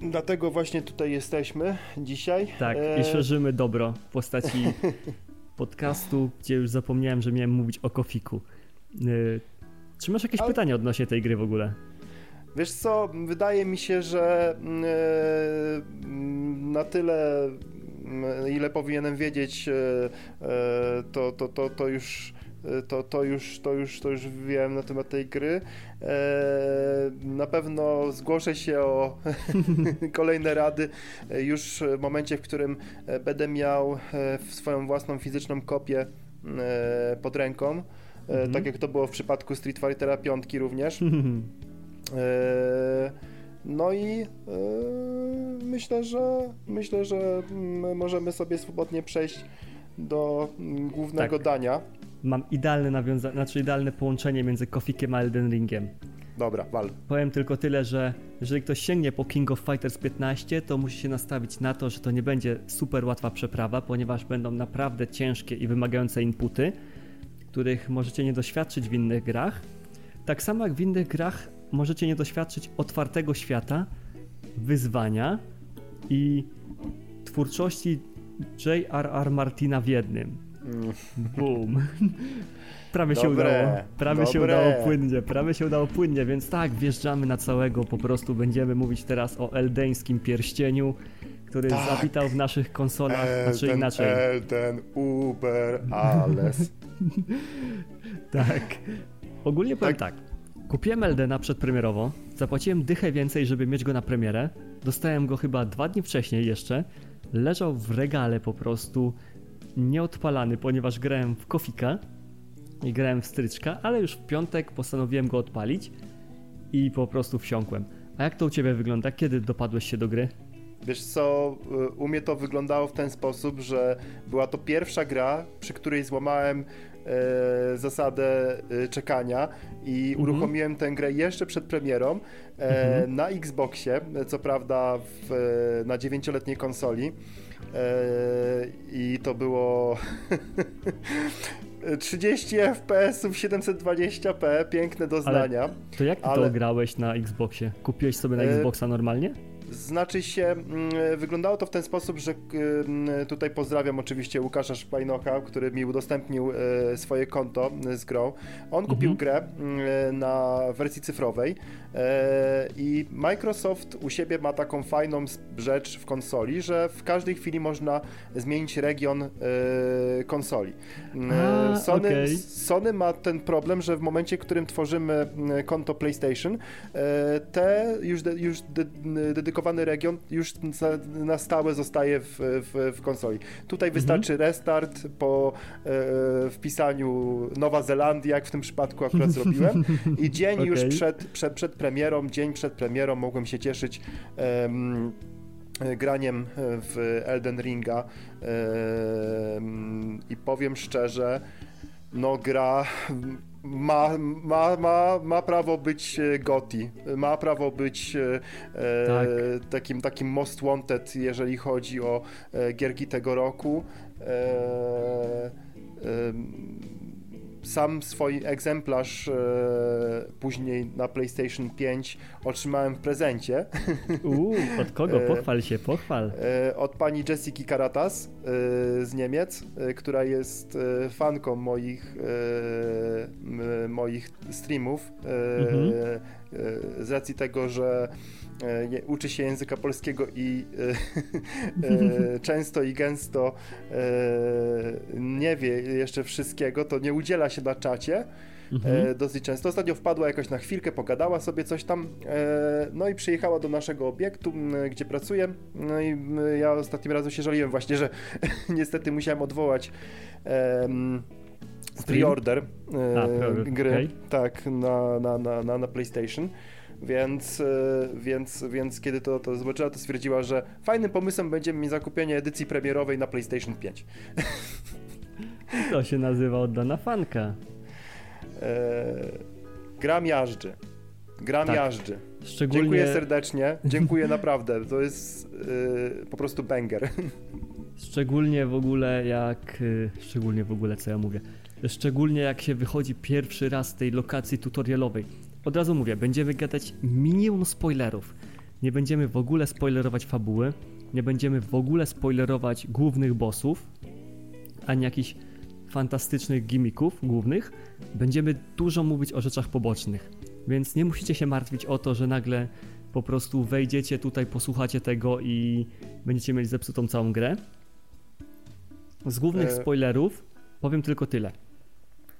Dlatego właśnie tutaj jesteśmy dzisiaj. Tak, e... i szerzymy dobro w postaci <laughs> podcastu, gdzie już zapomniałem, że miałem mówić o kofiku. E... Czy masz jakieś Ale... pytania odnośnie tej gry w ogóle? Wiesz co, wydaje mi się, że e, na tyle ile powinienem wiedzieć, e, e, to, to, to, to już e, to, to, już, to, już, to już wiem na temat tej gry. Na pewno zgłoszę się o <laughs> kolejne rady już w momencie, w którym będę miał swoją własną fizyczną kopię pod ręką. Mhm. Tak jak to było w przypadku Street Fightera 5 również. <laughs> No i yy, myślę, że myślę, że możemy sobie swobodnie przejść do głównego tak. dania. Mam idealne nawiązanie, znaczy idealne połączenie między Kofikiem a Elden Ringiem. Dobra, wal. Powiem tylko tyle, że jeżeli ktoś sięgnie po King of Fighters 15, to musi się nastawić na to, że to nie będzie super łatwa przeprawa, ponieważ będą naprawdę ciężkie i wymagające inputy, których możecie nie doświadczyć w innych grach. Tak samo jak w innych grach możecie nie doświadczyć otwartego świata, wyzwania i twórczości J.R.R. Martina w jednym. Mm. Boom. <laughs> Prawie dobre, się udało. Prawie dobre. się udało płynnie, prawie się udało płynnie, więc tak, wjeżdżamy na całego, po prostu będziemy mówić teraz o eldeńskim pierścieniu, który tak. zawitał w naszych konsolach, Elden, znaczy inaczej. Elden, Uber, Alles. <laughs> tak. Ogólnie powiem tak. tak Kupiłem Eldena przedpremierowo, zapłaciłem dychę więcej, żeby mieć go na premierę. Dostałem go chyba dwa dni wcześniej jeszcze. Leżał w regale po prostu, nieodpalany, ponieważ grałem w Kofika i grałem w Stryczka, ale już w piątek postanowiłem go odpalić i po prostu wsiąkłem. A jak to u Ciebie wygląda? Kiedy dopadłeś się do gry? Wiesz co, u mnie to wyglądało w ten sposób, że była to pierwsza gra, przy której złamałem e, zasadę e, czekania i mhm. uruchomiłem tę grę jeszcze przed premierą e, mhm. na Xboxie, co prawda w, na dziewięcioletniej konsoli. E, I to było 30 FPS, 720p, piękne doznania. Ale to jak ty ale... to grałeś na Xboxie? Kupiłeś sobie na e, Xboxa normalnie? Znaczy się, mm, wyglądało to w ten sposób, że mm, tutaj pozdrawiam oczywiście Łukasza Szpajnocha, który mi udostępnił e, swoje konto z grą. On kupił mhm. grę mm, na wersji cyfrowej e, i Microsoft u siebie ma taką fajną rzecz w konsoli, że w każdej chwili można zmienić region e, konsoli. A, Sony, okay. Sony ma ten problem, że w momencie, w którym tworzymy konto PlayStation, te już, de, już de, dedykowany region już na stałe zostaje w, w, w konsoli. Tutaj mhm. wystarczy restart po e, wpisaniu Nowa Zelandia, jak w tym przypadku akurat <laughs> zrobiłem i dzień okay. już przed, przed, przed premierą, dzień przed premierą mogłem się cieszyć graniem w Elden Ringa i powiem szczerze, no gra ma, ma, ma, ma prawo być e, Goti, ma prawo być e, e, tak. takim, takim most wanted, jeżeli chodzi o e, gierki tego roku. E, e, sam swój egzemplarz e, później na PlayStation 5 otrzymałem w prezencie. <laughs> Uuu, od kogo? E, pochwal się, pochwal. E, od pani Jessiki Karatas e, z Niemiec, e, która jest e, fanką moich, moich streamów. Mhm. Z racji tego, że E, uczy się języka polskiego i e, <laughs> e, często i gęsto nie wie jeszcze wszystkiego, to nie udziela się na czacie. Mhm. dosyć często. Ostatnio wpadła jakoś na chwilkę, pogadała sobie coś tam, no i przyjechała do naszego obiektu, gdzie pracuję. No i ja ostatnim razem się żaliłem właśnie, że <laughs> niestety musiałem odwołać pre-order gry, okay. tak, na, na, na, na PlayStation. Więc, e, więc, więc kiedy to, to zobaczyła, to stwierdziła, że fajnym pomysłem będzie mi zakupienie edycji premierowej na PlayStation 5. <laughs> To się nazywa oddana fanka. E, gram jażdży. Gram tak. jażdży. Szczególnie... Dziękuję serdecznie. Dziękuję <laughs> naprawdę. To jest e, po prostu banger. <laughs> Szczególnie w ogóle jak... Szczególnie w ogóle co ja mówię. Szczególnie jak się wychodzi pierwszy raz z tej lokacji tutorialowej od razu mówię, będziemy gadać minimum spoilerów. Nie będziemy w ogóle spoilerować fabuły, nie będziemy w ogóle spoilerować głównych bossów, ani jakichś fantastycznych gimmicków głównych. Będziemy dużo mówić o rzeczach pobocznych. Więc nie musicie się martwić o to, że nagle po prostu wejdziecie tutaj, posłuchacie tego i będziecie mieli zepsutą całą grę. Z głównych e... spoilerów powiem tylko tyle.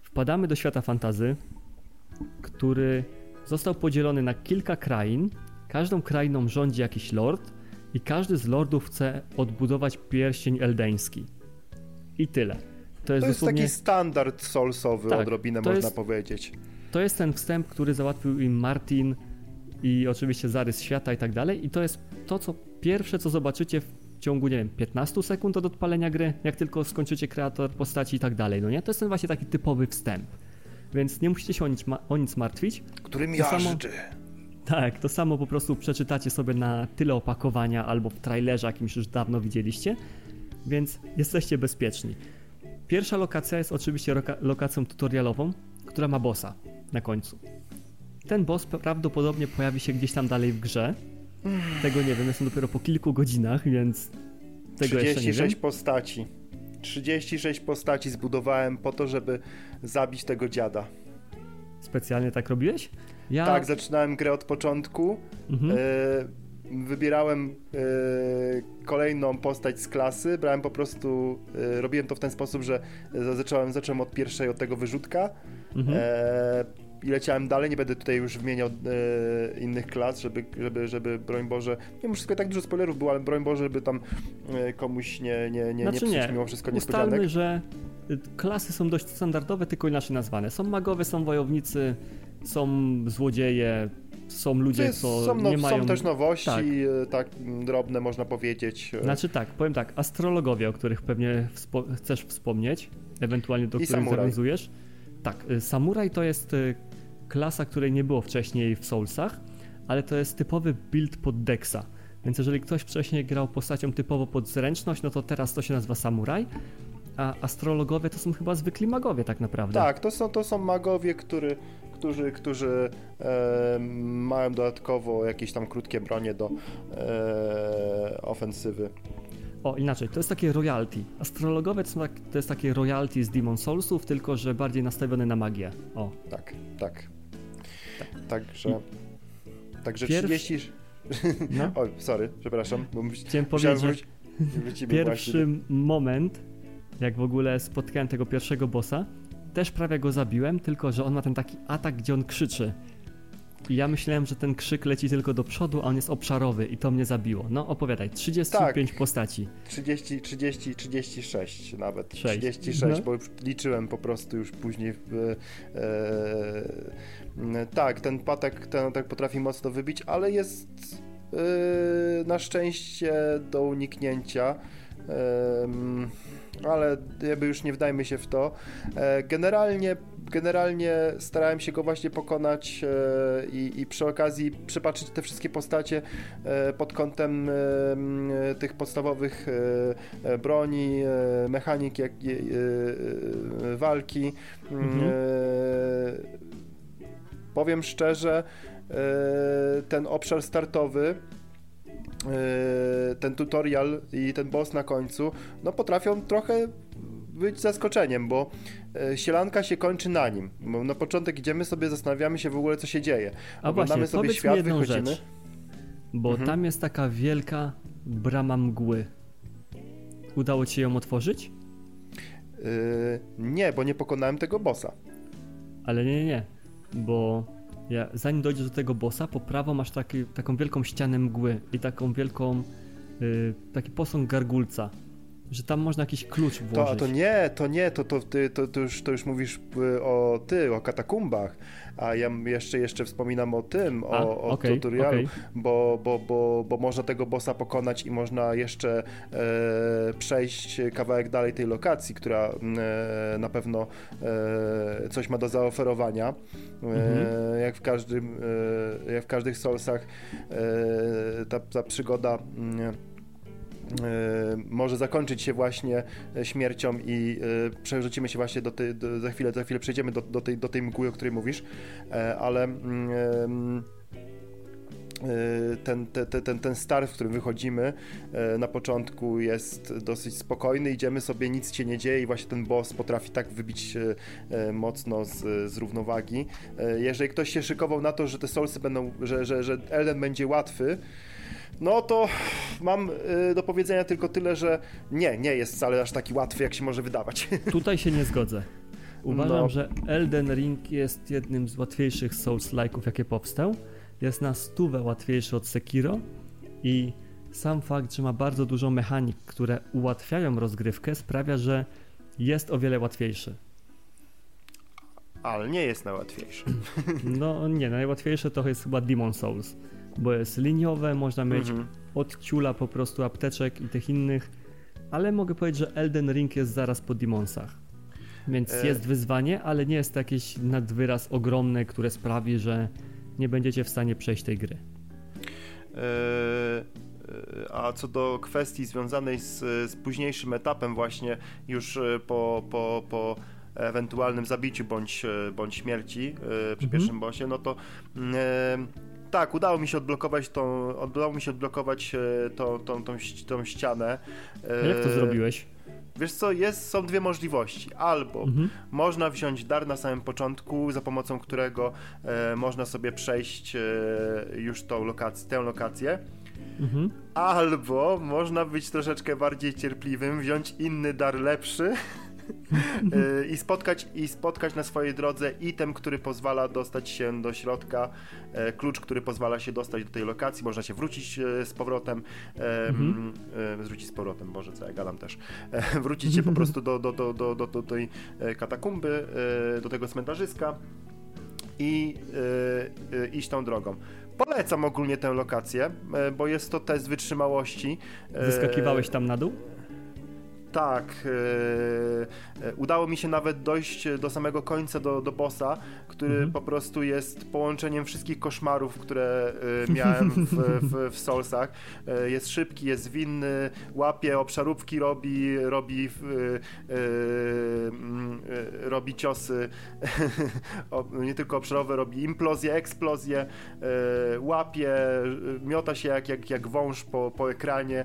Wpadamy do świata fantazy, który został podzielony na kilka krain. Każdą krainą rządzi jakiś lord i każdy z lordów chce odbudować pierścień eldeński. I tyle. To jest, to jest dosłownie... taki standard soulsowy tak, odrobinę można jest, powiedzieć. To jest ten wstęp, który załatwił im Martin i oczywiście zarys świata i tak dalej i to jest to, co pierwsze, co zobaczycie w ciągu, nie wiem, 15 sekund od odpalenia gry, jak tylko skończycie kreator postaci i tak dalej, no nie? To jest ten właśnie taki typowy wstęp więc nie musicie się o nic, o nic martwić. Którym jażdży. Tak, to samo po prostu przeczytacie sobie na tyle opakowania albo w trailerze jakimś już dawno widzieliście, więc jesteście bezpieczni. Pierwsza lokacja jest oczywiście lokacją tutorialową, która ma bossa na końcu. Ten boss prawdopodobnie pojawi się gdzieś tam dalej w grze. Tego nie wiem, jestem dopiero po kilku godzinach, więc tego 36 jeszcze nie wiem. postaci. 36 postaci zbudowałem po to, żeby zabić tego dziada. Specjalnie tak robiłeś? Ja... Tak, zaczynałem grę od początku. Mhm. E, wybierałem e, kolejną postać z klasy, brałem po prostu, e, robiłem to w ten sposób, że zacząłem, zacząłem od pierwszej, od tego wyrzutka. Mhm. E, i leciałem dalej, nie będę tutaj już wymieniał e, innych klas, żeby, żeby, żeby broń Boże, nie wszystko tak dużo spoilerów było, ale broń Boże, żeby tam e, komuś nie, nie, nie, znaczy nie, nie mimo wszystko niespodzianek. Ustalmy, że y, klasy są dość standardowe, tylko inaczej nazwane. Są magowie, są wojownicy, są złodzieje, są ludzie, jest, co są, no, nie mają... Są też nowości, tak. E, tak drobne można powiedzieć. Znaczy tak, powiem tak, astrologowie, o których pewnie wspo chcesz wspomnieć, ewentualnie do I których samuraj. zawiązujesz. Tak, y, samuraj to jest y, klasa, której nie było wcześniej w Soulsach, ale to jest typowy build pod Dexa. Więc jeżeli ktoś wcześniej grał postacią typowo pod zręczność, no to teraz to się nazywa samuraj, a astrologowie to są chyba zwykli magowie tak naprawdę. Tak, to są, to są magowie, który, którzy, którzy e, mają dodatkowo jakieś tam krótkie bronie do e, ofensywy. O, inaczej, to jest takie royalty. Astrologowe to, tak, to jest takie royalty z Demon Soulsów, tylko że bardziej nastawione na magię. O. Tak, tak. tak. Także. Także Pierw... 30. No? <laughs> Oj, sorry, przepraszam. Bo Chciałem powiedzieć. Pierwszy moment, jak w ogóle spotkałem tego pierwszego bossa, też prawie go zabiłem, tylko że on ma ten taki atak, gdzie on krzyczy. I ja myślałem, że ten krzyk leci tylko do przodu, a on jest obszarowy i to mnie zabiło. No opowiadaj, 35 tak. postaci. 30, 30, 36 nawet. 6. 36, no. bo liczyłem po prostu już później. W, e, e, tak, ten patek ten tak potrafi mocno wybić, ale jest e, na szczęście do uniknięcia ale jakby już nie wdajmy się w to. E, generalnie, generalnie starałem się go właśnie pokonać e, i, i przy okazji przypatrzyć te wszystkie postacie e, pod kątem tych podstawowych broni, mechanik, jak, walki. Mhm. Powiem szczerze, ten obszar startowy ten tutorial i ten boss na końcu, no potrafią trochę być zaskoczeniem, bo yy, sielanka się kończy na nim. Bo na początek idziemy sobie, zastanawiamy się w ogóle, co się dzieje. A Oglądamy właśnie, sobie świat, wychodzimy. Rzecz, bo mhm. tam jest taka wielka brama mgły. Udało ci ją otworzyć? Yy, nie, bo nie pokonałem tego bossa. Ale nie, nie, nie. Bo ja, zanim dojdziesz do tego bossa, po prawo masz taki, taką wielką ścianę mgły i taką wielką, yy, taki posąg gargulca że tam można jakiś klucz włożyć. To, to nie, to nie, to, to, ty, to, to, już, to już mówisz y, o ty, o katakumbach, a ja jeszcze, jeszcze wspominam o tym, o, a, o okay, tutorialu, okay. Bo, bo, bo, bo można tego bossa pokonać i można jeszcze e, przejść kawałek dalej tej lokacji, która e, na pewno e, coś ma do zaoferowania. E, mhm. jak w każdym, e, jak w każdych Soulsach e, ta, ta przygoda może zakończyć się właśnie e, śmiercią i e, przerzucimy się właśnie do tej, do, za chwilę, za chwilę przejdziemy do, do, tej, do tej mgły, o której mówisz, ale mm, ten, ten, ten, ten start, w którym wychodzimy na początku jest dosyć spokojny, idziemy sobie, nic się nie dzieje i właśnie ten boss potrafi tak wybić mocno z, z równowagi. Jeżeli ktoś się szykował na to, że te solsy będą, że, że, że Elden będzie łatwy, no to mam y, do powiedzenia tylko tyle, że nie, nie jest wcale aż taki łatwy, jak się może wydawać. <laughs> Tutaj się nie zgodzę. Uważam, no. że Elden Ring jest jednym z łatwiejszych Souls-like'ów, jakie powstał. Jest na stówę łatwiejszy od Sekiro i sam fakt, że ma bardzo dużo mechanik, które ułatwiają rozgrywkę, sprawia, że jest o wiele łatwiejszy. Ale nie jest najłatwiejszy. <laughs> No nie, najłatwiejsze to jest chyba Demon Souls bo jest liniowe, można mieć mhm. od ciula po prostu apteczek i tych innych, ale mogę powiedzieć, że Elden Ring jest zaraz po Demonsach. Więc e... jest wyzwanie, ale nie jest jakieś nadwyraz ogromne, które sprawi, że nie będziecie w stanie przejść tej gry. E... e a co do kwestii związanej z, z późniejszym etapem, właśnie już e, po, po, po ewentualnym zabiciu bądź, e, bądź śmierci przy mhm. pierwszym bossie, no to mm, tak, udało mi się odblokować tą, udało mi się odblokować e, tą, tą, tą, tą ścianę. Jak to e, zrobiłeś? Wiesz co, jest, są dwie możliwości. Albo mhm. można wziąć dar na samym początku, za pomocą którego e, można sobie przejść e, już tą lokację, tę lokację. Mhm. Albo można być troszeczkę bardziej cierpliwym, wziąć inny dar lepszy <laughs> i spotkać, i spotkać na swojej drodze item, który pozwala dostać się do środka, e, klucz, który pozwala się dostać do tej lokacji, można się wrócić e, z powrotem, mhm. E, wrócić z powrotem, Boże, co ja gadam też, wrócić się po prostu do, do, do, do, do, do tej katakumby, do tego cmentarzyska i iść tą drogą. Polecam ogólnie tę lokację, bo jest to test wytrzymałości. Wyskakiwałeś tam na dół? Tak. E, udało mi się nawet dojść do samego końca, do, do bossa, który mhm. po prostu jest połączeniem wszystkich koszmarów, które miałem w, w, w Soulsach. Jest szybki, jest winny, łapie, obszarówki robi, robi, mm, robi ciosy, <laughs> nie tylko obszarowe, robi implozję, eksplozję, łapie, miota się jak, jak, jak wąż po, po ekranie.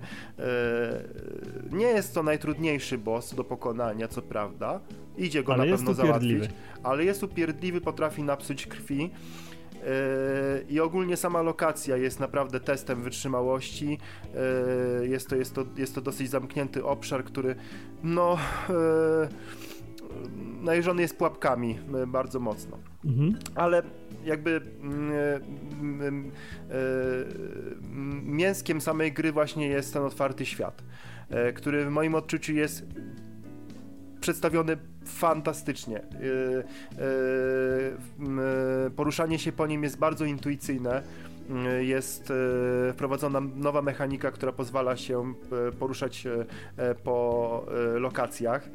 Nie jest to najtrudniejszy boss do pokonania, co prawda. Idzie go ale na pewno załatwić, ale jest upierdliwy, potrafi napsuć krwi. Yy, I ogólnie sama lokacja jest naprawdę testem wytrzymałości. Yy, jest, to, jest, to, jest to dosyć zamknięty obszar, który no yy, najeżony jest pułapkami bardzo mocno. Mhm. Ale jakby mm, mm, mięskiem samej gry właśnie jest ten otwarty świat. E, który w moim odczuciu jest przedstawiony fantastycznie. E, e, poruszanie się po nim jest bardzo intuicyjne. Jest wprowadzona nowa mechanika, która pozwala się poruszać po lokacjach.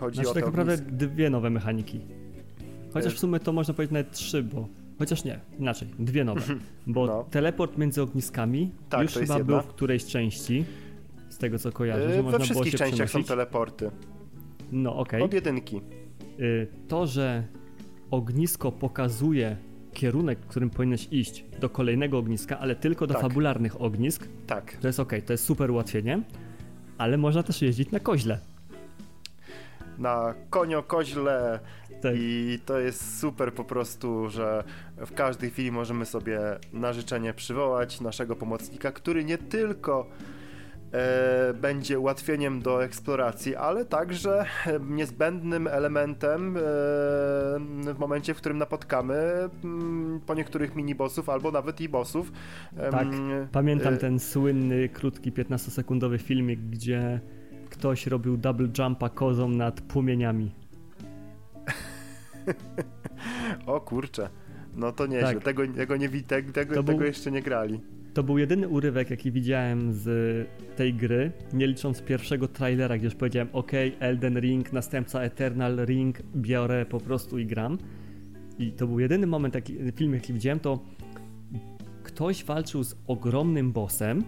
Chodzi znaczy, o tak naprawdę dwie nowe mechaniki. Chociaż w sumie to można powiedzieć nawet trzy, bo Chociaż nie, inaczej, dwie nowe. Bo no. teleport między ogniskami tak, już chyba był w którejś części, z tego co kojarzę, yy, że można We wszystkich było się częściach są teleporty. No, okej. Okay. Od jedynki. Yy, to, że ognisko pokazuje kierunek, w którym powinieneś iść do kolejnego ogniska, ale tylko do tak. fabularnych ognisk, tak. to jest ok, to jest super ułatwienie, ale można też jeździć na koźle. Na konio, koźle, tak. I to jest super po prostu, że w każdej chwili możemy sobie na życzenie przywołać naszego pomocnika, który nie tylko e, będzie ułatwieniem do eksploracji, ale także niezbędnym elementem e, w momencie, w którym napotkamy m, mm, po niektórych minibossów albo nawet i bossów. Tak, pamiętam e, ten słynny, krótki, 15-sekundowy filmik, gdzie ktoś robił double jumpa kozą nad płomieniami. O kurczę. No to nieźle. Tak. Tego, tego, nie, tego, tego, był, jeszcze nie grali. To był jedyny urywek, jaki widziałem z tej gry, nie licząc pierwszego trailera, gdzie już powiedziałem ok, Elden Ring, następca Eternal Ring, biorę po prostu i gram. I to był jedyny moment, jaki, film jaki widziałem, to ktoś walczył z ogromnym bossem,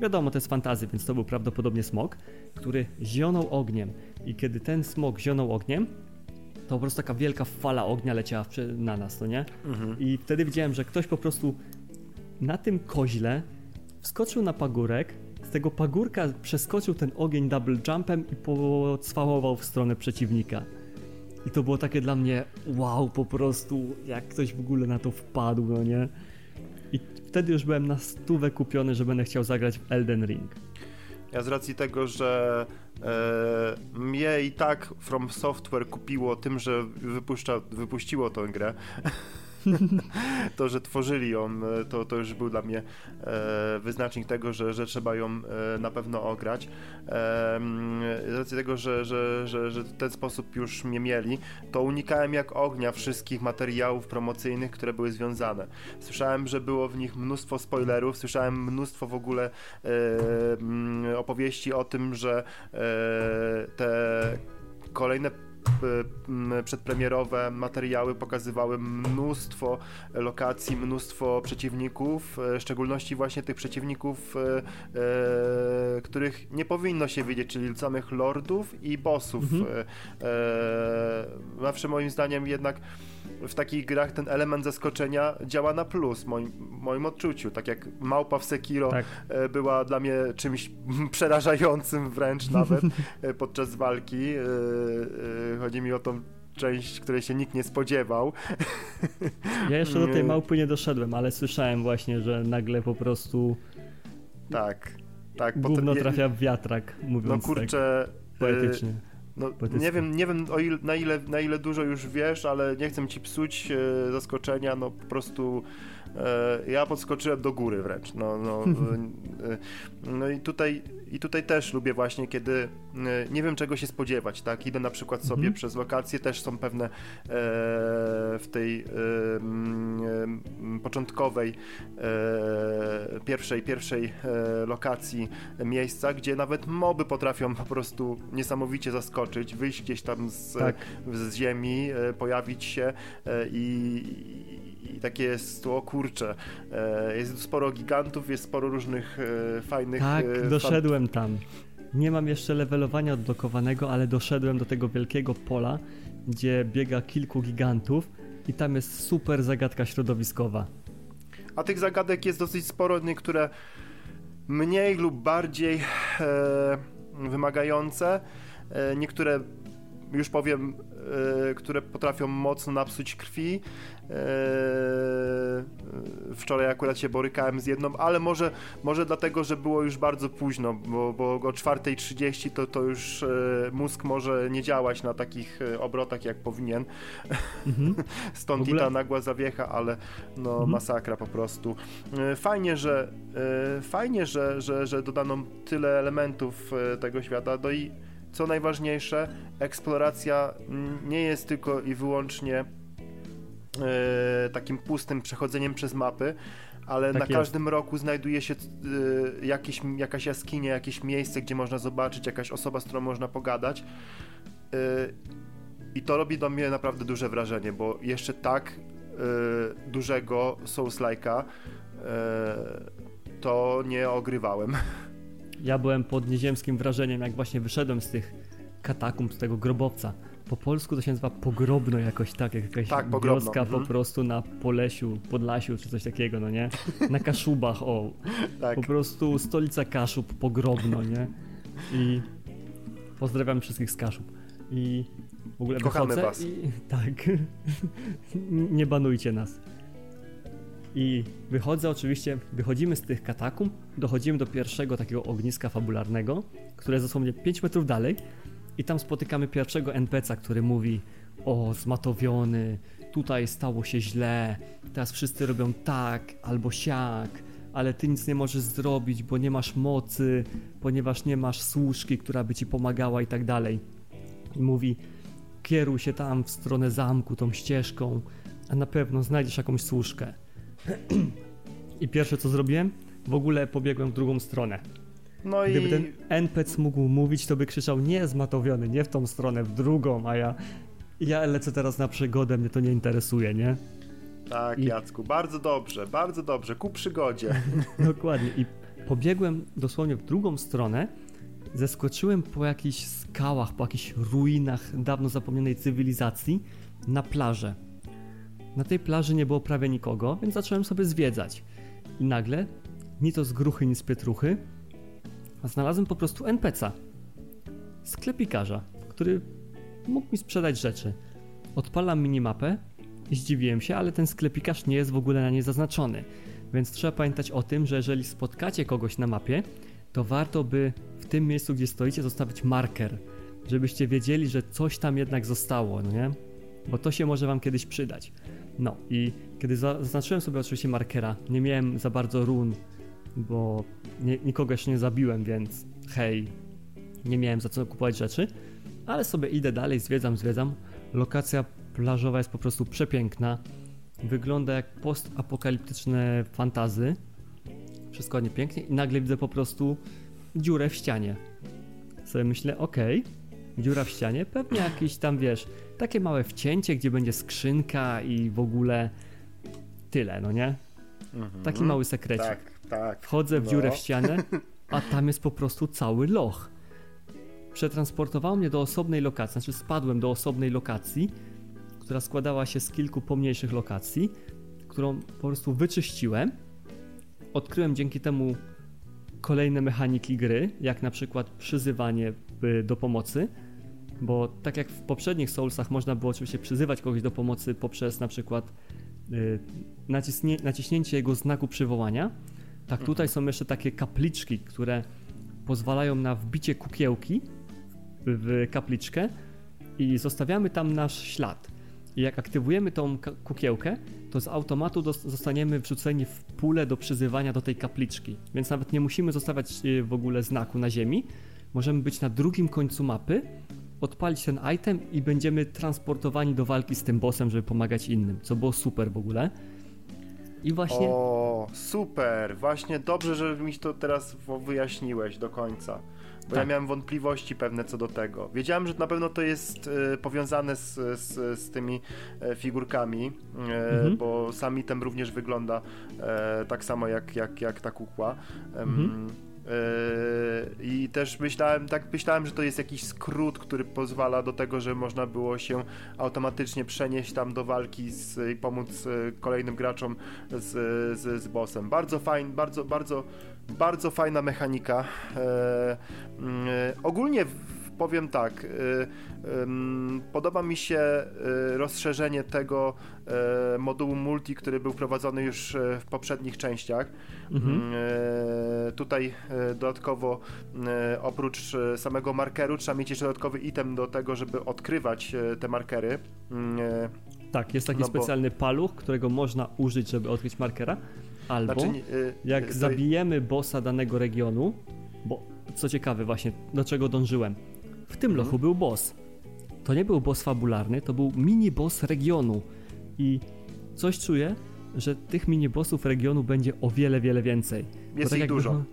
wiadomo, to jest fantazy, więc to był prawdopodobnie smok, który zionął ogniem. I kiedy ten smok zionął ogniem, to po prostu taka wielka fala ognia leciała na nas, to nie? Mhm. I wtedy widziałem, że ktoś po prostu na tym koźle wskoczył na pagórek, z tego pagórka przeskoczył ten ogień double jumpem i pocwałował w stronę przeciwnika. I to było takie dla mnie wow, po prostu, jak ktoś w ogóle na to wpadł, no nie? I wtedy już byłem na stówę kupiony, że będę chciał zagrać w Elden Ring. Ja z racji tego, że e, mnie i tak From Software kupiło tym, że wypuszcza, wypuściło tę grę. <laughs> to, że tworzyli ją, e, to, to już był dla mnie e, wyznacznik tego, że, że trzeba ją e, na pewno ograć. E, z racji tego, że, że, że, że w ten sposób już mnie mieli, to unikałem jak ognia wszystkich materiałów promocyjnych, które były związane. Słyszałem, że było w nich mnóstwo spoilerów, słyszałem mnóstwo w ogóle e, opowieści o tym, że te kolejne przedpremierowe materiały pokazywały mnóstwo lokacji, mnóstwo przeciwników, e, w szczególności właśnie tych przeciwników, których nie powinno się widzieć, czyli samych lordów i bossów. Mhm. Zawsze moim zdaniem jednak w takich grach ten element zaskoczenia działa na plus, w moim, moim odczuciu. Tak jak małpa w Sekiro tak. E, była dla mnie czymś <laughs> przerażającym wręcz nawet <laughs> e, podczas walki. E, chodzi mi o tą część, której się nikt nie spodziewał. <laughs> Ja jeszcze do tej małpy nie doszedłem, ale słyszałem właśnie, że nagle po prostu tak, tak. Gówno trafia w wiatrak, mówiąc No kurczę, tak poetycznie. No, nie wiem, nie wiem o ile, na, ile, na ile dużo już wiesz, ale nie chcę ci psuć e, zaskoczenia, no po prostu ja podskoczyłem do góry wręcz. No, no, e, no i tutaj I tutaj też lubię właśnie, kiedy nie wiem czego się spodziewać, tak? Idę na przykład sobie mhm. przez lokacje, też są pewne e, w tej e, e, początkowej e, pierwszej, pierwszej e, lokacji miejsca, gdzie nawet moby potrafią po prostu niesamowicie zaskoczyć, wyjść gdzieś tam z, tak. z ziemi, e, pojawić się i i takie jest, o kurczę, e, jest sporo gigantów, jest sporo różnych e, fajnych... Tak, e, doszedłem tam. Nie mam jeszcze levelowania odblokowanego, ale doszedłem do tego wielkiego pola, gdzie biega kilku gigantów i tam jest super zagadka środowiskowa. A tych zagadek jest dosyć sporo, niektóre mniej lub bardziej e, wymagające, e, niektóre już powiem, e, które potrafią mocno napsuć krwi. E, wczoraj akurat się borykałem z jedną, ale może, może dlatego, że było już bardzo późno, bo, bo o 4.30 to, to już e, mózg może nie działać na takich obrotach, jak powinien. Mhm. <laughs> Stąd ogóle... i ta nagła zawiecha, ale no mhm. masakra po prostu. Fajnie, że fajnie, że, że, że dodano tyle elementów tego świata, no i co najważniejsze, eksploracja nie jest tylko i wyłącznie e, takim pustym przechodzeniem przez mapy, ale tak na jest. każdym roku znajduje się e, jakieś, jakaś jaskinia, jakieś miejsce, gdzie można zobaczyć, jakaś osoba, z którą można pogadać. E, I to robi do mnie naprawdę duże wrażenie, bo jeszcze tak e, dużego Souls-like'a to nie ogrywałem. <laughs> Ja byłem pod nieziemskim wrażeniem, jak właśnie wyszedłem z tych katakumb, z tego grobowca. Po polsku to się nazywa pogrobno jakoś tak, jak jakaś tak, wioska mhm. po prostu na Polesiu, Podlasiu czy coś takiego, no nie? Na Kaszubach, o. <laughs> tak. Po prostu stolica Kaszub, pogrobno, nie? I pozdrawiam wszystkich z Kaszub. I w ogóle Kochamy was. I, <laughs> tak. <laughs> Nie banujcie nas. I wychodzę oczywiście, wychodzimy z tych katakumb, dochodzimy do pierwszego takiego ogniska fabularnego, które jest dosłownie 5 metrów dalej i tam spotykamy pierwszego NPC'a, który mówi o zmatowiony, tutaj stało się źle, teraz wszyscy robią tak albo siak, ale ty nic nie możesz zrobić, bo nie masz mocy, ponieważ nie masz służki, która by ci pomagała i tak dalej. I mówi, kieruj się tam w stronę zamku tą ścieżką, a na pewno znajdziesz jakąś służkę. <clears throat> I pierwsze co zrobiłem, w ogóle pobiegłem w drugą stronę. No Gdyby i... ten NPC mógł mówić, to by krzyczał nie zmatowiony, nie w tą stronę, w drugą, a ja, ja lecę teraz na przygodę, mnie to nie interesuje, nie? Tak, I... Jacku, bardzo dobrze, bardzo dobrze, ku przygodzie. <laughs> Dokładnie. I pobiegłem dosłownie w drugą stronę, zeskoczyłem po jakichś skałach, po jakichś ruinach dawno zapomnianej cywilizacji na plażę. Na tej plaży nie było prawie nikogo, więc zacząłem sobie zwiedzać. I nagle, ni to z gruchy, ni z pietruchy, a znalazłem po prostu NPC'a. Sklepikarza, który mógł mi sprzedać rzeczy. Odpalam minimapę i zdziwiłem się, ale ten sklepikarz nie jest w ogóle na niej zaznaczony. Więc trzeba pamiętać o tym, że jeżeli spotkacie kogoś na mapie, to warto by w tym miejscu, gdzie stoicie, zostawić marker, żebyście wiedzieli, że coś tam jednak zostało, no nie? Bo to się może wam kiedyś przydać. No i kiedy zaznaczyłem sobie oczywiście markera, nie miałem za bardzo run, bo nie, nikogo jeszcze nie zabiłem, więc hej, nie miałem za co kupować rzeczy, ale sobie idę dalej, zwiedzam, zwiedzam. Lokacja plażowa jest po prostu przepiękna. Wygląda jak postapokaliptyczne fantazy. Wszystko nie pięknie i nagle widzę po prostu dziurę w ścianie. Sobie myślę, okej, okay, dziura w ścianie, pewnie jakiś tam, wiesz, takie małe wcięcie, gdzie będzie skrzynka i w ogóle tyle, no nie? Mhm. Taki mały sekrecik. Tak, tak. Wchodzę w no. dziurę w ścianę, <laughs> a tam jest po prostu cały loch. Przetransportowało mnie do osobnej lokacji, znaczy spadłem do osobnej lokacji, która składała się z kilku pomniejszych lokacji, którą po prostu wyczyściłem. Odkryłem dzięki temu kolejne mechaniki gry, jak na przykład przyzywanie do pomocy bo tak jak w poprzednich Soulsach można było oczywiście przyzywać kogoś do pomocy poprzez na przykład y, naciśnie, naciśnięcie jego znaku przywołania, tak mhm. tutaj są jeszcze takie kapliczki, które pozwalają na wbicie kukiełki w kapliczkę i zostawiamy tam nasz ślad. I jak aktywujemy tą kukiełkę, to z automatu zostaniemy wrzuceni w pulę do przyzywania do tej kapliczki. Więc nawet nie musimy zostawiać e, w ogóle znaku na ziemi. Możemy być na drugim końcu mapy, odpalić ten item i będziemy transportowani do walki z tym bossem, żeby pomagać innym, co było super w ogóle. I właśnie. O, super! Właśnie dobrze, że mi to teraz wyjaśniłeś do końca. Bo tak. ja miałem wątpliwości pewne co do tego. Wiedziałem, że na pewno to jest e, powiązane z, z, z, tymi e, figurkami, e, mhm. bo sam item również wygląda tak samo jak, jak, jak ta kukła. Mhm. Yy, I też myślałem, tak myślałem, że to jest jakiś skrót, który pozwala do tego, że można było się automatycznie przenieść tam do walki z, i pomóc e, kolejnym graczom z, z, z bossem. Bardzo fajny, bardzo, bardzo, bardzo fajna mechanika. Mm, e, ogólnie powiem tak, y, podoba mi się y, rozszerzenie tego y, modułu multi, który był wprowadzony już w poprzednich częściach. Mhm. Mm, tutaj dodatkowo oprócz samego markeru trzeba mieć jeszcze dodatkowy item do tego, żeby odkrywać te markery. Mm, tak, jest taki no specjalny bo... paluch, którego można użyć, żeby odkryć markera. Albo znaczy, jak zabijemy bossa danego regionu, bo co ciekawe właśnie, do czego dążyłem. W tym mhm. lochu był boss. To nie był boss fabularny, to był mini boss regionu. I coś czuję, że tych mini bossów regionu będzie o wiele, wiele więcej. Jest tak ich dużo.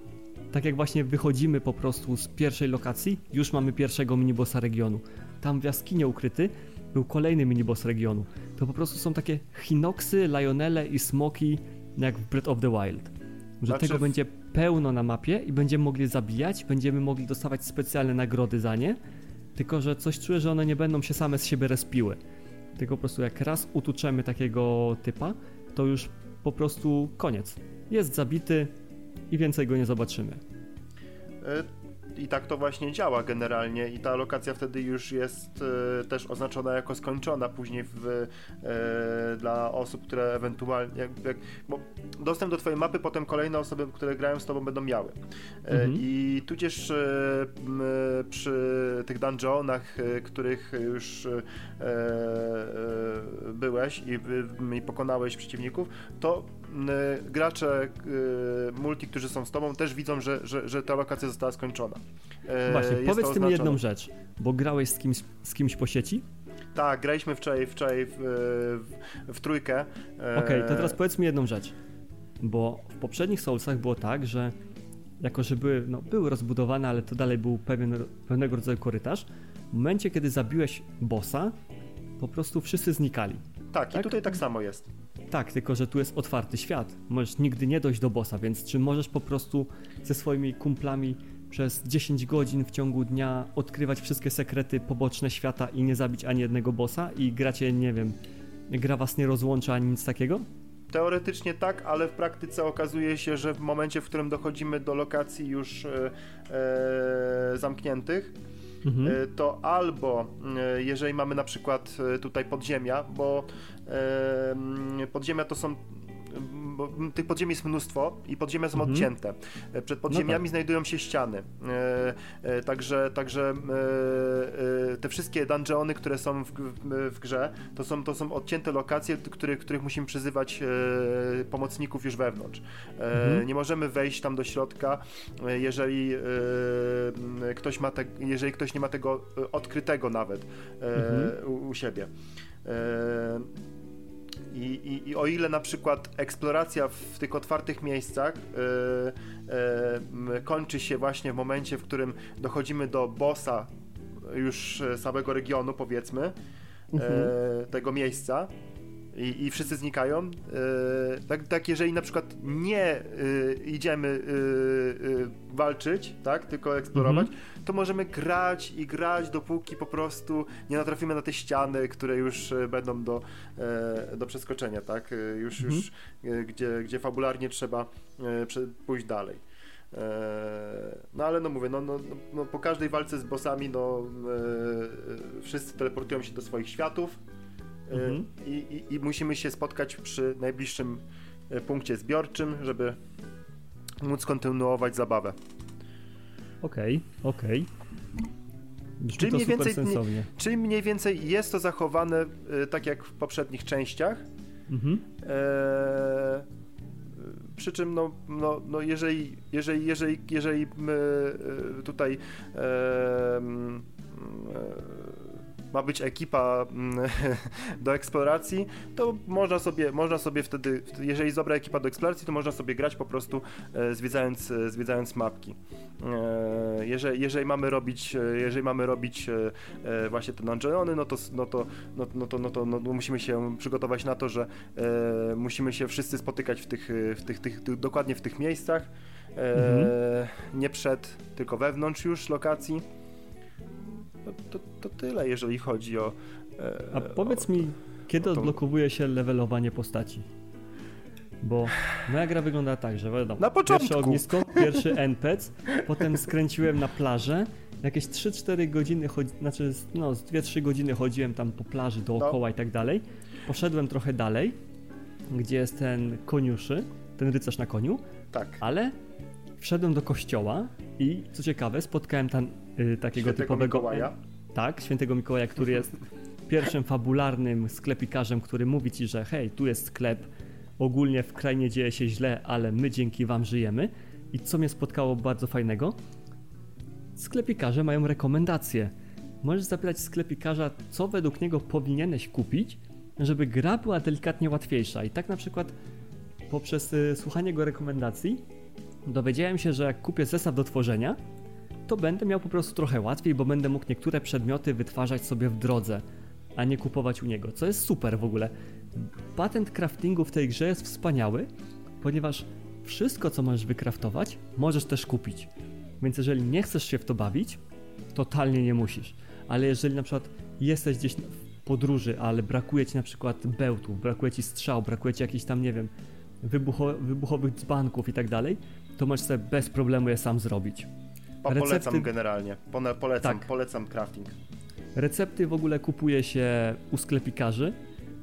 tak jak właśnie wychodzimy po prostu z pierwszej lokacji, już mamy pierwszego minibossa regionu. Tam w jaskinie ukryty był kolejny miniboss regionu. To po prostu są takie hinoksy, lionele i smoki jak w Breath of the Wild. Że znaczy... tego będzie pełno na mapie i będziemy mogli zabijać, będziemy mogli dostawać specjalne nagrody za nie, tylko że coś czuję, że one nie będą się same z siebie respiły. Tylko po prostu jak raz utuczemy takiego typa, to już po prostu koniec. Jest zabity i więcej go nie zobaczymy. E, i tak to właśnie działa generalnie i ta lokacja wtedy już jest e, też oznaczona jako skończona później w, e, dla osób, które ewentualnie jak, jak, bo dostęp do twojej mapy potem kolejne osoby, które grają z tobą będą miały. E, mhm. I tudzież e, przy tych dungeonach, e, których już e, byłeś i, i pokonałeś przeciwników, to gracze multi, którzy są z tobą też widzą, że, że, że ta lokacja została skończona. E, Właśnie, powiedz ty mi jedną rzecz, bo grałeś z kimś, z kimś po sieci? Tak, graliśmy wczoraj, wczoraj w, w, w trójkę. E, Okej, okay, to teraz powiedz mi jedną rzecz, bo w poprzednich Soulsach było tak, że jako, że były, no, były rozbudowane, ale to dalej był pewien, pewnego rodzaju korytarz, w momencie, kiedy zabiłeś bossa, po prostu wszyscy znikali. Tak, tak, i tutaj tak samo jest. Tak, tylko że tu jest otwarty świat. Możesz nigdy nie dojść do bossa, więc czy możesz po prostu ze swoimi kumplami przez 10 godzin w ciągu dnia odkrywać wszystkie sekrety poboczne świata i nie zabić ani jednego bossa i gracie, nie wiem, gra was nie rozłącza ani nic takiego? Teoretycznie tak, ale w praktyce okazuje się, że w momencie, w którym dochodzimy do lokacji już e, e, zamkniętych, mhm. e, to albo e, jeżeli mamy na przykład tutaj podziemia, bo e, podziemia to są bo tych podziemi jest mnóstwo i podziemia są mhm. odcięte. E, przed podziemiami no tak. znajdują się ściany. E, e, także także te wszystkie dungeony, które są w, w, grze, to są, to są odcięte lokacje, których, których musimy przyzywać pomocników już wewnątrz. Mhm. Nie możemy wejść tam do środka, jeżeli ktoś ma te, jeżeli ktoś nie ma tego odkrytego nawet mhm. u, u siebie. I, i, I, o ile na przykład eksploracja w tych otwartych miejscach yy, yy, kończy się właśnie w momencie, w którym dochodzimy do bossa już samego regionu, powiedzmy, mhm. yy, tego miejsca, i, i wszyscy znikają. E, tak, tak, jeżeli na przykład nie e, idziemy e, walczyć, tak, tylko eksplorować, mhm. to możemy grać i grać, dopóki po prostu nie natrafimy na te ściany, które już będą do, do przeskoczenia, tak, już, mhm. już gdzie, gdzie fabularnie trzeba pójść dalej. No ale no mówię, no, no, no, po każdej walce z bossami, no wszyscy teleportują się do swoich światów, mhm. I, i, I, musimy się spotkać przy najbliższym e, punkcie zbiorczym, żeby móc kontynuować zabawę. Okej, okay, okej. Okay. Czyli, mniej czyli mniej więcej jest to zachowane y, tak jak w poprzednich częściach. Mhm. E, przy czym, no, no, no jeżeli, jeżeli, jeżeli, jeżeli my e, tutaj e, e, ma być ekipa mm, <laughs> do eksploracji, to można sobie, można sobie wtedy, jeżeli jest dobra ekipa do eksploracji, to można sobie grać po prostu e, zwiedzając, e, zwiedzając mapki. E, jeżeli, jeżeli mamy robić, jeżeli mamy robić właśnie te dungeony, no to, no to, no, no to, no to no, musimy się przygotować na to, że musimy się wszyscy spotykać w tych, w tych, tych, tych dokładnie w tych miejscach. Mhm. Nie przed, tylko wewnątrz już lokacji to, to tyle, jeżeli chodzi o. E, A powiedz o, mi, kiedy to... odblokowuje się levelowanie postaci? Bo moja gra wygląda tak, że wiadomo, na początku. pierwsze ognisko, pierwszy NPC, potem skręciłem na plażę, jakieś 3-4 godziny, chodzi, znaczy no, z 2-3 godziny chodziłem tam po plaży dookoła no. i tak dalej. Poszedłem trochę dalej, gdzie jest ten koniuszy, ten rycerz na koniu. Tak. Ale wszedłem do kościoła i co ciekawe, spotkałem tam y, takiego Świętego typowego. Mikołaja. Tak, świętego Mikołaja, który jest pierwszym fabularnym sklepikarzem, który mówi ci, że hej, tu jest sklep, ogólnie w krainie dzieje się źle, ale my dzięki wam żyjemy. I co mnie spotkało bardzo fajnego? Sklepikarze mają rekomendacje. Możesz zapytać sklepikarza, co według niego powinieneś kupić, żeby gra była delikatnie łatwiejsza. I tak na przykład poprzez y, słuchanie jego rekomendacji dowiedziałem się, że jak kupię zestaw do tworzenia, to będę miał po prostu trochę łatwiej, bo będę mógł niektóre przedmioty wytwarzać sobie w drodze, a nie kupować u niego, co jest super w ogóle. Patent craftingu w tej grze jest wspaniały, ponieważ wszystko, co możesz wykraftować, możesz też kupić. Więc jeżeli nie chcesz się w to bawić, totalnie nie musisz. Ale jeżeli na przykład jesteś gdzieś w podróży, ale brakuje ci na przykład bełtu, brakuje ci strzał, brakuje ci jakichś tam, nie wiem, wybucho wybuchowych dzbanków i tak dalej, to możesz sobie bez problemu je sam zrobić. Recepty... Polecam generalnie. Polecam, tak. polecam crafting. Recepty w ogóle kupuje się u sklepikarzy,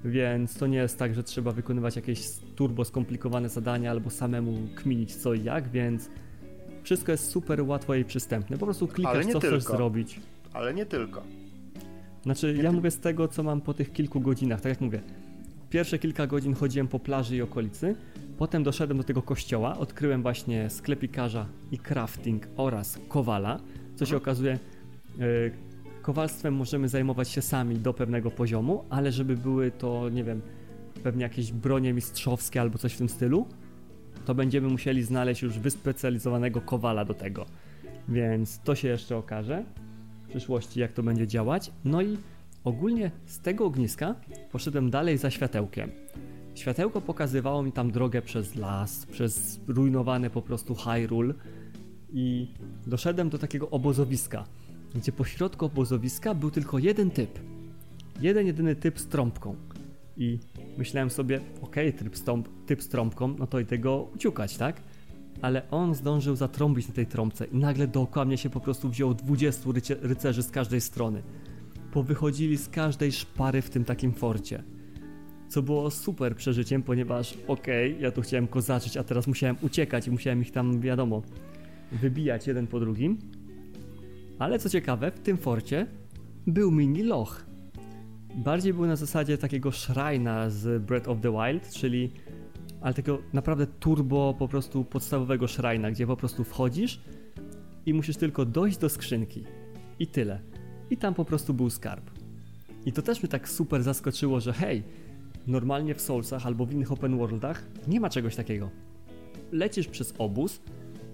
więc to nie jest tak, że trzeba wykonywać jakieś turbo skomplikowane zadania albo samemu kminić co i jak, więc wszystko jest super łatwo i przystępne. Po prostu klikasz, co tylko. chcesz zrobić. Ale nie tylko. Znaczy, nie ja ty... mówię z tego, co mam po tych kilku godzinach. Tak jak mówię, pierwsze kilka godzin chodziłem po plaży i okolicy, Potem doszedłem do tego kościoła, odkryłem właśnie sklepikarza i crafting oraz kowala, co się okazuje, yy, kowalstwem możemy zajmować się sami do pewnego poziomu, ale żeby były to, nie wiem, pewnie jakieś bronie mistrzowskie albo coś w tym stylu, to będziemy musieli znaleźć już wyspecjalizowanego kowala do tego. Więc to się jeszcze okaże w przyszłości, jak to będzie działać. No i ogólnie z tego ogniska poszedłem dalej za światełkiem. Światełko pokazywało mi tam drogę przez las, przez rujnowane po prostu Hyrule i doszedłem do takiego obozowiska, gdzie po środku obozowiska był tylko jeden typ. Jeden, jedyny typ z trąbką. I myślałem sobie, okej, okay, typ, typ z trąbką, no to i tego uciukać, tak? Ale on zdążył zatrąbić na tej trąbce i nagle dookoła mnie się po prostu wzięło 20 rycie, rycerzy z każdej strony. Powychodzili z każdej szpary w tym takim forcie co było super przeżyciem, ponieważ okej, okay, ja tu chciałem kozaczyć, a teraz musiałem uciekać i musiałem ich tam, wiadomo, wybijać jeden po drugim. Ale co ciekawe, w tym forcie był mini loch. Bardziej był na zasadzie takiego shrina z Breath of the Wild, czyli ale takiego naprawdę turbo po prostu podstawowego shrina, gdzie po prostu wchodzisz i musisz tylko dojść do skrzynki. I tyle. I tam po prostu był skarb. I to też mnie tak super zaskoczyło, że hej, Normalnie w Soulsach albo w innych open worldach nie ma czegoś takiego. Lecisz przez obóz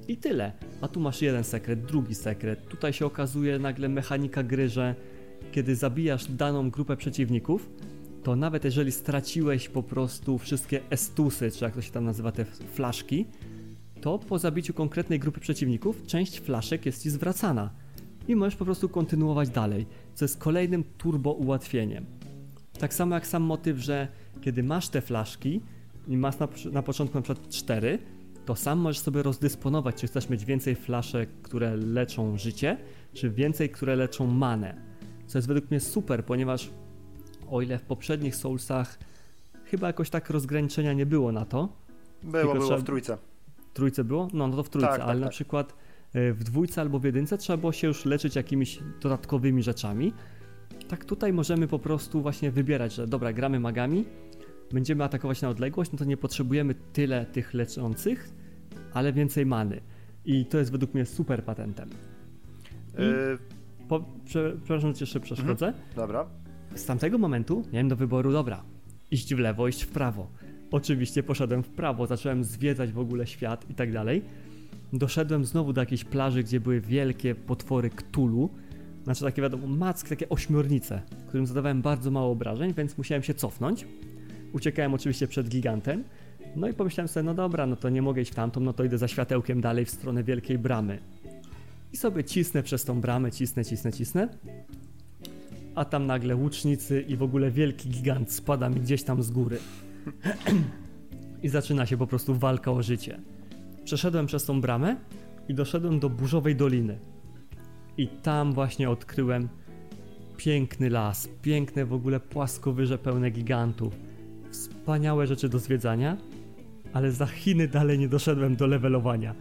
i tyle. A tu masz jeden sekret, drugi sekret. Tutaj się okazuje nagle mechanika gry, że kiedy zabijasz daną grupę przeciwników, to nawet jeżeli straciłeś po prostu wszystkie estusy, czy jak to się tam nazywa, te flaszki, to po zabiciu konkretnej grupy przeciwników część flaszek jest ci zwracana i możesz po prostu kontynuować dalej, co jest kolejnym turbo ułatwieniem. Tak samo jak sam motyw, że kiedy masz te flaszki i masz na, na początku na przykład 4, to sam możesz sobie rozdysponować, czy chcesz mieć więcej flaszek, które leczą życie, czy więcej, które leczą manę. Co jest według mnie super, ponieważ o ile w poprzednich Soulsach chyba jakoś tak rozgraniczenia nie było na to. Było, było trzeba... w trójce. W trójce było? No, no to w trójce, tak, tak, ale tak. na przykład e, w dwójce albo w jedynce trzeba było się już leczyć jakimiś dodatkowymi rzeczami, tak tutaj możemy po prostu właśnie wybierać, że dobra, gramy magami, będziemy atakować na odległość, no to nie potrzebujemy tyle tych leczących, ale więcej many. I to jest według mnie super patentem. Yy, po, prze, przepraszam, że jeszcze przeszkodzę. dobra. Z tamtego momentu miałem do wyboru, dobra, iść w lewo, iść w prawo. Oczywiście poszedłem w prawo, zacząłem zwiedzać w ogóle świat i tak dalej. Doszedłem znowu do jakiejś plaży, gdzie były wielkie potwory Ktulu. Znaczy takie wiadomo, macki, takie ośmiornice, którym zadawałem bardzo mało obrażeń, więc musiałem się cofnąć. Uciekałem oczywiście przed gigantem. No i pomyślałem sobie, no dobra, no to nie mogę iść w tamtą, no to idę za światełkiem dalej w stronę wielkiej bramy. I sobie cisnę przez tą bramę, cisnę, cisnę, cisnę. A tam nagle łucznicy i w ogóle wielki gigant spada mi gdzieś tam z góry. <clears throat> I zaczyna się po prostu walka o życie. Przeszedłem przez tą bramę i doszedłem do burzowej doliny. I tam właśnie odkryłem piękny las, piękne w ogóle płaskowyże pełne gigantów. Wspaniałe rzeczy do zwiedzania, ale za Chiny dalej nie doszedłem do levelowania.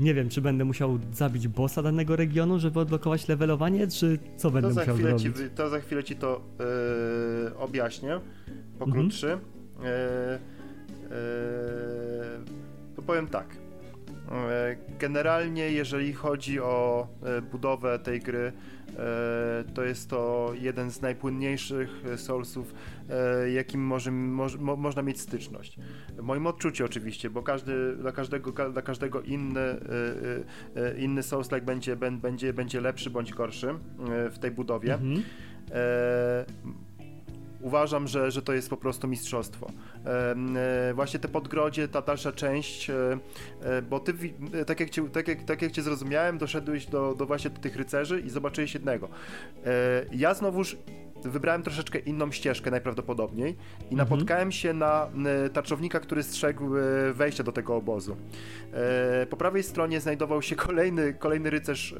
Nie wiem, czy będę musiał zabić bossa danego regionu, żeby odblokować levelowanie, czy co będę To za, musiał zrobić. ci, to za chwilę ci to yy, objaśnię pokrótszy. Mhm. Yy, yy, to powiem tak. Yy, Generalnie, jeżeli chodzi o yy, budowę tej gry, yy, to jest to jeden z najpłynniejszych Soulsów, jakim może, moż, mo, można mieć styczność. W moim odczuciu oczywiście, bo każdy, dla każdego, ka- dla każdego inny, inny Souls-like będzie, bę- będzie, będzie lepszy bądź gorszy w tej budowie. Mhm. E, uważam, że, że to jest po prostu mistrzostwo. E, właśnie te podgrodzie, ta dalsza część, e, e, bo ty, tak jak, cię, tak, jak, tak jak cię zrozumiałem, doszedłeś do, do właśnie tych rycerzy i zobaczyłeś jednego. Ja znowuż wybrałem troszeczkę inną ścieżkę najprawdopodobniej i napotkałem się na e, tarczownika, który strzegł e, wejścia do tego obozu. E, Po prawej stronie znajdował się <laughs> kolejny, kolejny rycerz,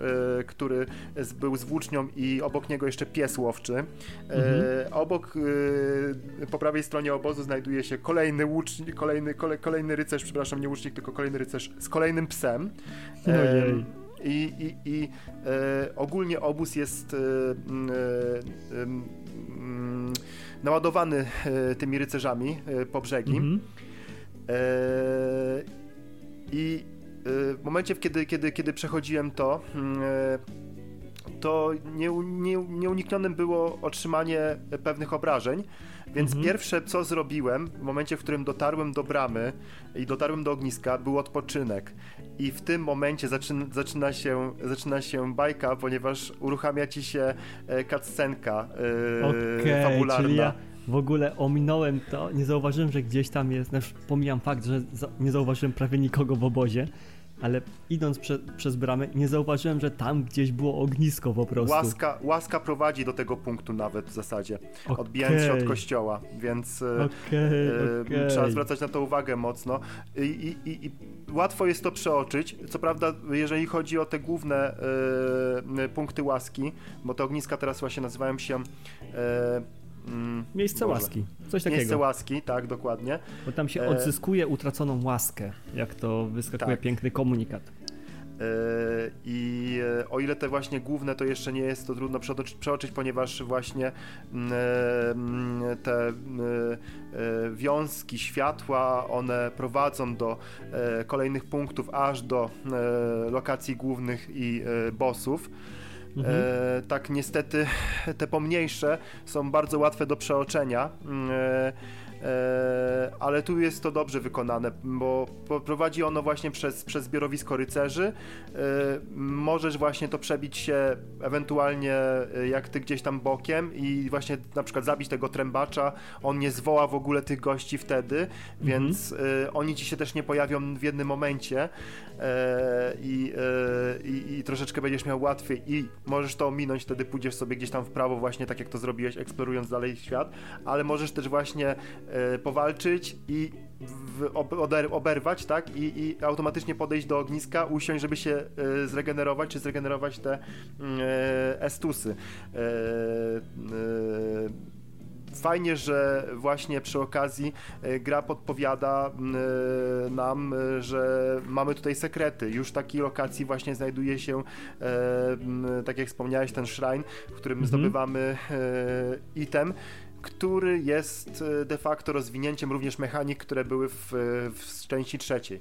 który był z włócznią i obok niego jeszcze pies łowczy. E, Obok, po prawej stronie obozu znajduje się kolejny łucznik, kolejny, kole, kolejny rycerz, przepraszam, nie łucznik, tylko kolejny rycerz z kolejnym psem. Ojej. I, i, i e, ogólnie obóz jest e, mm, e, mm, naładowany e, tymi rycerzami e, po brzegi. Mhm. E, I w momencie, kiedy, kiedy, kiedy przechodziłem to, mm, to nie, nie, nieuniknionym było otrzymanie pewnych obrażeń. Więc Mhm. pierwsze, co zrobiłem w momencie, w którym dotarłem do bramy i dotarłem do ogniska, był odpoczynek. I w tym momencie zaczyna, zaczyna, się, zaczyna się bajka, ponieważ uruchamia ci się e, cutscenka e, Okej, fabularna. czyli ja w ogóle ominąłem to, nie zauważyłem, że gdzieś tam jest, znaczy pomijam fakt, że nie zauważyłem prawie nikogo w obozie, ale idąc prze, przez bramę, nie zauważyłem, że tam gdzieś było ognisko po prostu. Łaska, łaska prowadzi do tego punktu nawet w zasadzie, odbijając się od kościoła, więc e, Okej, e, trzeba zwracać na to uwagę mocno. I, i, i, I łatwo jest to przeoczyć. Co prawda, jeżeli chodzi o te główne e, punkty łaski, bo te ogniska teraz właśnie nazywają się e, mm, Miejsce Boże. łaski, coś takiego. Miejsce łaski, tak, dokładnie. Bo tam się E, odzyskuje utraconą łaskę, jak to wyskakuje Tak. piękny komunikat. E, I e, o ile te właśnie główne to jeszcze nie jest to trudno przeoczyć, ponieważ właśnie mm, mm, te wiązki światła, one prowadzą do kolejnych punktów, aż do lokacji głównych i bossów. Mhm. E, tak niestety <laughs> te pomniejsze są bardzo łatwe do przeoczenia. mm, E, e, ale tu jest to dobrze wykonane, bo prowadzi ono właśnie przez, przez zbiorowisko rycerzy. E, możesz właśnie to przebić się ewentualnie e, jak ty gdzieś tam bokiem i właśnie na przykład zabić tego trębacza. On nie zwoła w ogóle tych gości wtedy, więc e, oni ci się też nie pojawią w jednym momencie i, e, i, i troszeczkę będziesz miał łatwiej i możesz to ominąć, wtedy pójdziesz sobie gdzieś tam w prawo właśnie tak jak to zrobiłeś, eksplorując dalej świat, ale możesz też właśnie e, powalczyć i oberwać, tak? I, I automatycznie podejść do ogniska, usiąść, żeby się e, zregenerować, czy zregenerować te e, estusy. E, e, Fajnie, że właśnie przy okazji e, gra podpowiada e, nam, e, że mamy tutaj sekrety. Już w takiej lokacji właśnie znajduje się, tak jak wspomniałeś, ten shrine, w którym Mhm. zdobywamy item, który jest de facto rozwinięciem również mechanik, które były w, w części trzeciej,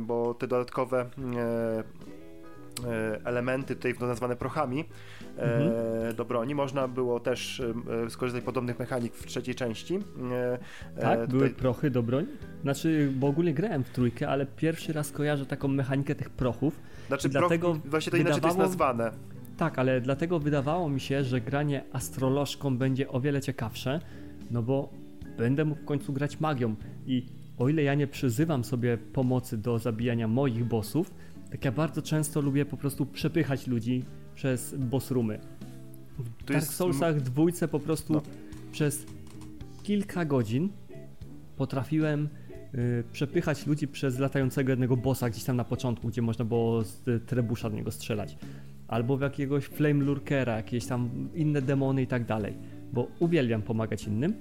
bo te dodatkowe elementy tutaj nazwane prochami mhm. do broni. Można było też skorzystać z podobnych mechanik w trzeciej części. Tak, tutaj... były prochy do broni? Znaczy, bo ogólnie grałem w trójkę, ale pierwszy raz kojarzę taką mechanikę tych prochów. Znaczy, proch, dlatego właśnie to inaczej wydawało... to jest nazwane. Tak, ale dlatego wydawało mi się, że granie astrolożką będzie o wiele ciekawsze, no bo będę mógł w końcu grać magią i o ile ja nie przyzywam sobie pomocy do zabijania moich bossów, tak ja bardzo często lubię po prostu przepychać ludzi przez boss roomy. W to Dark jest... Soulsach dwójce po prostu no. przez kilka godzin potrafiłem y, przepychać ludzi przez latającego jednego bossa gdzieś tam na początku, gdzie można było z trebusza do niego strzelać albo w jakiegoś flame lurkera, jakieś tam inne demony i tak dalej. Bo uwielbiam pomagać innym,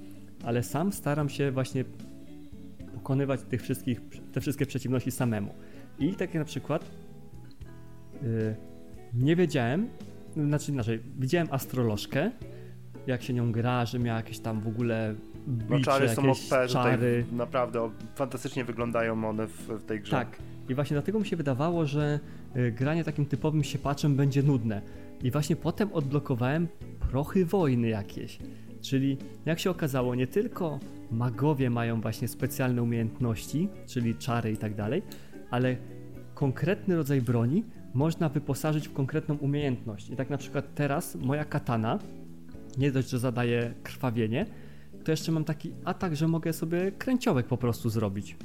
ale sam staram się właśnie pokonywać tych wszystkich, te wszystkie przeciwności samemu. I tak na przykład nie wiedziałem, znaczy inaczej, widziałem astrolożkę, jak się nią gra, że miała jakieś tam w ogóle bicze, no, czary są OP, czary. naprawdę fantastycznie wyglądają one w, w tej grze. Tak. I właśnie dlatego mi się wydawało, że Y, granie takim typowym siepaczem będzie nudne. I właśnie potem odblokowałem prochy wojny jakieś. Czyli jak się okazało, nie tylko magowie mają właśnie specjalne umiejętności, czyli czary i tak dalej, ale konkretny rodzaj broni można wyposażyć w konkretną umiejętność. I tak na przykład teraz moja katana, nie dość, że zadaje krwawienie, to jeszcze mam taki atak, że mogę sobie kręciołek po prostu zrobić.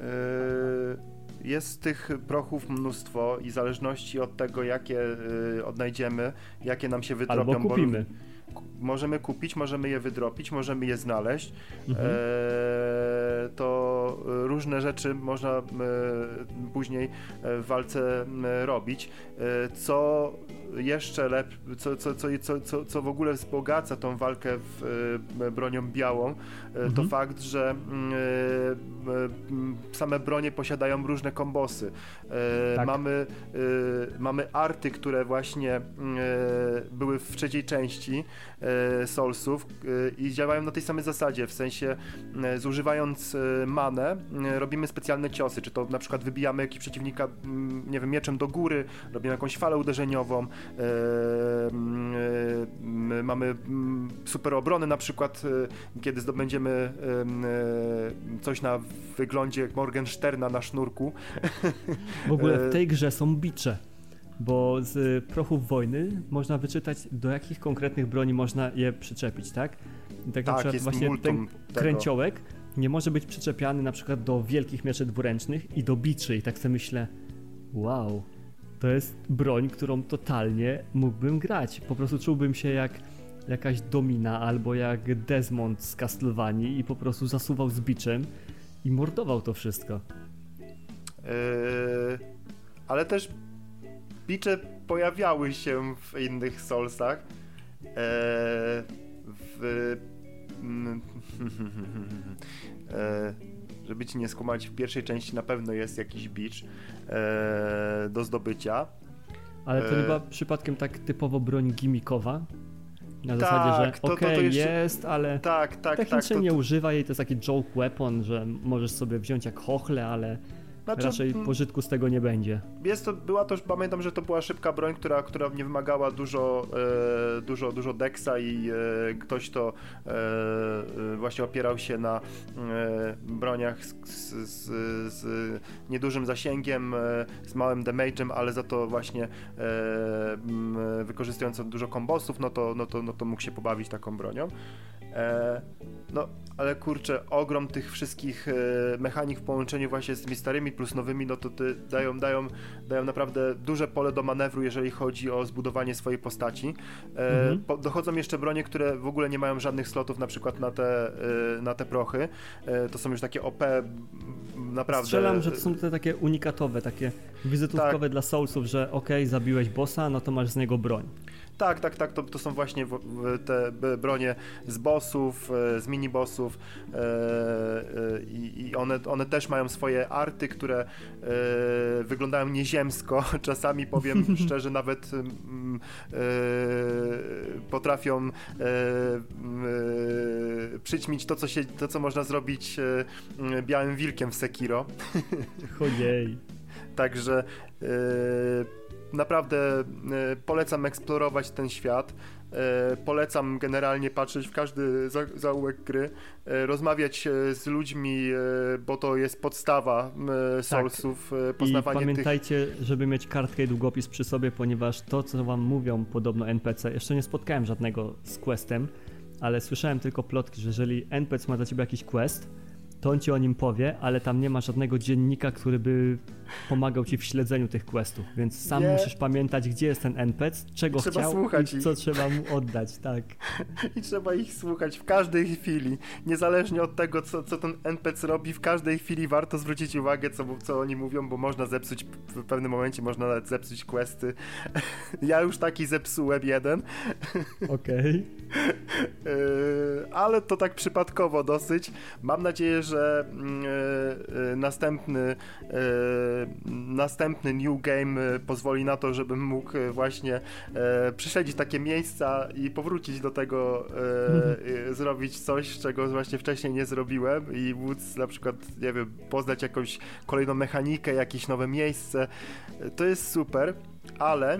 Yy, jest tych prochów mnóstwo i w zależności od tego, jakie y, odnajdziemy, jakie nam się wydrobią. Albo kupimy. Bo, możemy kupić, możemy je wydropić, możemy je znaleźć. Mhm. E, to różne rzeczy można e, później w walce e, robić. E, co jeszcze lepiej, co, co, co, co, co w ogóle wzbogaca tą walkę w, bronią białą, mhm. to fakt, że same bronie posiadają różne kombosy. Tak. Mamy, mamy arty, które właśnie były w trzeciej części Soulsów i działają na tej samej zasadzie, w sensie zużywając manę, robimy specjalne ciosy, czy to na przykład wybijamy jakiś przeciwnika, nie wiem, mieczem do góry, robimy jakąś falę uderzeniową, e, e, mamy super obrony na przykład, e, kiedy zdobędziemy coś na wyglądzie Morgensterna na sznurku. W ogóle w tej grze są bicze bo z prochów wojny można wyczytać, do jakich konkretnych broni można je przyczepić, tak? I tak, tak na przykład właśnie ten tego. kręciołek nie może być przyczepiany na przykład do wielkich mieczy dwuręcznych i do biczy i tak sobie myślę, wow, to jest broń, którą totalnie mógłbym grać. Po prostu czułbym się jak jakaś domina albo jak Desmond z Castlevanii i po prostu zasuwał z biczem i mordował to wszystko. Yy, ale też bicze pojawiały się w innych Soulsach. Yy, w mm, <laughs> e, żeby ci nie skumać, w pierwszej części na pewno jest jakiś bicz e, do zdobycia. Ale to chyba e, przypadkiem tak typowo broń gimmickowa? Na tak, zasadzie, że okej, okay, jeszcze... jest, ale tak, tak, technicznie tak, to, nie używa jej, to jest taki joke weapon, że możesz sobie wziąć jak chochle, ale znaczy, Raczej mm, pożytku z tego nie będzie. Jest to, była to, pamiętam, że to była szybka broń, która, która nie wymagała dużo, e, dużo, dużo deksa i e, ktoś to e, e właśnie opierał się na e, broniach z, z, z, niedużym zasięgiem, e, z małym damage'em, ale za to właśnie wykorzystując dużo kombosów, no to, no, to, no to mógł się pobawić taką bronią. no, ale kurczę, ogrom tych wszystkich mechanik w połączeniu właśnie z tymi starymi plus nowymi, no to ty dają, dają, dają naprawdę duże pole do manewru, jeżeli chodzi o zbudowanie swojej postaci. E, mhm. po, dochodzą jeszcze bronie, które w ogóle nie mają żadnych slotów na przykład na te, e, na te prochy. E, to są już takie OP naprawdę. Strzelam, że to są te takie unikatowe, takie wizytówkowe tak. dla Soulsów, że ok, zabiłeś bossa, no to masz z niego broń. Tak, tak, tak, to, to są właśnie te bronie z bossów, e, z mini-bossów e, e, i one, one też mają swoje arty, które wyglądają nieziemsko. <laughs> Czasami powiem <laughs> szczerze, nawet potrafią e, przyćmić to co, się, to, co można zrobić białym wilkiem w Sekiro. Chojej. <laughs> Także naprawdę polecam eksplorować ten świat. E, polecam generalnie patrzeć w każdy za, zaułek gry, e, rozmawiać e, z ludźmi, bo to jest podstawa Soulsów, tak. poznawanie I pamiętajcie, tych... żeby mieć kartkę i długopis przy sobie, ponieważ to, co wam mówią podobno NPC, jeszcze nie spotkałem żadnego z questem, ale słyszałem tylko plotki, że jeżeli NPC ma dla ciebie jakiś quest, to on ci o nim powie, ale tam nie ma żadnego dziennika, który by pomagał ci w śledzeniu tych questów, więc sam nie. musisz pamiętać, gdzie jest ten NPC, czego trzeba chciał słuchać i co ich. trzeba mu oddać, tak. <laughs> I trzeba ich słuchać w każdej chwili, niezależnie od tego, co, co ten NPC robi, w każdej chwili warto zwrócić uwagę, co, co oni mówią, bo można zepsuć, w pewnym momencie można nawet zepsuć questy. <laughs> Ja już taki zepsułem jeden. <laughs> Okej. Okay. Ale to tak przypadkowo dosyć. Mam nadzieję, że yy, następny yy, następny New Game e, pozwoli na to, żebym mógł e, właśnie e, prześledzić takie miejsca i powrócić do tego, e, zrobić coś, czego właśnie wcześniej nie zrobiłem i móc na przykład, nie wiem, poznać jakąś kolejną mechanikę, jakieś nowe miejsce. To jest super, ale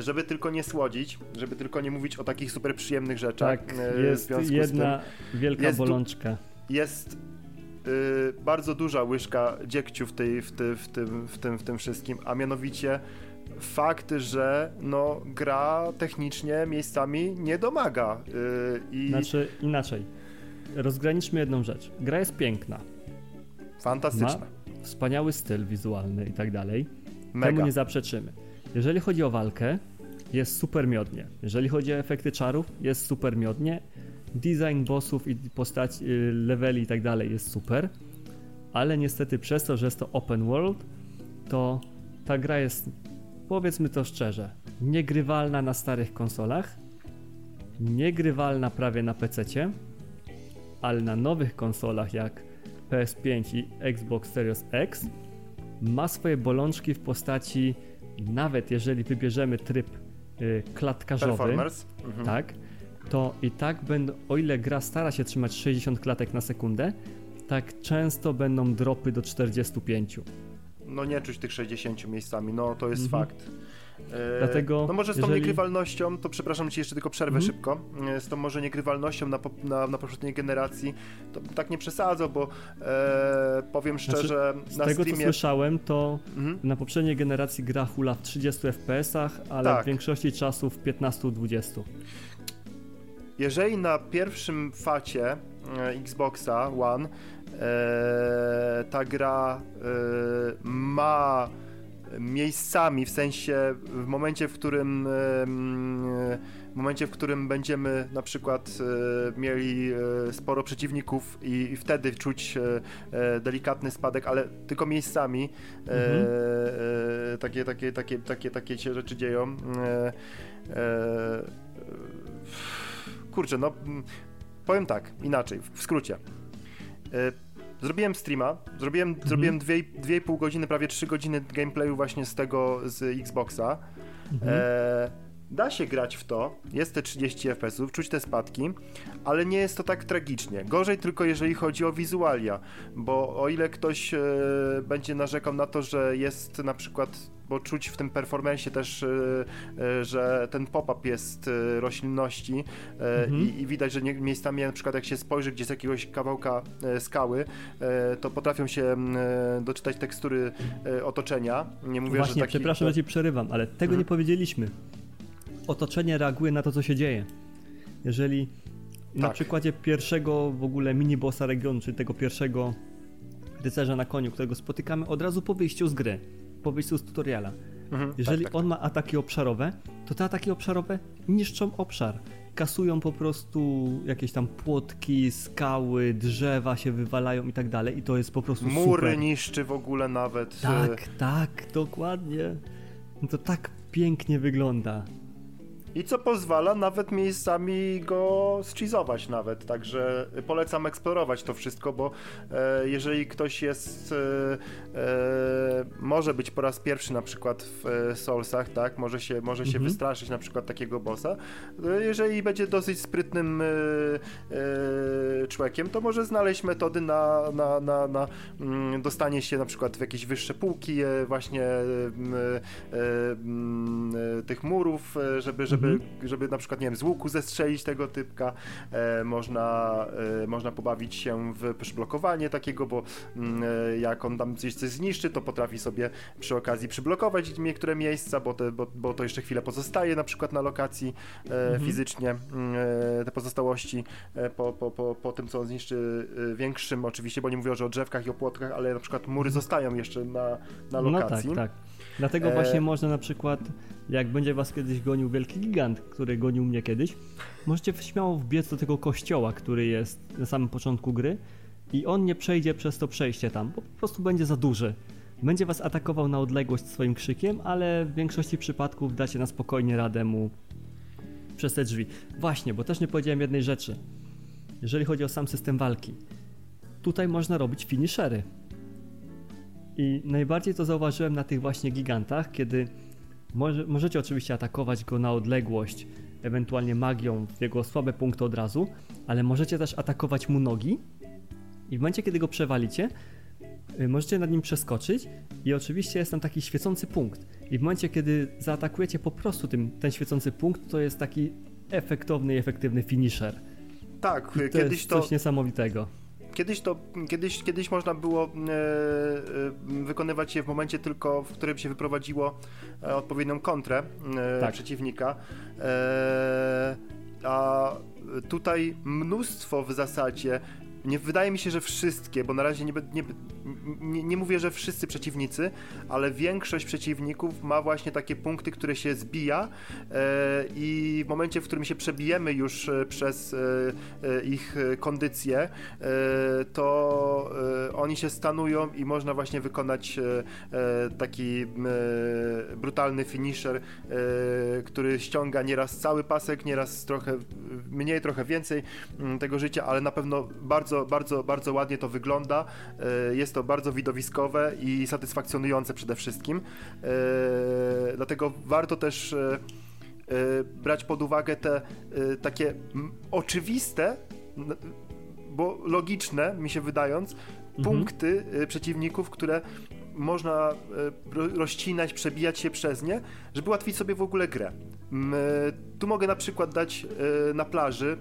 żeby tylko nie słodzić, żeby tylko nie mówić o takich super przyjemnych rzeczach. Tak, jest jedna wielka jest bolączka. Jest Y, bardzo duża łyżka dziegciu w, tej, w, ty, w, tym, w, tym, w tym wszystkim, a mianowicie fakt, że no, gra technicznie miejscami nie domaga. Y, i... Znaczy inaczej. Rozgraniczmy jedną rzecz. Gra jest piękna. Fantastyczna. Ma wspaniały styl wizualny i tak dalej. Mega. Temu nie zaprzeczymy. Jeżeli chodzi o walkę, jest super miodnie. Jeżeli chodzi o efekty czarów, jest super miodnie design bossów i postaci, y, leveli i tak dalej jest super, ale niestety przez to, że jest to open world, to ta gra jest, powiedzmy to szczerze, niegrywalna na starych konsolach, niegrywalna prawie na PC, ale na nowych konsolach jak PS5 i Xbox Series X ma swoje bolączki w postaci, nawet jeżeli wybierzemy tryb y, klatkarzowy, mhm. tak, to i tak będą, o ile gra stara się trzymać 60 klatek na sekundę, tak często będą dropy do 45. No nie czuć tych 60 miejscami, no to jest mhm. fakt. E, Dlatego, no może z tą jeżeli... niegrywalnością, to przepraszam ci jeszcze tylko przerwę mhm. szybko, e, z tą może niegrywalnością na, na, na poprzedniej generacji, to tak nie przesadzę, bo e, powiem znaczy, szczerze, znaczy, na z tego streamie... co słyszałem, to mhm. na poprzedniej generacji gra hula w 30 FPS-ach, ale tak. w większości czasu w 15-20 jeżeli na pierwszym facie e, Xboxa One e, ta gra e, ma miejscami, w sensie w momencie, w którym w momencie, w którym będziemy na przykład mieli sporo przeciwników i, i wtedy czuć delikatny spadek, ale tylko miejscami mhm. takie, takie, takie, takie, takie się rzeczy dzieją kurczę, no mm, powiem tak, inaczej, w skrócie. E, zrobiłem streama, zrobiłem, mhm. zrobiłem 2,5 godziny, prawie 3 godziny gameplayu właśnie z tego, z Xboxa. Mhm. E, da się grać w to, jest te 30 FPS-ów, czuć te spadki, ale nie jest to tak tragicznie. Gorzej tylko jeżeli chodzi o wizualia, bo o ile ktoś e, będzie narzekał na to, że jest na przykład bo czuć w tym performensie też, e, e, że ten pop-up jest e, roślinności mhm. i, i, widać, że nie, miejscami na przykład jak się spojrzy gdzieś z jakiegoś kawałka skały, to potrafią się doczytać tekstury otoczenia. Nie mówię, Właśnie, że taki... przepraszam, że ci przerywam, ale tego mhm. nie powiedzieliśmy. Otoczenie reaguje na to, co się dzieje. Jeżeli tak. na przykładzie pierwszego w ogóle mini-bossa regionu, czyli tego pierwszego rycerza na koniu, którego spotykamy od razu po wyjściu z gry, po wyjściu z tutoriala. Mhm, Jeżeli tak, tak. on ma ataki obszarowe, to te ataki obszarowe niszczą obszar. Kasują po prostu jakieś tam płotki, skały, drzewa się wywalają i tak dalej i to jest po prostu Mury super. niszczy w ogóle nawet. Tak, tak, dokładnie. No to tak pięknie wygląda. I co pozwala nawet miejscami go schizować nawet, także polecam eksplorować to wszystko, bo e, jeżeli ktoś jest, e, e, może być po raz pierwszy na przykład w e, Soulsach, tak, może się, może się mhm. wystraszyć na przykład takiego bossa, e, jeżeli będzie dosyć sprytnym e, człowiekiem, to może znaleźć metody na, na, na, na mm, dostanie się na przykład w jakieś wyższe półki właśnie tych murów, żeby, żeby żeby, mhm. żeby na przykład, nie wiem, z łuku zestrzelić tego typka, e, można, e, można pobawić się w przyblokowanie takiego, bo mm, e, jak on tam coś, coś zniszczy, to potrafi sobie przy okazji przyblokować niektóre miejsca, bo, te, bo, bo to jeszcze chwilę pozostaje na przykład na lokacji mhm. fizycznie, mm, te pozostałości po, po, po, po tym, co on zniszczy większym oczywiście, bo nie mówię że o drzewkach i o płotkach, ale na przykład mury mhm. zostają jeszcze na, na lokacji. No tak, tak. Dlatego właśnie można na przykład jak będzie was kiedyś gonił wielki gigant, który gonił mnie kiedyś, możecie śmiało wbiec do tego kościoła, który jest na samym początku gry i on nie przejdzie przez to przejście tam, bo po prostu będzie za duży. Będzie was atakował na odległość swoim krzykiem, ale w większości przypadków dacie na spokojnie radę mu przez te drzwi. Właśnie, bo też nie powiedziałem jednej rzeczy. Jeżeli chodzi o sam system walki, tutaj można robić finishery. I najbardziej to zauważyłem na tych właśnie gigantach, kiedy może, możecie oczywiście atakować go na odległość, ewentualnie magią w jego słabe punkty od razu, ale możecie też atakować mu nogi i w momencie, kiedy go przewalicie, y, możecie nad nim przeskoczyć i oczywiście jest tam taki świecący punkt. I w momencie, kiedy zaatakujecie po prostu tym, ten świecący punkt, to jest taki efektowny i efektywny finisher. Tak, to kiedyś jest to... coś niesamowitego. Kiedyś to, kiedyś, kiedyś można było e, e, wykonywać je w momencie tylko, w którym się wyprowadziło e, odpowiednią kontrę tak. przeciwnika. A tutaj mnóstwo w zasadzie nie wydaje mi się, że wszystkie, bo na razie nie, nie, nie, nie, mówię, że wszyscy przeciwnicy, ale większość przeciwników ma właśnie takie punkty, które się zbija e, i w momencie, w którym się przebijemy już e, przez e, ich kondycję, to oni się stanują i można właśnie wykonać taki brutalny finisher, który ściąga nieraz cały pasek, nieraz trochę mniej, trochę więcej tego życia, ale na pewno bardzo, bardzo, bardzo ładnie to wygląda. Jest to bardzo widowiskowe i satysfakcjonujące przede wszystkim. E, dlatego warto też e, e, brać pod uwagę te takie oczywiste, bo logiczne mi się wydając, mhm. punkty przeciwników, które można rozcinać, przebijać się przez nie, żeby ułatwić sobie w ogóle grę. Tu mogę na przykład dać e, na plaży,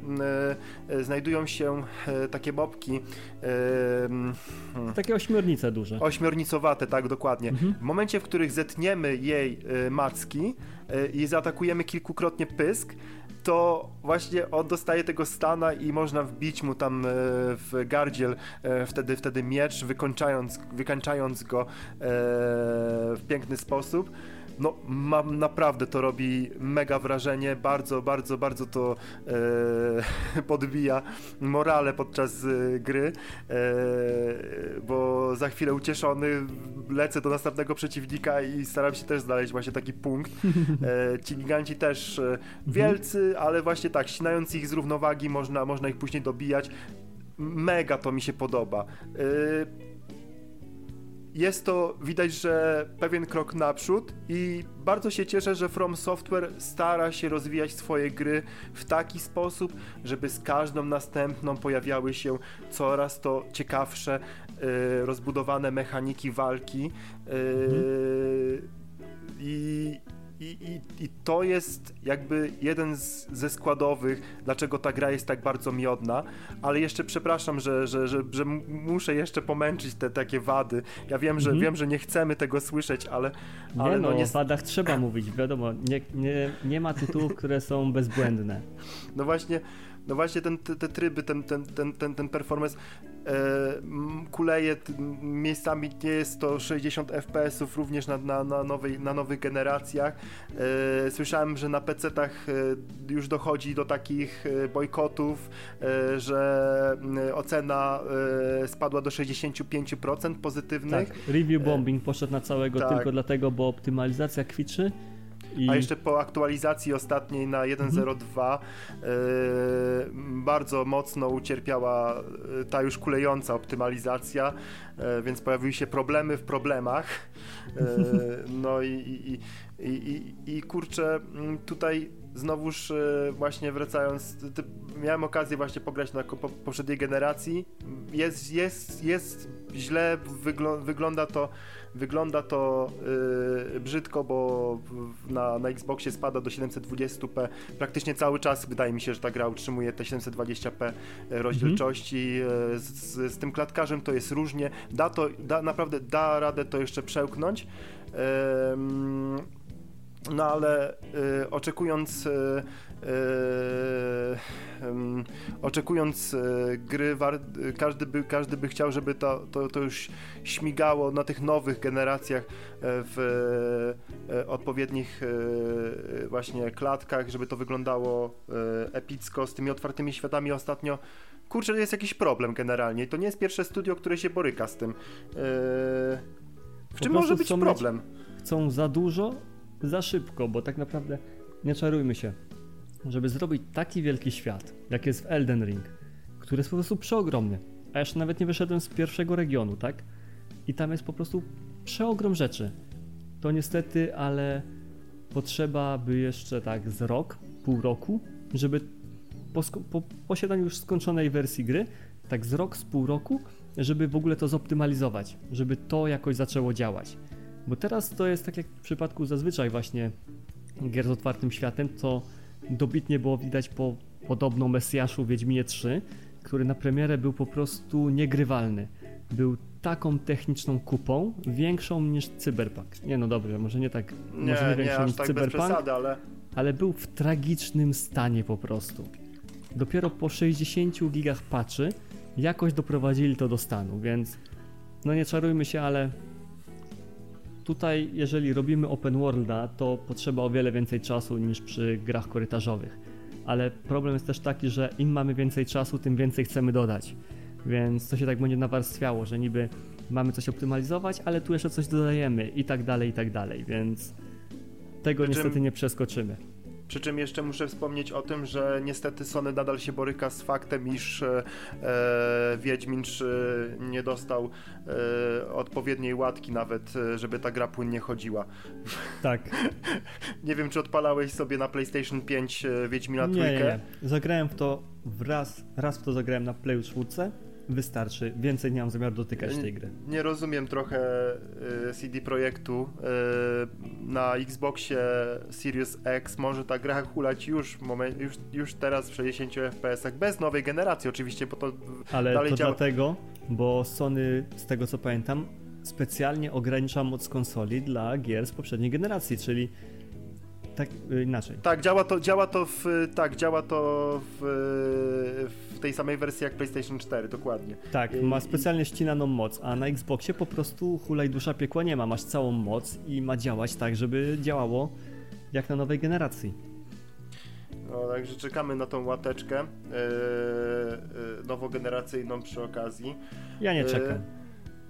e, znajdują się e, takie mopki. Hmm. Takie ośmiornice duże. Ośmiornicowate, tak, dokładnie. Mhm. W momencie, w których zetniemy jej macki i zaatakujemy kilkukrotnie pysk, to właśnie on dostaje tego stana i można wbić mu tam w gardziel wtedy, wtedy miecz, wykończając, wykańczając go w piękny sposób no mam naprawdę to robi mega wrażenie, bardzo, bardzo, bardzo to e, <laughs> podbija morale podczas e, gry, e, bo za chwilę ucieszony lecę do następnego przeciwnika i staram się też znaleźć właśnie taki punkt. <laughs> E, ci giganci też e, mhm. wielcy, ale właśnie tak, ścinając ich z równowagi można, można ich później dobijać. Mega to mi się podoba. E, jest to, widać, że pewien krok naprzód i bardzo się cieszę, że From Software stara się rozwijać swoje gry w taki sposób, żeby z każdą następną pojawiały się coraz to ciekawsze, y, rozbudowane mechaniki walki. Y, mhm. I i, i, I to jest jakby jeden z, ze składowych, dlaczego ta gra jest tak bardzo miodna, ale jeszcze przepraszam, że, że, że, że muszę jeszcze pomęczyć te takie wady. Ja wiem, że mhm. wiem, że nie chcemy tego słyszeć, ale. Nie ale no, no nie... o wadach trzeba mówić, wiadomo, nie, nie, nie ma tytułów, które są bezbłędne. No właśnie, no właśnie ten, te, te tryby, ten, ten, ten, ten, ten performance e, kuleje miejscami nie jest to 60 fps-ów również na, na, na, nowej, na nowych generacjach. E, słyszałem, że na PC-tach e, już dochodzi do takich e, bojkotów, e, że ocena e, spadła do 65% pozytywnych. Tak, review bombing poszedł na całego tak. tylko dlatego, bo optymalizacja kwiczy I... A jeszcze po aktualizacji ostatniej na 1.02 mhm. bardzo mocno ucierpiała ta już kulejąca optymalizacja, więc pojawiły się problemy w problemach. <laughs> no i, i, i, i, i kurczę, tutaj znowuż e, właśnie wracając, miałem okazję właśnie pograć na poprzedniej generacji. Jest, jest, jest źle, wygl wygląda to, wygląda to yy, brzydko, bo na, na Xboxie spada do 720p. Praktycznie cały czas wydaje mi się, że ta gra utrzymuje te 720p rozdzielczości. Mhm. Z, z, tym klatkarzem to jest różnie. Da to, da, naprawdę da radę to jeszcze przełknąć. Yy, no ale y, oczekując y, y, oczekując gry, war, każdy, by, każdy by chciał, żeby to, to, to już śmigało na tych nowych generacjach w odpowiednich właśnie klatkach, żeby to wyglądało epicko z tymi otwartymi światami ostatnio. Kurczę, jest jakiś problem generalnie to nie jest pierwsze studio, które się boryka z tym. W czym może być problem? Chcą za dużo, za szybko, bo tak naprawdę nie czarujmy się. Żeby zrobić taki wielki świat, jak jest w Elden Ring, który jest po prostu przeogromny, a jeszcze nawet nie wyszedłem z pierwszego regionu, tak? I tam jest po prostu przeogrom rzeczy. To niestety, ale potrzeba by jeszcze tak z rok, pół roku, żeby po, po posiadaniu już skończonej wersji gry, tak z rok, z pół roku, żeby w ogóle to zoptymalizować, żeby to jakoś zaczęło działać. Bo teraz to jest tak jak w przypadku zazwyczaj właśnie gier z otwartym światem, co dobitnie było widać po podobno Mesjaszu Wiedźminie 3, który na premierę był po prostu niegrywalny. Był taką techniczną kupą, większą niż Cyberpunk. Nie no dobrze, może nie tak, nie, może nie większą niż tak Cyberpunk, przesady, ale... ale był w tragicznym stanie po prostu. Dopiero po 60 gigach patchy jakoś doprowadzili to do stanu, więc no nie czarujmy się, ale Tutaj, jeżeli robimy open worlda, to potrzeba o wiele więcej czasu niż przy grach korytarzowych. Ale problem jest też taki, że im mamy więcej czasu, tym więcej chcemy dodać. Więc to się tak będzie nawarstwiało, że niby mamy coś optymalizować, ale tu jeszcze coś dodajemy i tak dalej, i tak dalej, więc tego niestety nie przeskoczymy. Przy czym jeszcze muszę wspomnieć o tym, że niestety Sony nadal się boryka z faktem, iż e, Wiedźmin 3 nie dostał e, odpowiedniej łatki nawet, e, żeby ta gra płynnie chodziła. Tak. <laughs> nie wiem, czy odpalałeś sobie na PlayStation 5 e, Wiedźmina trójkę? Nie, nie, nie. Zagrałem w to raz, raz w to zagrałem na Play 4 wystarczy. Więcej nie mam zamiaru dotykać tej gry. Nie rozumiem trochę y, CD Projektu. Y, na Xboxie Series X może ta gra hulać już, moment, już, już teraz w 60 FPS bez nowej generacji oczywiście, bo to Ale dalej to działa. dlatego, bo Sony, z tego co pamiętam, specjalnie ogranicza moc konsoli dla gier z poprzedniej generacji, czyli tak y, inaczej. Tak, działa to, działa to w, tak, działa to w, w tej samej wersji jak PlayStation 4, dokładnie. Tak, ma specjalnie ścinaną moc, a na Xboxie po prostu hulaj dusza piekła nie ma, masz całą moc i ma działać tak, żeby działało jak na nowej generacji. No, także czekamy na tą łateczkę yy, nowogeneracyjną przy okazji. Ja nie czekam.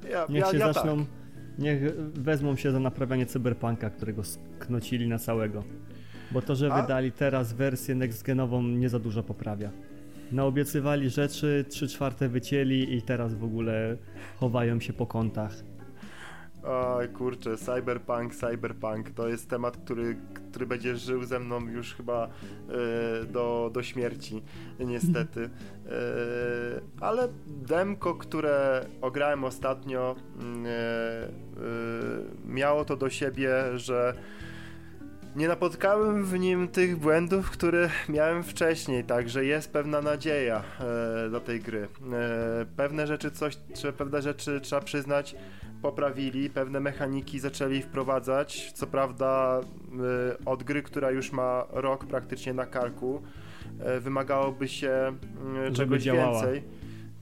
Yy, ja, Niech ja, się ja zaczną tak. Niech wezmą się za naprawianie cyberpunka, którego sknocili na całego. Bo to, że A? wydali teraz wersję next-genową nie za dużo poprawia. Naobiecywali rzeczy, 3 czwarte wycięli i teraz w ogóle chowają się po kątach. Oj kurczę, cyberpunk, cyberpunk to jest temat, który, który będzie żył ze mną już chyba e, do, do śmierci, niestety. E, ale demko, które ograłem ostatnio, e, miało to do siebie, że nie napotkałem w nim tych błędów, które miałem wcześniej, także jest pewna nadzieja e, do tej gry. E, pewne rzeczy coś, pewne rzeczy trzeba przyznać, poprawili, pewne mechaniki zaczęli wprowadzać. Co prawda, y, od gry, która już ma rok praktycznie na karku, y, wymagałoby się y, czegoś działała. więcej.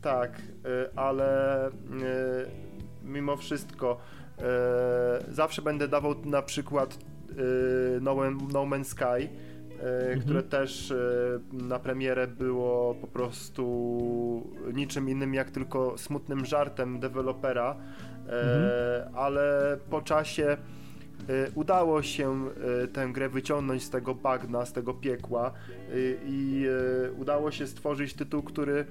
Tak, ale mimo wszystko zawsze będę dawał na przykład No, no Man's Sky. Mhm. które też na premierę było po prostu niczym innym jak tylko smutnym żartem dewelopera, mhm. ale po czasie udało się tę grę wyciągnąć z tego bagna, z tego piekła i udało się stworzyć tytuł, który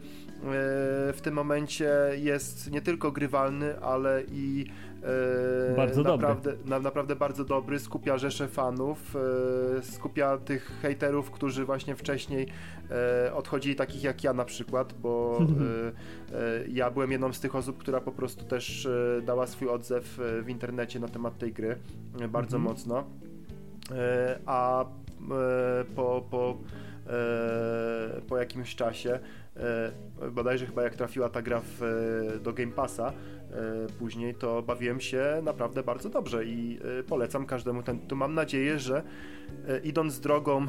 w tym momencie jest nie tylko grywalny, ale i E, bardzo naprawdę, dobry. Na, naprawdę bardzo dobry, skupia rzesze fanów, e, skupia tych hejterów, którzy właśnie wcześniej e, odchodzili, takich jak ja na przykład, bo <laughs> ja byłem jedną z tych osób, która po prostu też dała swój odzew w internecie na temat tej gry, bardzo mhm. mocno. A po, po, po jakimś czasie, bodajże chyba jak trafiła ta gra w, do Game Passa, E, później, to bawiłem się naprawdę bardzo dobrze i e, polecam każdemu ten tytuł. Mam nadzieję, że e, idąc drogą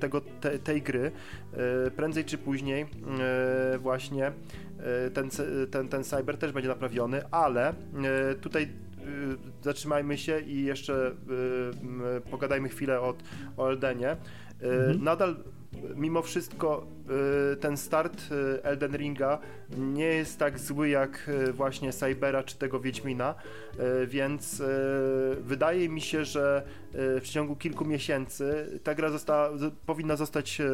tego, te, tej gry, prędzej czy później właśnie ten, ten, ten cyber też będzie naprawiony, ale tutaj zatrzymajmy się i jeszcze pogadajmy chwilę od, o Eldenie. Mhm. Nadal mimo wszystko y, ten start y, Elden Ringa nie jest tak zły jak y, właśnie Cybera czy tego Wiedźmina, więc wydaje mi się, że w ciągu kilku miesięcy. Ta gra została, powinna zostać e,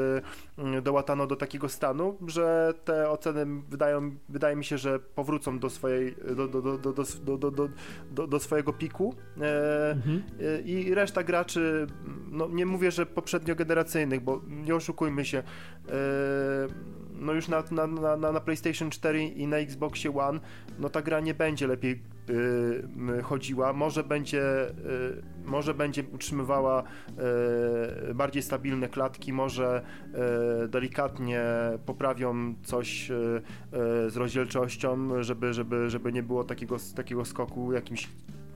mm, dołatana do takiego stanu, że te oceny wydają, wydaje mi się, że powrócą do swojej do, do, do, do, do, do, do, do swojego piku e, mhm. E, i reszta graczy, no nie mówię, że poprzednio generacyjnych, bo nie oszukujmy się, no już na, na, na, na PlayStation 4 i na Xboxie One, no ta gra nie będzie lepiej e, chodziła, może będzie, e, może będzie utrzymywała bardziej stabilne klatki, może delikatnie poprawią coś z rozdzielczością, żeby, żeby, żeby nie było takiego, takiego skoku jakimś,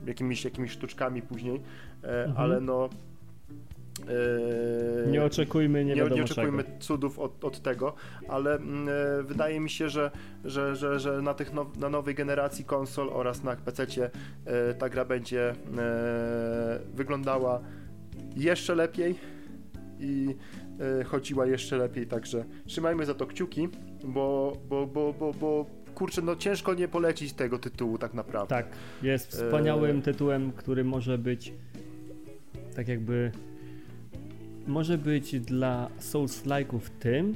jakimiś, jakimiś sztuczkami później, mhm. ale no Yy, nie oczekujmy nie, nie, nie oczekujmy czego. cudów od, od tego, ale yy, wydaje mi się, że, że, że, że na, tych now, na nowej generacji konsol oraz na PC yy, ta gra będzie wyglądała jeszcze lepiej i chodziła jeszcze lepiej, także trzymajmy za to kciuki, bo, bo, bo, bo, bo kurczę, no ciężko nie polecić tego tytułu tak naprawdę. Tak, jest wspaniałym tytułem, który może być tak jakby może być dla Souls-like'ów tym,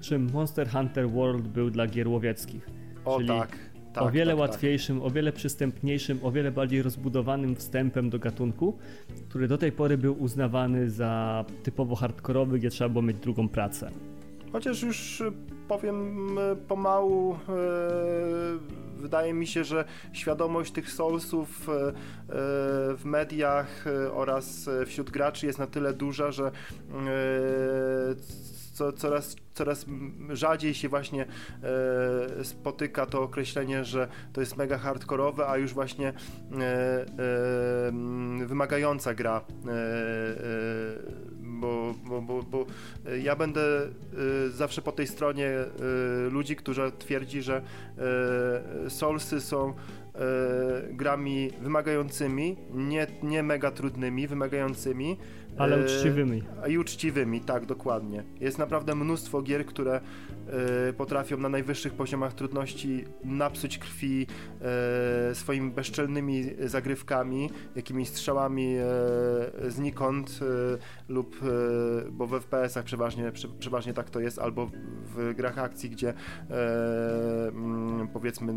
czym Monster Hunter World był dla gier łowieckich. O Czyli tak. Tak, o wiele tak, tak. łatwiejszym, tak. o wiele przystępniejszym, o wiele bardziej rozbudowanym wstępem do gatunku, który do tej pory był uznawany za typowo hardkorowy, gdzie trzeba było mieć drugą pracę. Chociaż już y, powiem y, pomału, yy, wydaje mi się, że świadomość tych Soulsów yy, w mediach oraz wśród graczy jest na tyle duża, że co, coraz, coraz rzadziej się właśnie e, spotyka to określenie, że to jest mega hardkorowe, a już właśnie e, e, wymagająca gra. E, e, bo, bo, bo, bo ja będę e, zawsze po tej stronie ludzi, którzy twierdzi, że Soulsy są grami wymagającymi, nie, nie mega trudnymi, wymagającymi, ale e, uczciwymi. I uczciwymi, tak, dokładnie. Jest naprawdę mnóstwo gier, które e, potrafią na najwyższych poziomach trudności napsuć krwi e, swoimi bezczelnymi zagrywkami, jakimiś strzałami znikąd lub, bo w FPS-ach przeważnie, przeważnie tak to jest, albo w grach akcji, gdzie mm, powiedzmy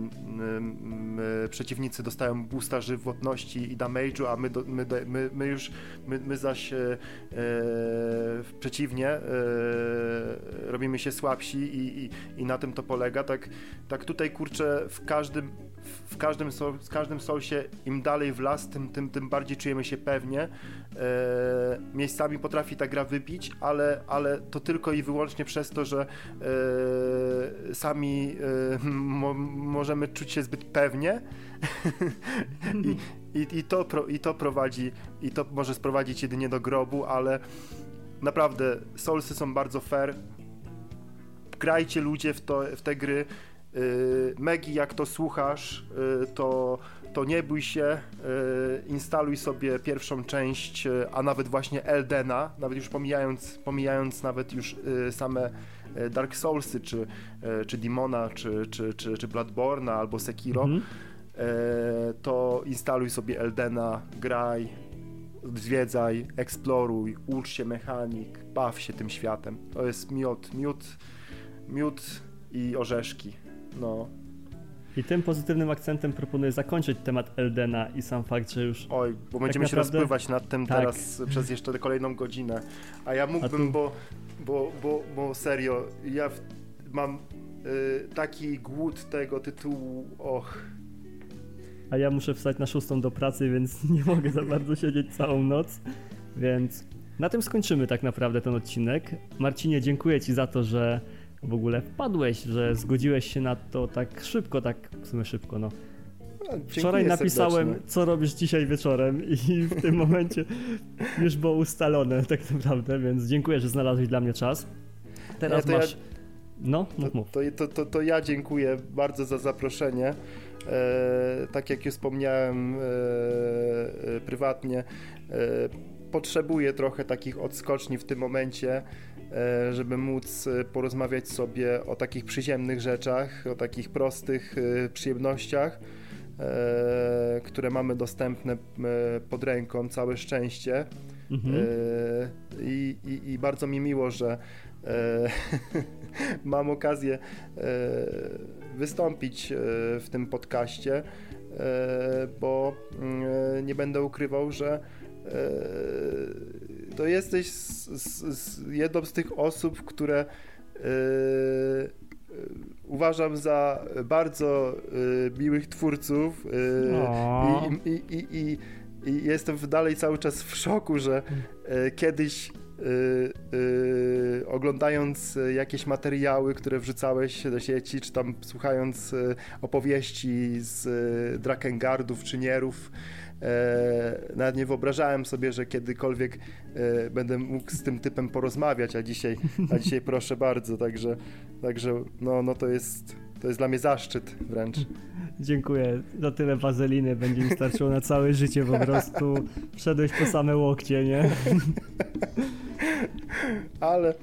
przeciwnicy dostają boosta żywotności i damage'u, a my, my, my, my już, my, my zaś przeciwnie, e, robimy się słabsi i, i, i, na tym to polega. Tak, tak tutaj kurczę w każdym, w każdym, w każdym soulsie im dalej w las, tym, tym, tym bardziej czujemy się pewnie. E, miejscami potrafi ta gra wybić, ale, ale to tylko i wyłącznie przez to, że sami mo, możemy czuć się zbyt pewnie. <laughs> I, i, i, to, I to prowadzi, i to może sprowadzić jedynie do grobu, ale naprawdę Soulsy są bardzo fair. Grajcie ludzie w, to, w te gry. Yy, Megi, jak to słuchasz, yy, to, to nie bój się, yy, instaluj sobie pierwszą część, yy, a nawet właśnie Eldena, nawet już pomijając, pomijając nawet już yy, same yy, Dark Soulsy, czy, czy Demona, czy, czy, czy, czy Bloodborne'a albo Sekiro. Mhm. E, to instaluj sobie Eldena, graj zwiedzaj, eksploruj, ucz się mechanik, baw się tym światem. To jest miód, miód, miód i orzeszki. No. I tym pozytywnym akcentem proponuję zakończyć temat Eldena i sam fakt, że już. Oj, bo będziemy tak naprawdę... się rozpływać nad tym tak. teraz przez jeszcze kolejną godzinę. A ja mógłbym, tu... bo, bo, bo, bo serio, ja mam y, taki głód tego tytułu, och. A ja muszę wstać na szóstą do pracy, więc <laughs> nie mogę za bardzo siedzieć całą noc. Więc na tym skończymy tak naprawdę ten odcinek. Marcinie, dziękuję Ci za to, że w ogóle wpadłeś, że zgodziłeś się na to tak szybko, tak w sumie szybko, no. no Wczoraj napisałem, serdecznie. co robisz dzisiaj wieczorem <laughs> i w tym momencie już było ustalone tak naprawdę, więc dziękuję, że znalazłeś dla mnie czas. Teraz ja masz... Ja... No, mów, mów. To, to, to, to, ja dziękuję bardzo za zaproszenie. E, tak jak już wspomniałem e, e, prywatnie, potrzebuję trochę takich odskoczni w tym momencie żeby móc porozmawiać sobie o takich przyziemnych rzeczach, o takich prostych przyjemnościach, które mamy dostępne pod ręką, całe szczęście. Mhm. I, i, I, bardzo mi miło, że <laughs> mam okazję wystąpić w tym podcaście, bo mm, nie będę ukrywał, że to jesteś z, z, z jedną z tych osób, które uważam za bardzo miłych twórców yy, i, i, i, i, jestem dalej cały czas w szoku, że kiedyś oglądając jakieś materiały, które wrzucałeś do sieci, czy tam słuchając opowieści z Drakengardów czy Nierów, E, nawet nie wyobrażałem sobie, że kiedykolwiek e, będę mógł z tym typem porozmawiać, a dzisiaj, a dzisiaj proszę bardzo, także, także no, no to jest to jest dla mnie zaszczyt wręcz. Dziękuję. Do tyle wazeliny będzie mi starczyło na całe życie po prostu. Wszedłeś po same łokcie, nie? Ale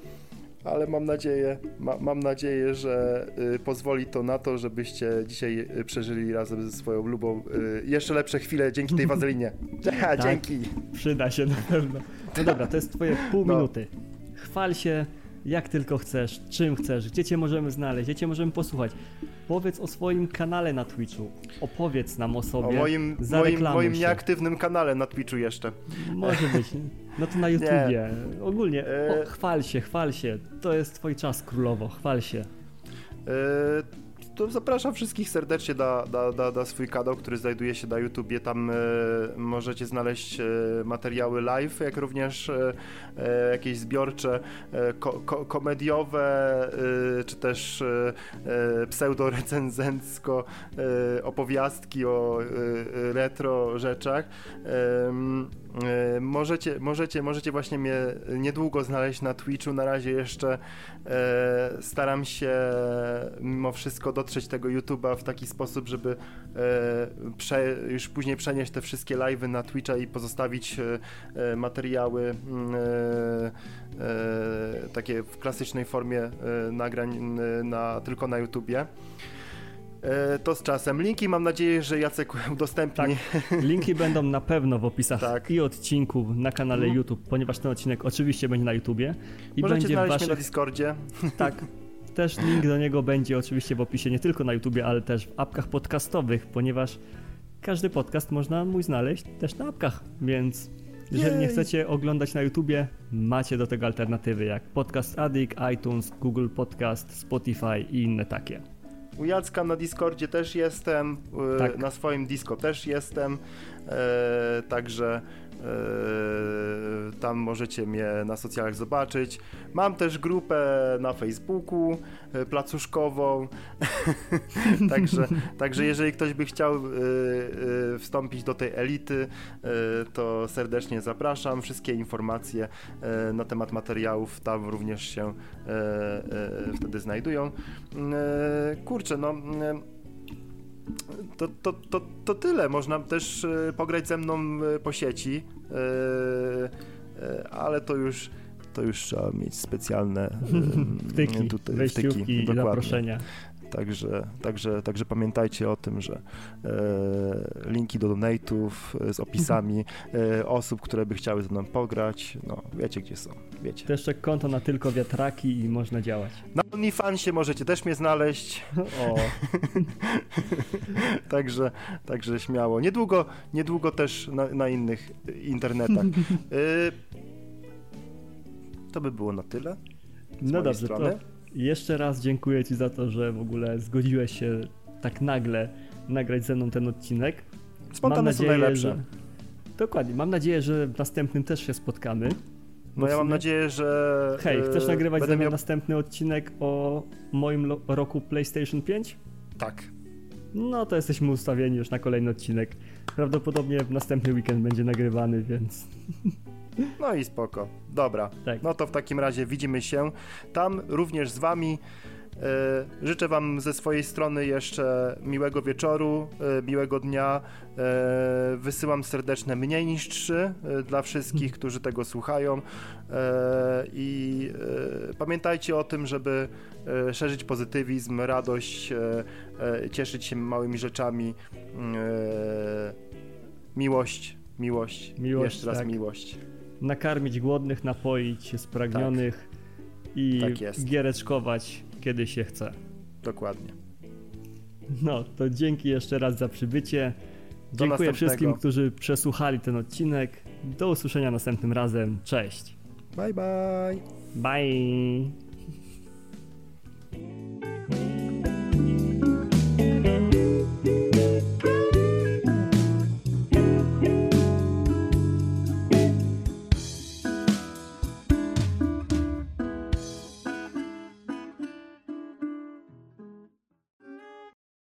ale mam nadzieję, ma, mam nadzieję, że y, pozwoli to na to, żebyście dzisiaj y, przeżyli razem ze swoją lubą y, jeszcze lepsze chwile dzięki tej wazelinie. <laughs> tak, dzięki. Przyda się na pewno. No dobra, to jest twoje pół no. minuty. Chwal się jak tylko chcesz, czym chcesz, gdzie cię możemy znaleźć, gdzie cię możemy posłuchać. Powiedz o swoim kanale na Twitchu. Opowiedz nam o sobie. O moim, moim, moim nieaktywnym kanale na Twitchu jeszcze. Może być. No to na <laughs> YouTubie. Nie. Ogólnie o, e, chwal się, chwal się. To jest twój czas królowo, chwal się. E, to zapraszam wszystkich serdecznie na, na, na, na, swój kanał, który znajduje się na YouTubie. Tam e, możecie znaleźć e, materiały live, jak również e, e jakieś zbiorcze, e, ko, ko, komediowe, e, czy też pseudo-recenzencko opowiastki o retro rzeczach. Możecie, możecie, możecie właśnie mnie niedługo znaleźć na Twitchu. Na razie jeszcze staram się mimo wszystko do dotrzeć tego YouTube'a w taki sposób, żeby e, prze, już później przenieść te wszystkie live'y na Twitcha i pozostawić e, e materiały mm, takie w klasycznej formie nagrań na, tylko na YouTubie to z czasem. Linki mam nadzieję, że Jacek <laughs> udostępni. Tak. Linki będą na pewno w opisach tak. i odcinku na kanale mhm. YouTube, ponieważ ten odcinek oczywiście będzie na YouTubie. I Możecie będzie znaleźć waszych... na Discordzie. Tak, <laughs> Też link do niego będzie oczywiście w opisie nie tylko na YouTubie, ale też w apkach podcastowych, ponieważ każdy podcast można mój znaleźć też na apkach, więc jeżeli Jej. nie chcecie oglądać na YouTubie, macie do tego alternatywy jak Podcast Addict, iTunes, Google Podcast, Spotify i inne takie. U Jacka na Discordzie też jestem, tak. na swoim disco też jestem, e, także tam możecie mnie na socjalach zobaczyć. Mam też grupę na Facebooku e, placuszkową, <laughs> także, także jeżeli ktoś by chciał e, wstąpić do tej elity, to serdecznie zapraszam. Wszystkie informacje na temat materiałów tam również się wtedy znajdują. Kurczę, no to, to, to, to tyle. Można też pograć ze mną po sieci, ale to już to już trzeba mieć specjalne <laughs> wtyki, tutaj, wtyki, i zaproszenia. Także, także, także pamiętajcie o tym, że e, linki do donate'ów e, z opisami e, osób, które by chciały ze mną pograć, no wiecie gdzie są, wiecie. To jeszcze konto na tylko wiatraki i można działać. Na OnlyFansie możecie też mnie znaleźć. <laughs> O, <laughs> także, także śmiało. Niedługo, niedługo też na, na innych internetach. Y, <laughs> to by było na tyle. Z no mojej dobrze, strony. to jeszcze raz dziękuję Ci za to, że w ogóle zgodziłeś się tak nagle nagrać ze mną ten odcinek. Spontane są najlepsze. że... Dokładnie, mam nadzieję, że w następnym też się spotkamy. No ja mam nadzieję, że. Hej, chcesz nagrywać ze mną miał... następny odcinek o moim roku PlayStation 5? Tak. No to jesteśmy ustawieni już na kolejny odcinek. Prawdopodobnie w następny weekend będzie nagrywany, więc <laughs> No i spoko. Dobra. tak. No to w takim razie widzimy się tam również z wami. E, życzę wam ze swojej strony jeszcze miłego wieczoru, e, miłego dnia. E, wysyłam serdeczne mniej niż trzy dla wszystkich, którzy tego słuchają. I pamiętajcie o tym, żeby szerzyć pozytywizm, radość, cieszyć się małymi rzeczami. E, miłość, miłość, Miłość, jeszcze raz tak. miłość. Nakarmić głodnych, napoić spragnionych i Tak giereczkować kiedy się chce. Dokładnie. No, to dzięki jeszcze raz za przybycie. Do Dziękuję wszystkim, którzy przesłuchali ten odcinek. Do usłyszenia następnym razem. Cześć. Bye bye. Bye.